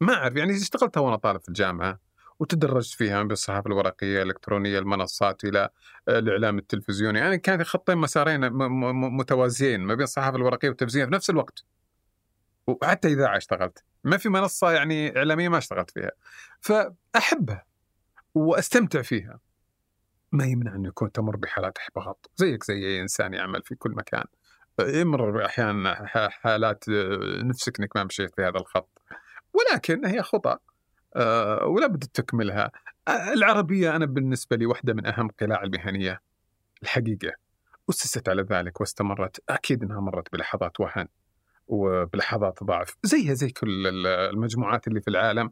ما أعرف يعني اشتغلتها وأنا طالب في الجامعة وتدرجت فيها من بالصحافه الورقية الإلكترونية المنصات إلى آه، الإعلام التلفزيوني يعني كانت خطين مسارين متوازيين ما بين الصحافة الورقية والتلفزيونيه في نفس الوقت. وحتى اذاعه اشتغلت. ما في منصة يعني إعلامية ما اشتغلت فيها. فأحبها وأستمتع فيها. ما يمنع أنه يكون تمر بحالات إحباط. زيك زي أي إنسان يعمل في كل مكان. يمر أحيانا ح- حالات آه، نفسك إنك ما مشيت في هذا الخط. ولكن هي خطأ آه، ولا بد تكملها. العربية أنا بالنسبة لي واحدة من أهم قلاع المهنية. الحقيقة. أسست على ذلك واستمرت. أكيد إنها مرت بلحظات وهن وبلحظات ضعف. زيها زي كل ال- المجموعات اللي في العالم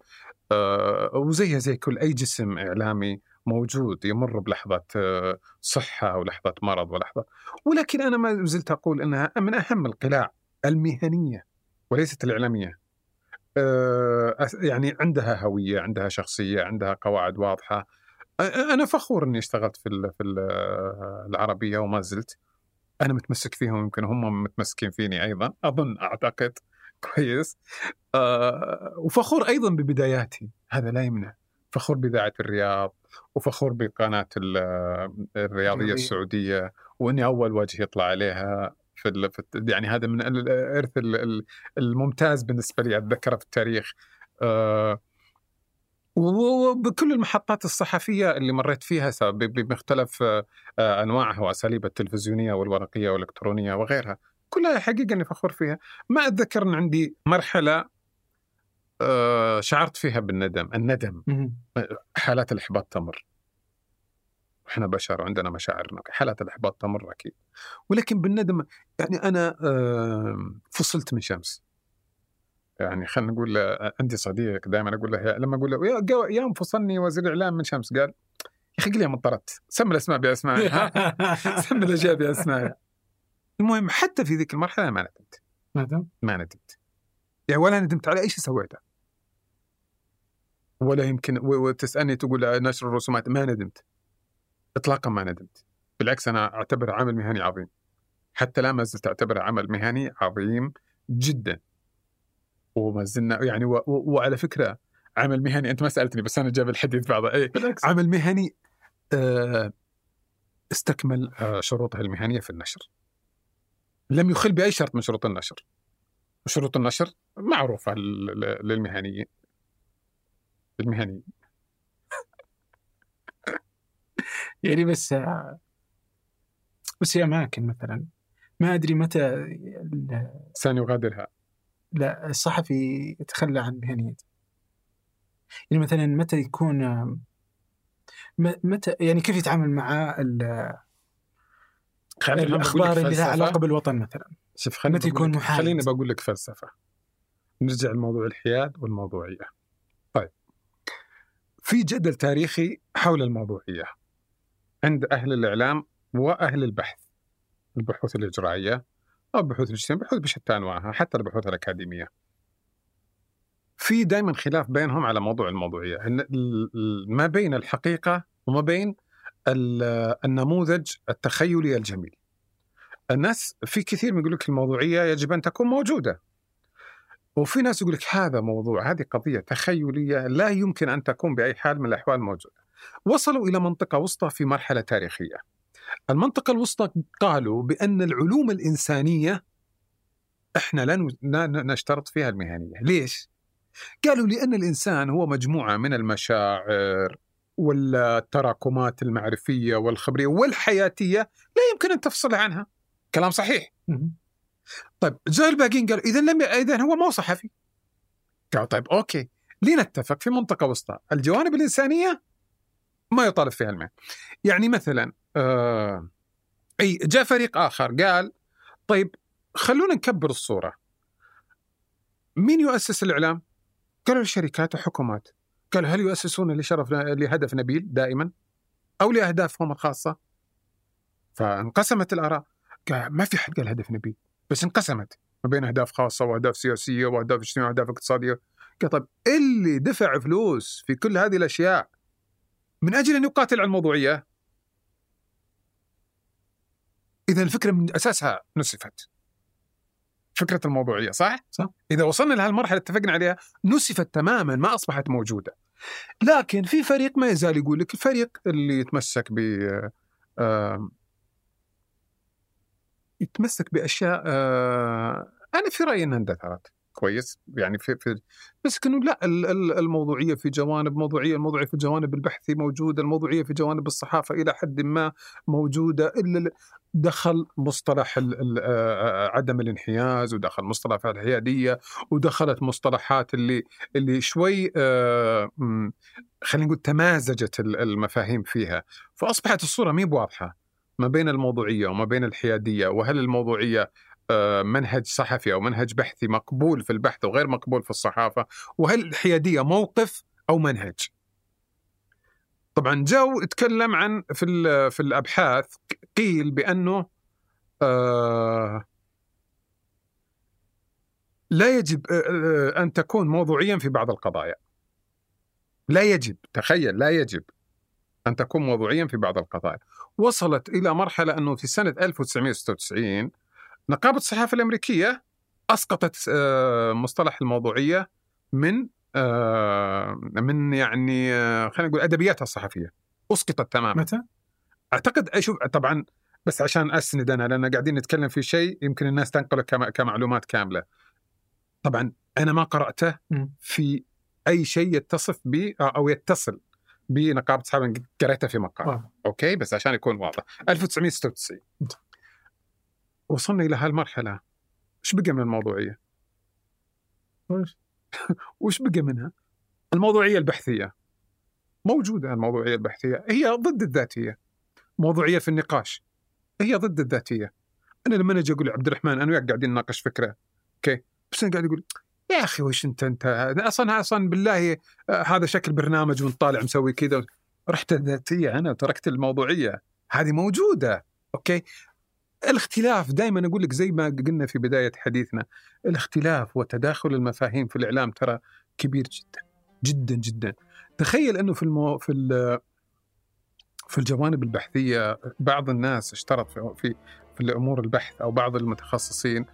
آه، وزيها زي كل أي جسم إعلامي. موجود يمر بلحظة آه، صحة ولحظة مرض ولحظة. ولكن أنا ما زلت أقول أنها من أهم القلاع المهنية وليست الإعلامية. آه، يعني عندها هوية عندها شخصية عندها قواعد واضحة. أنا فخور أني اشتغلت في ال- في ال- العربية وما زلت. أنا متمسك فيهم يمكن هم متمسكين فيني أيضا أظن أعتقد كويس. آه، وفخور أيضا ببداياتي. هذا لا يمنع. فخور بإذاعة الرياض وفخور بقناة ال- الرياضية الرياضية. السعودية وإني أول وجه يطلع عليها في. في يعني هذا من ال- الإرث ال- ال- الممتاز بالنسبة لي أتذكره في التاريخ آه، وبكل المحطات الصحفية اللي مريت فيها بمختلف آه، أنواعها وأساليبها التلفزيونية والورقية والإلكترونية وغيرها كلها حقيقة أني فخور فيها ما أتذكر أن عندي مرحلة آه، شعرت فيها بالندم. الندم. حالات الإحباط تمر. إحنا بشر وعندنا مشاعرنا حالات الإحباط تمر أكيد. ولكن بالندم يعني أنا آه، فصلت من شمس. يعني خلينا نقول آه، عندي صديق دائما أقول له يا- لما أقول له يا جو- يوم فصلني وزير الإعلام من شمس. قال يا أخي قل لي مطرت سمي الأسماء بأسمائها سمي الأشياء بأسمائها المهم حتى في ذيك المرحلة ما ندمت. ماذا؟ ما ندمت. يعني ولا ندمت على أي شيء سويته. ولا يمكن وتسألني تقول نشر الرسومات ما ندمت. اطلاقا ما ندمت. بالعكس أنا اعتبره عمل مهني عظيم. حتى لا ما زلت اعتبره عمل مهني عظيم جدا. وما زلنا يعني و... و... وعلى فكرة عمل مهني أنت ما سألتني بس أنا جاب الحديث بعضه. اي بالعكس. عمل مهني آه، استكمل آه، شروطه المهنية في النشر. لم يخل بأي شرط من شروط النشر. شروط النشر معروفة لل- لل- للمهنيين. المهنيين يعني. بس بس في أماكن مثلا. ما أدري متى ال- سنغادرها لا الصحفي يتخلى عن مهنيته يعني مثلا متى يكون متى يعني كيف يتعامل مع الأخبار اللي لها. علاقة بالوطن مثلا؟ شوف خليني متى بقول يكون لك- محايد؟ خليني بقول لك فلسفة. نرجع لموضوع الحياد والموضوعية. في جدل تاريخي حول الموضوعيه عند أهل الإعلام وأهل البحث البحوث الإجرائية أو البحوث الاجتماعية بحوث بشتى أنواعها حتى البحوث الأكاديمية. في دائما خلاف بينهم على موضوع الموضوعية. إن ال- ال- ما بين الحقيقة وما بين ال- النموذج التخيلي الجميل. الناس في كثير من يقول لك الموضوعية يجب أن تكون موجودة. وفي ناس يقول لك هذا موضوع هذه قضية تخيلية لا يمكن أن تكون بأي حال من الأحوال موجودة وصلوا إلى منطقة وسطى في مرحلة تاريخية المنطقة الوسطى قالوا بأن العلوم الإنسانية إحنا لا نشترط فيها المهنية، ليش؟ قالوا لأن الإنسان هو مجموعة من المشاعر والتراكمات المعرفية والخبرية والحياتية لا يمكن أن تفصل عنها. كلام صحيح. طيب جاء الباقيين قالوا إذا لم إذا هو ما هو صحفي. قالوا طيب أوكي لنتفق في منطقة وسطى، الجوانب الإنسانية ما يطالب فيها المهنة. يعني مثلا آه أي جاء فريق آخر قال طيب خلونا نكبر الصورة مين يؤسس الإعلام؟ قالوا الشركات وحكومات قالوا هل يؤسسون لشرف لهدف نبيل دائما أو لأهدافهم الخاصة؟ فانقسمت الآراء قال ما في حد قال هدف نبيل بس انقسمت ما بين أهداف خاصة وأهداف سياسية وأهداف اجتماعية وأهداف اقتصادية طيب اللي دفع فلوس في كل هذه الأشياء من أجل أن يقاتل على الموضوعيه إذا الفكرة من أساسها نسفت فكرة الموضوعية صح؟ صح. إذا وصلنا لهالمرحله اتفقنا عليها نسفت تماما ما أصبحت موجودة لكن في فريق ما يزال يقول لك الفريق اللي يتمسك ب يتمسك بأشياء آه، أنا في رأيي إنها اندثرت كويس. يعني في, في بس إنه لا ال- ال- الموضوعية في جوانب موضوعية الموضوعية في الجوانب البحثي موجودة الموضوعية في جوانب الصحافة إلى حد ما موجودة إلا ال- دخل مصطلح ال- آه، عدم الانحياز ودخل مصطلح الحياديه ودخلت مصطلحات اللي اللي شوي آه، خلينا نقول تمازجت ال- المفاهيم فيها. فأصبحت الصورة مي بواضحة. ما بين الموضوعية وما بين الحيادية وهل الموضوعية آه، منهج صحفي أو منهج بحثي مقبول في البحث وغير مقبول في الصحافة؟ وهل الحيادية موقف أو منهج؟ طبعا جو اتكلم عن في في الأبحاث قيل بأنه آه، لا يجب آه، آه، أن تكون موضوعيا في بعض القضايا. لا يجب تخيل لا يجب. أن تكون موضوعيا في بعض القضايا وصلت إلى مرحلة أنه في سنة 1996 نقابة الصحافة الأمريكية أسقطت آه، مصطلح الموضوعية من آه، من يعني آه، خلينا نقول أدبياتها الصحفية أسقطت تماما متى؟ أعتقد أشوف طبعا بس عشان أسند أنا لأن قاعدين نتكلم في شيء يمكن الناس تنقله كم- كمعلومات كاملة. طبعا أنا ما قرأته مم. في أي شيء يتصف ب أو يتصل بنقابة الصحافه قريته في مقال. آه. أوكي؟ بس عشان يكون واضح. 1996 وصلنا إلى هالمرحلة. إيش بقى من الموضوعية؟ وش بقى منها؟ الموضوعية البحثية. موجودة الموضوعية البحثية. هي ضد الذاتية. موضوعية في النقاش. هي ضد الذاتية. أنا لما أجي أقول عبد الرحمن أنا وياك قاعدين نناقش فكرة. أوكي؟ بس أنا قاعد أقول يا أخي وش أنت أنت أصلا أصلا بالله آه، هذا شكل برنامج وانت طالع مسوي كذا. رحت الذاتيه أنا وتركت الموضوعية. هذه موجودة. أوكي؟ الاختلاف دائما أقول لك زي ما قلنا في بداية حديثنا الاختلاف وتداخل المفاهيم في الإعلام ترى كبير جدا جدا جدا. تخيل أنه في المو... في ال... في الجوانب البحثية بعض الناس اشترط في في, في الأمور البحث أو بعض المتخصصين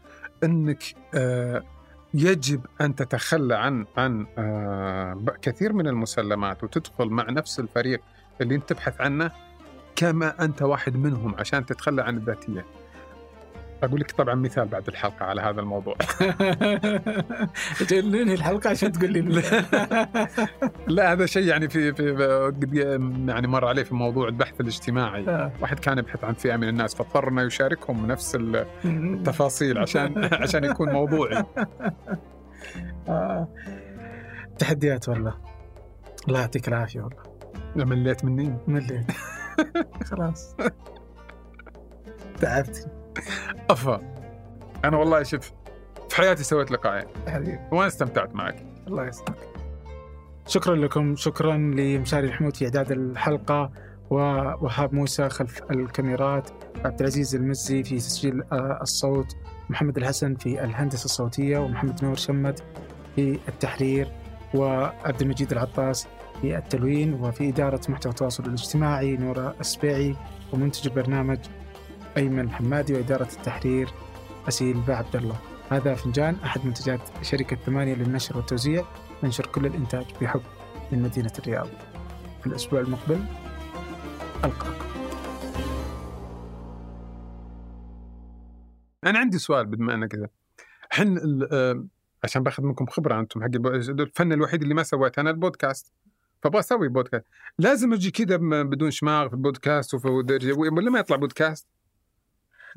إنك آه يجب أن تتخلى عن عن آه كثير من المسلمات وتدخل مع نفس الفريق اللي أنت تبحث عنه كما أنت واحد منهم عشان تتخلى عن الذاتية. أقول لك طبعا مثال بعد الحلقة على هذا الموضوع. ننهي الحلقة عشان تقول لي لا هذا شيء يعني في في قد يعني مر عليه في موضوع البحث الاجتماعي. آه. واحد كان يبحث عن فئة من الناس فاضطر انه يشاركهم نفس التفاصيل عشان عشان يكون موضوعي. آه. تحديات والله الله يعطيك العافية والله مليت مني مليت خلاص تعبت افا. أنا والله شوف في حياتي سويت لقاءين. حبيبي. وأنا استمتعت معك. الله يسعدك شكرا لكم شكرا لمشاري الحمود في إعداد الحلقة ووهاب موسى خلف الكاميرات عبد العزيز المزي في تسجيل آه، الصوت محمد الحسن في الهندسة الصوتية ومحمد نور شمت في التحرير وعبد المجيد العطاس في التلوين وفي إدارة محتوى التواصل الاجتماعي نورا السبيعي ومنتج البرنامج أيمن الحمادي وإدارة التحرير أسيل با عبد الله. هذا فنجان أحد منتجات شركة ثمانية للنشر والتوزيع ننشر كل الإنتاج بحب من مدينة الرياض. في الأسبوع المقبل القاكم أنا عندي سؤال بما انه كذا. حن آه، عشان باخذ منكم خبرة أنتم حق الفن الوحيد اللي ما سويته أنا البودكاست. فأبغى أسوي بودكاست. لازم أجي كذا بدون شماغ في البودكاست ولا ما يطلع بودكاست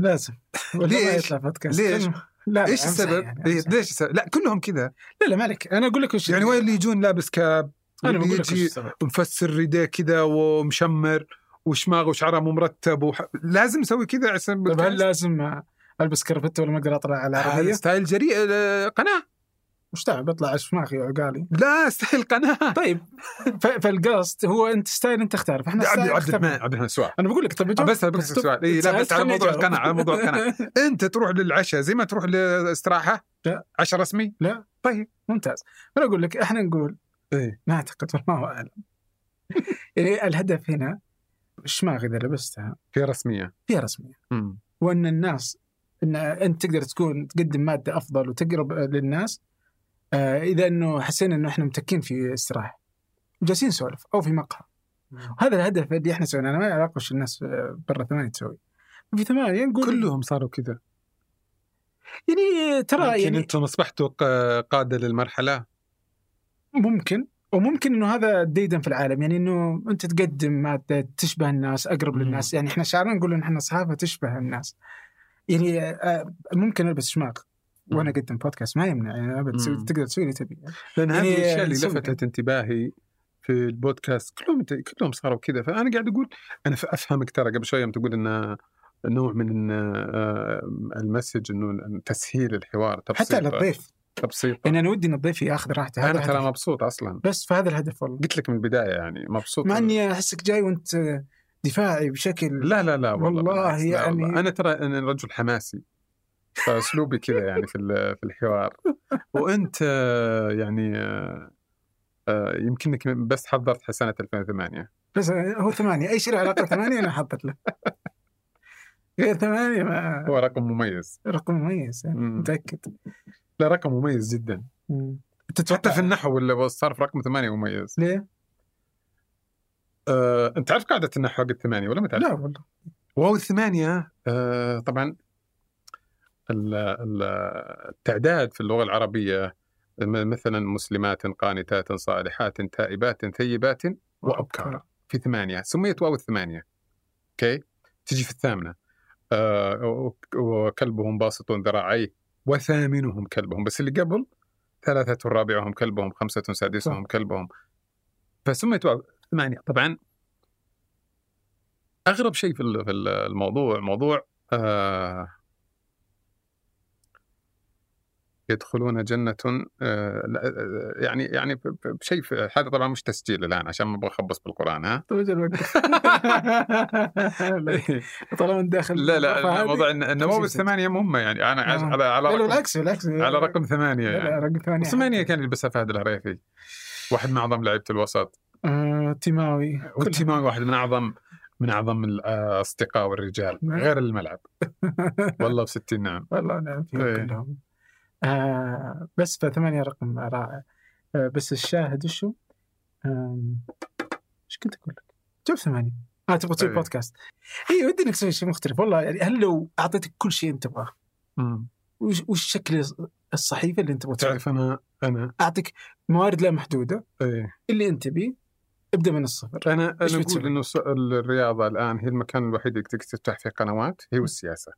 لازم ولا ما ليش؟ يطلع بودكاست ليش؟ لا إيش السبب؟ يعني، إيه،. ليش السبب؟ لا كلهم كذا لا لا مالك أنا أقول لك وش يعني وين اللي يجون لابس كاب أنا بقول لك وش السبب مفسر ريديه كذا ومشمر وشماغ وشعره مو مرتب وح... لازم أسوي كذا عشان طيب هل. لازم ألبس كرفته ولا ما أقدر أطلع على العربية؟ style جريء آه، قناة وش تعب؟ بطلع اشماخي وعقالي لا style قناه طيب فالقصد هو انت style انت اختار فاحنا عبد عبد. الرحمن عبد الرحمن سؤال أنا بقول لك طب آه،. بس بس السؤال إيه لا بس على موضوع. القناة على موضوع القناة. أنت تروح للعشاء زي ما تروح للاستراحة؟ لا. عشاء رسمي؟ لا. طيب. ممتاز. أنا أقول لك إحنا نقول إيه. نعتقد والله أعلم. يعني الهدف هنا الشماغ إذا لبستها في رسمية. فيها رسمية. مم. وأن الناس إن أنت تقدر تكون تقدم مادة أفضل وتقرب للناس إذا إنه حسينا إنه إحنا متكين في استراحه جالسين نسولف أو في مقهى. هذا الهدف اللي إحنا سويناه. أنا ما علاقه وش الناس آه، برا ثمانية تسوي. في ثمانية نقول كلهم صاروا كذا. يعني ترى يمكن يعني أنتم أصبحتوا قادة للمرحلة؟ ممكن. وممكن إنه هذا ديدا في العالم. يعني إنه أنت تقدم مادة تشبه الناس أقرب مم. للناس. يعني إحنا شعارنا نقول إن إحنا صحافة تشبه الناس. يعني آه، ممكن ألبس شماغ. وأنا. اقدم بودكاست ما يمنع يعني مم. تقدر تسوي اللي تبي. لأن يعني هذه الاشياء اللي لفتت انتباهي في البودكاست. كلهم كلهم صاروا كذا. فأنا قاعد أقول أنا أفهمك ترى قبل شوية يوم تقول إن نوع من آه، المسج إنه تسهيل الحوار تبسيط. حتى للضيف تبسيط. يعني أنا ودي إن الضيف ياخذ راحته. أنا ترى. مبسوط أصلا. بس فهذا الهدف والله. قلت لك من البداية يعني مبسوط مع إني أحسك جاي وأنت دفاعي بشكل لا لا لا والله, والله بالعكس، لا يعني- والله. أنا ترى أنا رجل حماسي. فأسلوبي كذا يعني في في الحوار. وأنت آه، يعني آه، آه، يمكنك بس حضرتها سنة 2008 بس هو ثمانية. أي شيء له علاقة ثمانية أنا حاطط له. غير ثمانية ما هو رقم مميز. رقم مميز يعني مم. متأكد. لا رقم مميز جدا. مم. حتى في النحو صار في رقم ثمانية مميز؟ ليه؟ آه، أنت تعرف قاعدة النحو حق الثمانية ولا ما تعرف؟ لا والله. واو الثمانية آه، طبعا التعداد في اللغة العربية مثلا مسلمات قانتات صالحات تائبات ثيبات وأبكار في ثمانية سميت واو الثمانية. okay؟ تجي في الثامنة. آه، وك- وكلبهم باسط ذراعيه وثامنهم كلبهم بس اللي قبل ثلاثة رابعهم كلبهم خمسة سادسهم كلبهم. فسميت واو ثمانية. طبعا أغرب شيء في ال- في ال- الموضوع موضوع آه يدخلون جنة آه لا، آه، يعني يعني بشيء هذا طبعا مش تسجيل الآن عشان ما أبغى أخبص بالقرآن ها؟ طيب أجل وقف طالما داخل لا لا واو خمسة الثمانية مهمة يعني آه. على على رقم بالعكس بالعكس. على رقم ثمانية لا لا يعني. رقم ثمانية ثمانية كان يلبسها فهد الهريفي واحد من أعظم لعيبة الوسط. آه، تيماوي. والتيماوي واحد من أعظم من أعظم الاصدقاء والرجال نعم. غير الملعب. والله بستين نعم. والله نعم فيهم إيه. كلهم. آه بس فثمانية رقم رائع آه بس الشاهد وشو؟ إيش كنت أقول لك؟ جاب ثمانية آه تبغى تسوي إيه. بودكاست إي ودي إنك تسوي شيء مختلف والله يعني هل لو أعطيتك كل شيء أنت تبغاه. وش وش شكل الصحيفه اللي أنت تبغى؟ تعرف أنا أنا أعطيك موارد لا محدودة إيه اللي أنت بيه ابدأ من الصفر أنا أنا؟ أقول إنه الرياضة الآن هي المكان الوحيد اللي تقدر تفتح فيه قنوات هي والسياسة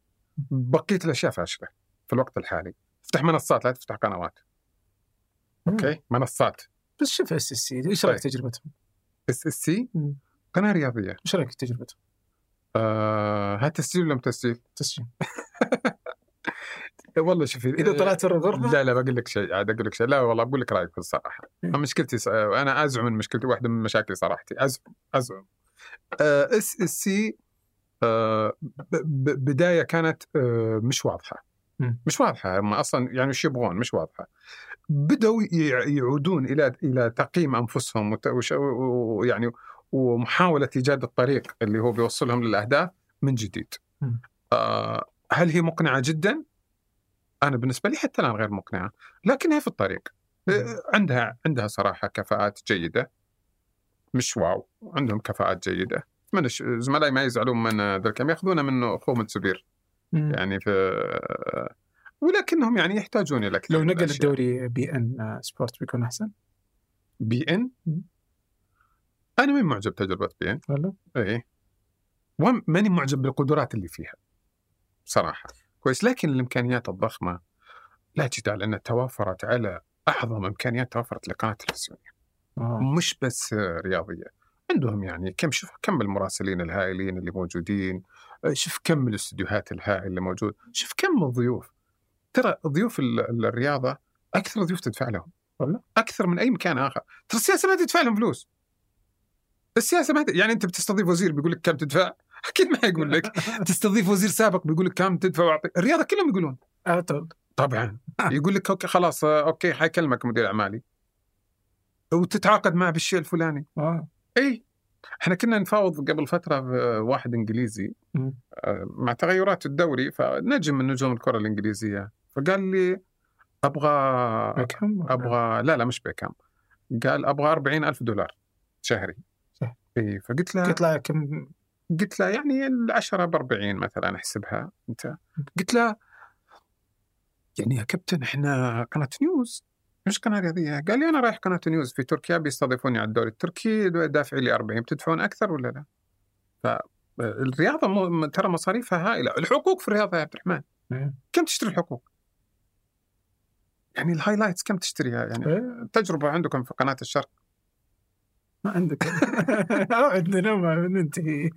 بقية الأشياء فاشلة في الوقت الحالي افتح منصات لا تفتح قنوات okay منصات بس شوف SSC إيش رأيك طيب. تجربتهم؟ SSC. قناة رياضية إيش رأيك تجربتهم؟ آه هل تسجيل ولا تسجيل؟ تسجيل والله شوفي إذا طلعت برا الغرفة لا لا بقول لك شيء عاد أقول لك شيء لا والله بقول لك رايك الصراحه مم. مشكلتي س... أنا أزعم من مشكلتي واحدة من مشاكلي صراحتي أزعم ازعم SSC بداية كانت آه، مش واضحة. مش واضحة هم أصلا يعني وش يبغون مش واضحة بدأوا يع- يعودون إلى إلى تقييم أنفسهم ويعني ومحاولة إيجاد الطريق اللي هو بيوصلهم للأهداف من جديد. آه هل هي مقنعة جدا؟ أنا بالنسبة لي حتى الآن غير مقنعة، لكنها في الطريق. آه، عندها عندها صراحة كفاءات جيدة مش wow، عندهم كفاءات جيدة. اتمنى ش- زملائي ما يزعلون من ذا الكلام ياخذونه منه اخوهم السبير مم. يعني في ولكنهم يعني يحتاجون إلى لو نقل. الدوري beIN Sport بيكون أحسن beIN. أنا ماني معجب بتجربة beIN ولا؟ إيه وماني معجب بالقدرات اللي فيها صراحة كويس لكن الإمكانيات الضخمة لا جدال انها توفرت على أعظم إمكانيات توفرت لقناة تلفزيونيه آه. مش بس رياضية عندهم يعني كم شوف كم المراسلين الهائلين اللي موجودين شوف كم الاستديوهات الهائل اللي موجود شوف كم الضيوف ترى ضيوف ال- الرياضة أكثر ضيوف تدفع لهم؟ أكثر من أي مكان آخر. ترى السياسة ما تدفع لهم فلوس. السياسة ما ت... يعني أنت بتستضيف وزير بيقول لك كم تدفع؟ أكيد ما يقول لك. تستضيف وزير سابق بيقول لك كم تدفع وأعطي. الرياضة كلهم يقولون. طبعا. يقول لك okay خلاص آه، okay حيكلمك مدير أعمالي. وتتعاقد معه بالشيء الفلاني. آه. اي إحنا كنا نفاوض قبل فترة واحد إنجليزي. آه، مع تغيرات الدوري فنجم من نجوم الكرة الإنجليزية. فقال لي أبغى؟ أبغى لا لا مش بيكام قال أبغى 40 ألف دولار شهري. اي فقلت له يطلع كم؟ قلت له يعني العشرة ب 40 مثلا أحسبها. أنت؟ قلت له يعني يا كابتن إحنا قناة news. مش قناة رياضيه قال لي أنا رايح قناة news في تركيا بيستضيفوني على الدوري التركي دافعي لي 40 بتدفعون أكثر ولا لا؟ فالرياضه م- ترى مصاريفها هائلة الحقوق في الرياضة يا عبد الرحمن إيه. كم تشتري الحقوق؟ يعني ال highlights كم تشتريها يعني إيه. تجربة عندكم في قناة الشرق ما عندك عندنا ما ننتهي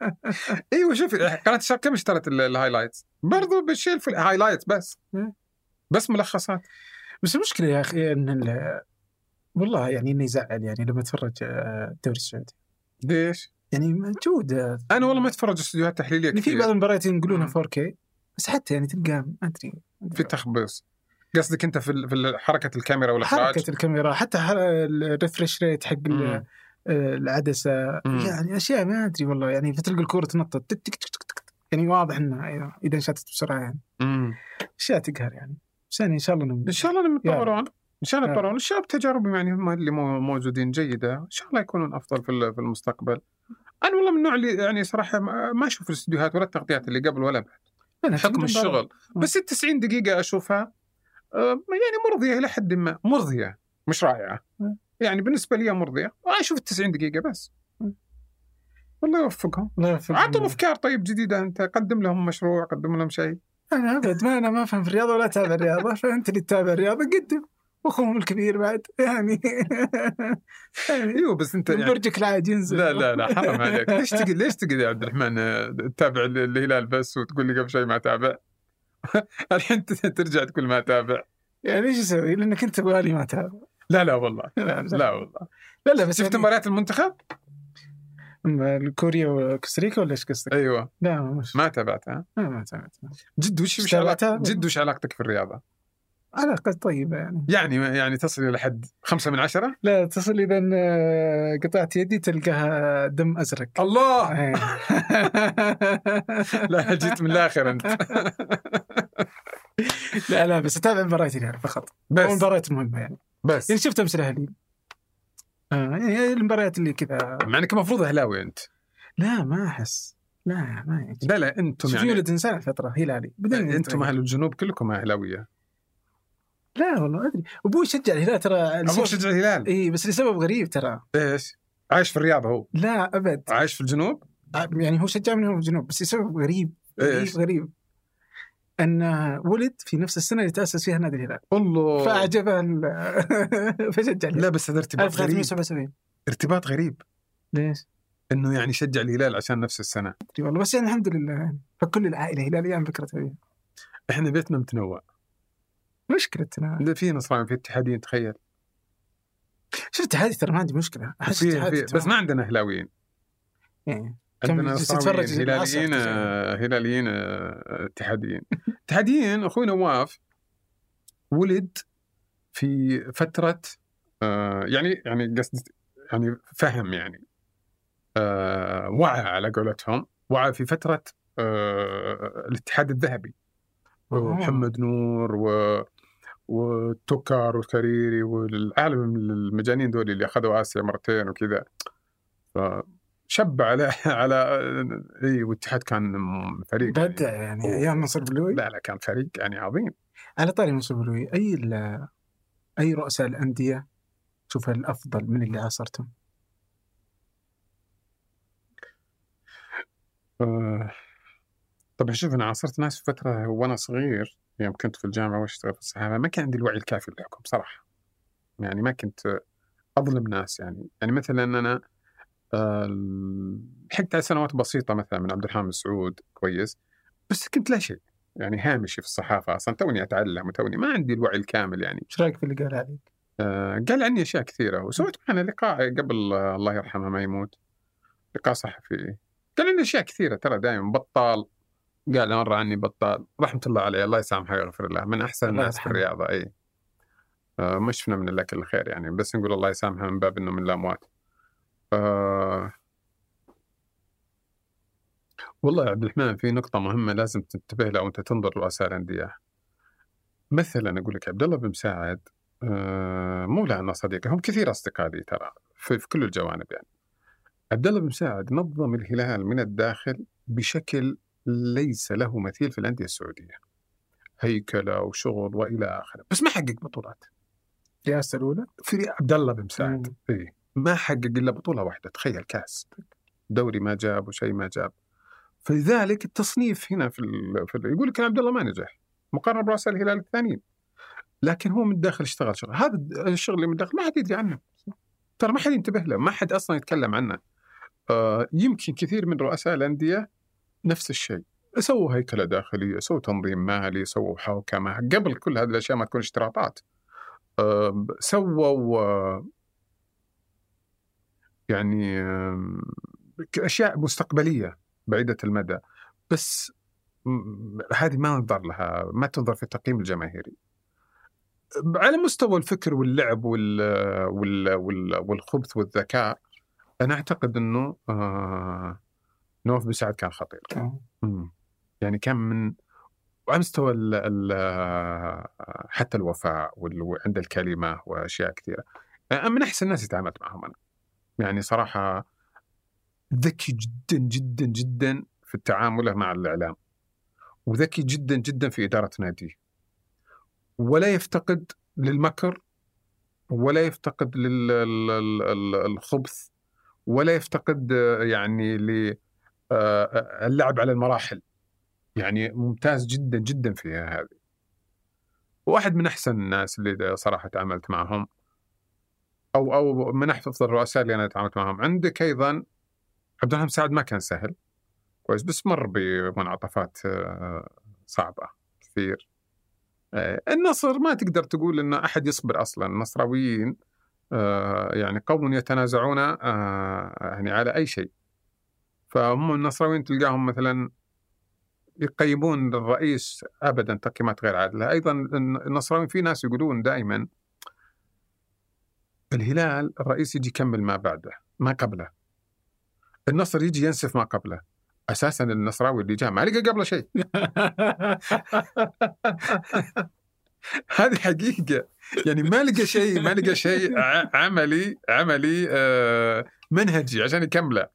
إيوه شوف قناة الشرق كم اشترت ال- ال highlights؟ برضو بالشيء الفل... highlights بس مم. بس ملخصات بس المشكلة يا أخي إن ال- والله يعني إني يزعل يعني لما أتفرج آه، الدوري السعودي ليش؟ يعني موجود آه، أنا والله ما أتفرج استديوهات تحليلية يعني في بعض المباريات ينقلونها مم. 4K بس حتى يعني تلقى ما أدري في تخبيص قصدك أنت في في حركة الكاميرا والإخراج حركة الكاميرا حتى ال refresh rate حق. آه، العدسة مم. يعني أشياء ما أدري والله يعني فتلقى الكوره تنطط. يعني واضح انها إذا انشاتت بسرعة يعني. أشياء تقهر يعني بس يعني إن شاء الله نم... إن شاء الله انهم يتطورون إن شاء الله. يتطورون الشباب تجاربهم يعني هم اللي مو- موجودين جيدة. إن شاء الله يكونون أفضل في في المستقبل. أنا والله من النوع اللي يعني صراحة ما أشوف الاستديوهات ولا التغطيات اللي قبل ولا بعد. حكم الشغل. مم. بس ال 90 دقيقة أشوفها آه، يعني مرضية إلى حد ما. مرضية مش رائعة. مم. يعني بالنسبة لي مرضية. أشوف ال 90 دقيقة بس. مم. الله يوفقهم. الله يوفقهم. عطهم أفكار طيب جديدة. أنت قدم لهم مشروع قدم لهم شيء. أنا أبد ما أنا ما أفهم في الرياضة ولا أتابع الرياضة فأنت اللي تتابع الرياضة قدم. واخوهم الكبير بعد يعني. يعني أيوه بس أنت يعني برجك العاد ينزل. لا لا لا حرام عليك. ليش تقعد ليش تقعد يا عبد الرحمن آه، تتابع ال- الهلال بس وتقول لي قبل شوي ما أتابع؟ الحين ترجع تقول ما أتابع. يعني إيش أسوي؟ لأنك أنت تبغالي ما أتابع. لا لا والله. لا لا. والله. لا, لا بس شفت يعني مباريات المنتخب؟ كوريا وكوستاريكا ولا إيش قصدك؟ أيوه. لا مش ما تابعتها ما ما تابعت جد وش وش تابعتها؟ علاقتك جد وش علاقتك في الرياضة؟ علاقة طيبة يعني. يعني يعني تصل إلى حد خمسة من عشرة؟ لا تصل اذا آه، قطعت يدي تلقاها دم أزرق. الله! إيه. لا جيت من الآخر أنت. لا لا بس أتابع مباريات الهلال فقط. بس. المباريات المهمة يعني. بس. يعني شفت أمس الأهلي. آه يعني المباريات اللي كذا. مع إنك المفروض أهلاوي أنت. لا ما أحس. لا ما يجي. لا لا أنتم يعني يولد انسان فتره هلالي بعدين أنتم أهل الجنوب كلكم أهلاوية. لا والله أدري. أبوي يشجع الهلال ترى. أبوك شجع الهلال؟ إي بس لسبب غريب ترى. إيش؟ عايش في الرياض هو. لا أبد. عايش في الجنوب؟ يعني هو شجع من الجنوب بس لسبب غريب. غريب إيش؟ غريب. أن ولد في نفس السنة اللي تاسس فيها نادي الهلال. الله. فاعجبه فشجع لا بس هذا ارتباط غريب. 1377 ارتباط غريب. ليش؟ إنه يعني يشجع الهلال عشان نفس السنة. أدري والله بس يعني الحمد لله. يعني فكل العائلة هلالية عن فكرة أبي. إحنا بيتنا متنوع. مشكلتنا. ده في نصراني في اتحادين تخيل. شفت هذه ترى ما عندي مشكلة. أحس بس ما عندنا أهلاويين. يعني كم عندنا تتفرج هلاليين. آه، هلاليين آه، اتحاديين. اتحاديين أخوي نواف ولد في فترة آه، يعني يعني قصد يعني فهم يعني آه، وعى على قولتهم وعى في فترة آه، الاتحاد الذهبي. ومحمد نور و وتوكار والكريري والعالم المجانين دول اللي أخذوا آسيا مرتين وكذا. شب على على اي والاتحاد كان فريق بدع يعني أيام منصور بلوي؟ لا لا كان فريق يعني عظيم. على طاري منصور بلوي أي أي رؤساء الأندية تشوف الأفضل من اللي عاصرتهم؟ آه، طبعا شوف أنا عاصرت ناس في فترة وأنا صغير يوم كنت في الجامعة واشتغل في الصحافة ما كان عندي الوعي الكافي اللي احكم صراحة. يعني ما كنت أظلم ناس يعني. يعني مثلا أنا لحقت على سنوات بسيطة مثلا من عبد الرحمن مسعود كويس. بس كنت لا شيء يعني هامشي في الصحافة أصلا توني أتعلم وتوني ما عندي الوعي الكامل يعني. إيش رأيك في اللي قال عليك؟ آه، قال عني أشياء كثيرة. وسويت معنا لقاء قبل آه، الله يرحمه ما يموت. لقاء صحفي. قال عني أشياء كثيرة ترى دائما بطال. قال مره عني بطال. رحمة الله عليه الله يسامحه ويغفر له. من أحسن الناس في. الرياضة اي آه، ما شفنا من الله كل الخير يعني. بس نقول الله يسامحه من باب إنه من الأموات. آه والله يا عبد الرحمن في نقطة مهمة لازم تنتبه لها وأنت تنظر رؤساء الأندية. مثلا أقول لك عبد الله بن مساعد آه مو لأنه صديقي هم كثير أصدقاء لي ترى في, في كل الجوانب يعني. عبد الله بن مساعد نظم الهلال من الداخل بشكل ليس له مثيل في الأندية السعودية. هيكلة وشغل وإلى آخره، بس ما حقق بطولات. الرئاسه الأولى؟ في عبد الله بن مساعد مم. ما حقق إلا بطولة واحدة تخيل كاس دوري ما جاب وشيء ما جاب. فلذلك التصنيف هنا في. في. يقول لك عبد الله ما نجح. مقارنة برؤساء الهلال الثانيين. لكن هو من الداخل اشتغل شغل. هذا الشغل اللي من الداخل ما حد يدري عنه. ترى ما حد ينتبه له. ما حد أصلا يتكلم عنه. آه يمكن كثير من رؤساء الأندية نفس الشيء. سووا هيكلة داخلية سووا تنظيم مالي سووا حوكمة. قبل كل هذه الأشياء ما تكون اشتراطات. آه، سووا آه، يعني اشياء مستقبلية بعيدة المدى. بس هذه ما ننظر لها ما تنظر في التقييم الجماهيري على مستوى الفكر واللعب وال وال وال والخبث والذكاء أنا أعتقد إنه آه نوف بن سعد كان خطير. يعني كان من وعلى مستوى ال ال حتى الوفاء وعند الكلمة وأشياء كثيرة. أنا من أحسن الناس اللي تعاملت معهم أنا. يعني صراحة ذكي جدا جدا جدا في التعامل مع الإعلام وذكي جدا جدا في إدارة ناديه. ولا يفتقد للمكر ولا يفتقد للخبث ولا يفتقد آه، يعني للعب على المراحل. يعني ممتاز جدا جدا فيها هذه. واحد من أحسن الناس اللي صراحة تعاملت معهم أو أو من أفضل الرؤساء اللي أنا تعاملت معهم. عندك أيضا عبد الرحمن سعد ما كان سهل. كويس بس مر بمنعطفات آه، صعبة كثير. آه، النصر ما تقدر تقول ان أحد يصبر أصلا. النصراويين آه، يعني قوم يتنازعون يعني على أي شيء. فهم النصراويين تلقاهم مثلا يقيمون الرئيس ابدا تقييمات غير عادلة، أيضا النصراويين في ناس يقولون دائما الهلال الرئيس يجي يكمل ما بعده ما قبله. النصر يجي ينسف ما قبله. أساسا النصراوي اللي جاء ما لقى قبله شيء. هذه حقيقة يعني ما لقى شيء ما لقى شيء عملي عملي آه، منهجي عشان يكمله.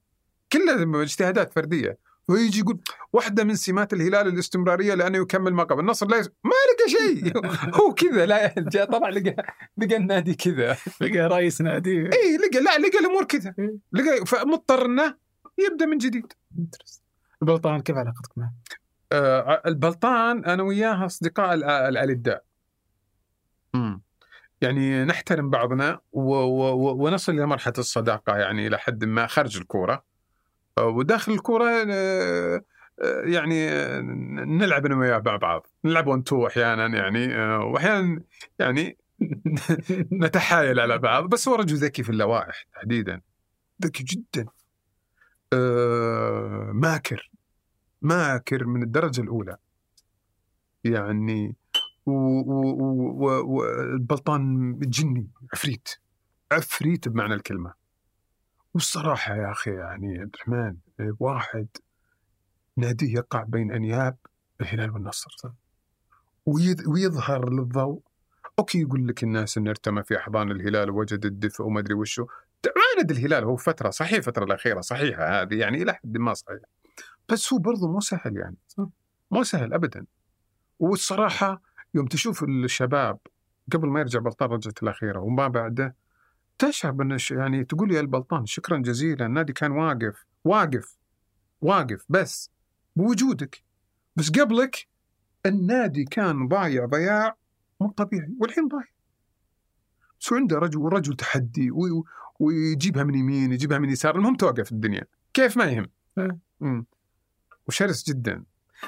كلها اجتهادات فردية. ويجي يقول واحدة من سمات الهلال الاستمرارية لأنه يكمل ما قبل. النصر لا يس... ما لقى شيء. هو كذا لا جاء طلع لقى لقى النادي كذا. لقى رئيس نادي. اي لقى لا لقى الأمور كذا. لقى فمضطر انه يبدأ من جديد. البلطان كيف علاقتك معه؟ آه البلطان أنا وياه أصدقاء ال- الالداء امم يعني نحترم بعضنا و و و ونصل إلى مرحلة الصداقة يعني إلى حد ما خارج الكورة. وداخل الكوره آه، آه، يعني آه، نلعب أنا وياه مع بعض. نلعب ون تو أحيانا يعني واحيانا يعني نتحايل على بعض. بس هو رجل ذكي في اللوائح تحديدا. ذكي جدا. ماكر. ماكر من الدرجة الأولى. يعني والبلطان جني عفريت. عفريت بمعنى الكلمة. والصراحة يا أخي يعني عبد الرحمن واحد ناديه يقع بين أنياب الهلال والنصر ويظ- ويظهر للضوء. أوكي يقول لك الناس إنه ارتمى في أحضان الهلال ووجد الدفء وما ادري وشو. عاند الهلال هو فترة صحيح الفترة الأخيرة صحيحة هذه يعني إلى حد ما صحيحه بس هو برضه مو سهل يعني مو سهل ابدا. والصراحة يوم تشوف الشباب قبل ما يرجع بلطان رجعته الأخيرة وما بعده تشعر بان يعني تقول يا البلطان شكرا جزيلا النادي كان واقف واقف واقف بس بوجودك. بس قبلك النادي كان ضايع ضياع مو طبيعي والحين ضايع. بس عنده رجل رجل تحدي ويجيبها من يمين يجيبها من يسار المهم توقف الدنيا. كيف ما يهم. امم وشرس جدا.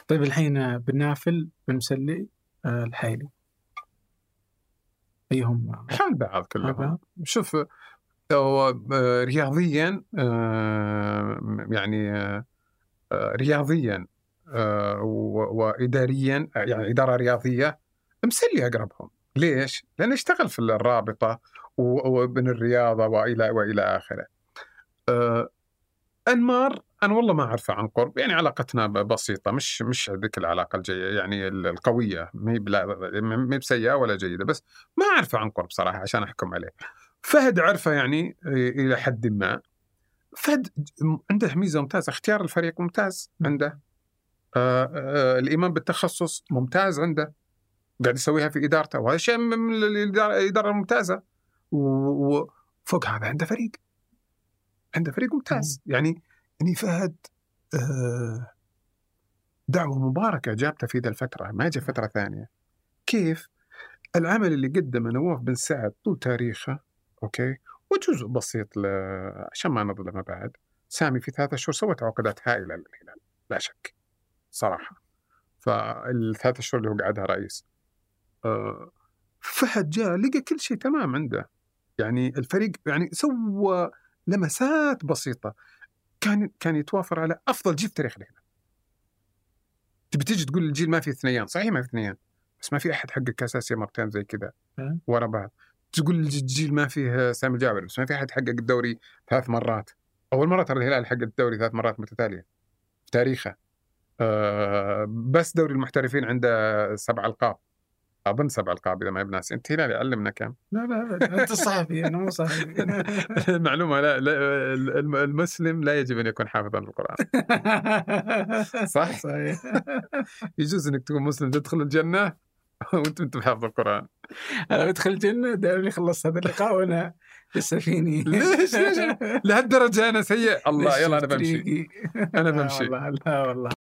طيب الحين بالنافل بالمسلي آه، ايهم حال بعض كلهم شوف هو آه، رياضيا آه، يعني رياضيا واداريا يعني إدارة رياضية مسلي أقربهم ليش؟ لأنه اشتغل في الرابطة وابن الرياضة وإلى وإلى آخره. أنمار أنا والله ما أعرفه عن قرب يعني علاقتنا بسيطة مش مش ذيك العلاقة الجيدة يعني القوية ما هي ما بسيئة ولا جيدة بس ما أعرفه عن قرب صراحة عشان أحكم عليه. فهد عرفه يعني إلى حد ما. فهد عنده ميزة ممتازة اختيار الفريق ممتاز عنده. آه آه الإيمان بالتخصص ممتاز عنده. قاعد يسويها في إدارته وهذا شيء من الإدارة الممتازه وفوق هذا عنده فريق. عنده فريق ممتاز. يعني يعني فهد آه، دعوة مباركة جابته في ذا الفترة ما جاء فترة ثانية. كيف؟ العمل اللي قدمه نواف بن سعد طول تاريخه أوكي؟ وجزء بسيط ل... عشان ما نظلمه بعد سامي في ثلاثة شهور سوى تعاقدات هائلة للهلال لا شك صراحة. فالثلاثة شهور اللي هو قعدها رئيس. أه فهد جاء لقى كل شيء تمام عنده. يعني الفريق يعني سوى لمسات بسيطة. كان كان يتوافر على أفضل جيل في تاريخ الهلال. تبي تجي تقول الجيل ما في اثنيان، صحيح ما في اثنيان بس ما في أحد حقق كاس اسيا مرتين زي كذا ورا بعض. تقول الجيل ما فيه سامي الجابر بس ما في أحد حقق الدوري ثلاث مرات. أول مرة ترى الهلال حقق الدوري ثلاث مرات متتالية في تاريخه. أه بس دوري المحترفين عنده سبع ألقاب. اظن سبع القاب إذا ما بناسي انت هلال علمنا كم لا لا أنت صحفي أنا مو صحفي المعلومة لا, لا المسلم لا يجب أن يكون حافظا للقرآن. صح صحيح. يجوز إنك تكون مسلم تدخل الجنة وأنت أنت حافظ القرآن. أنا بدخل الجنة دائما خلصت هذا اللقاء وأنا لسه فيني ليش ليش؟ لهالدرجة أنا سيء. الله يلا أنا بمشي. أنا بمشي. لا والله لا والله.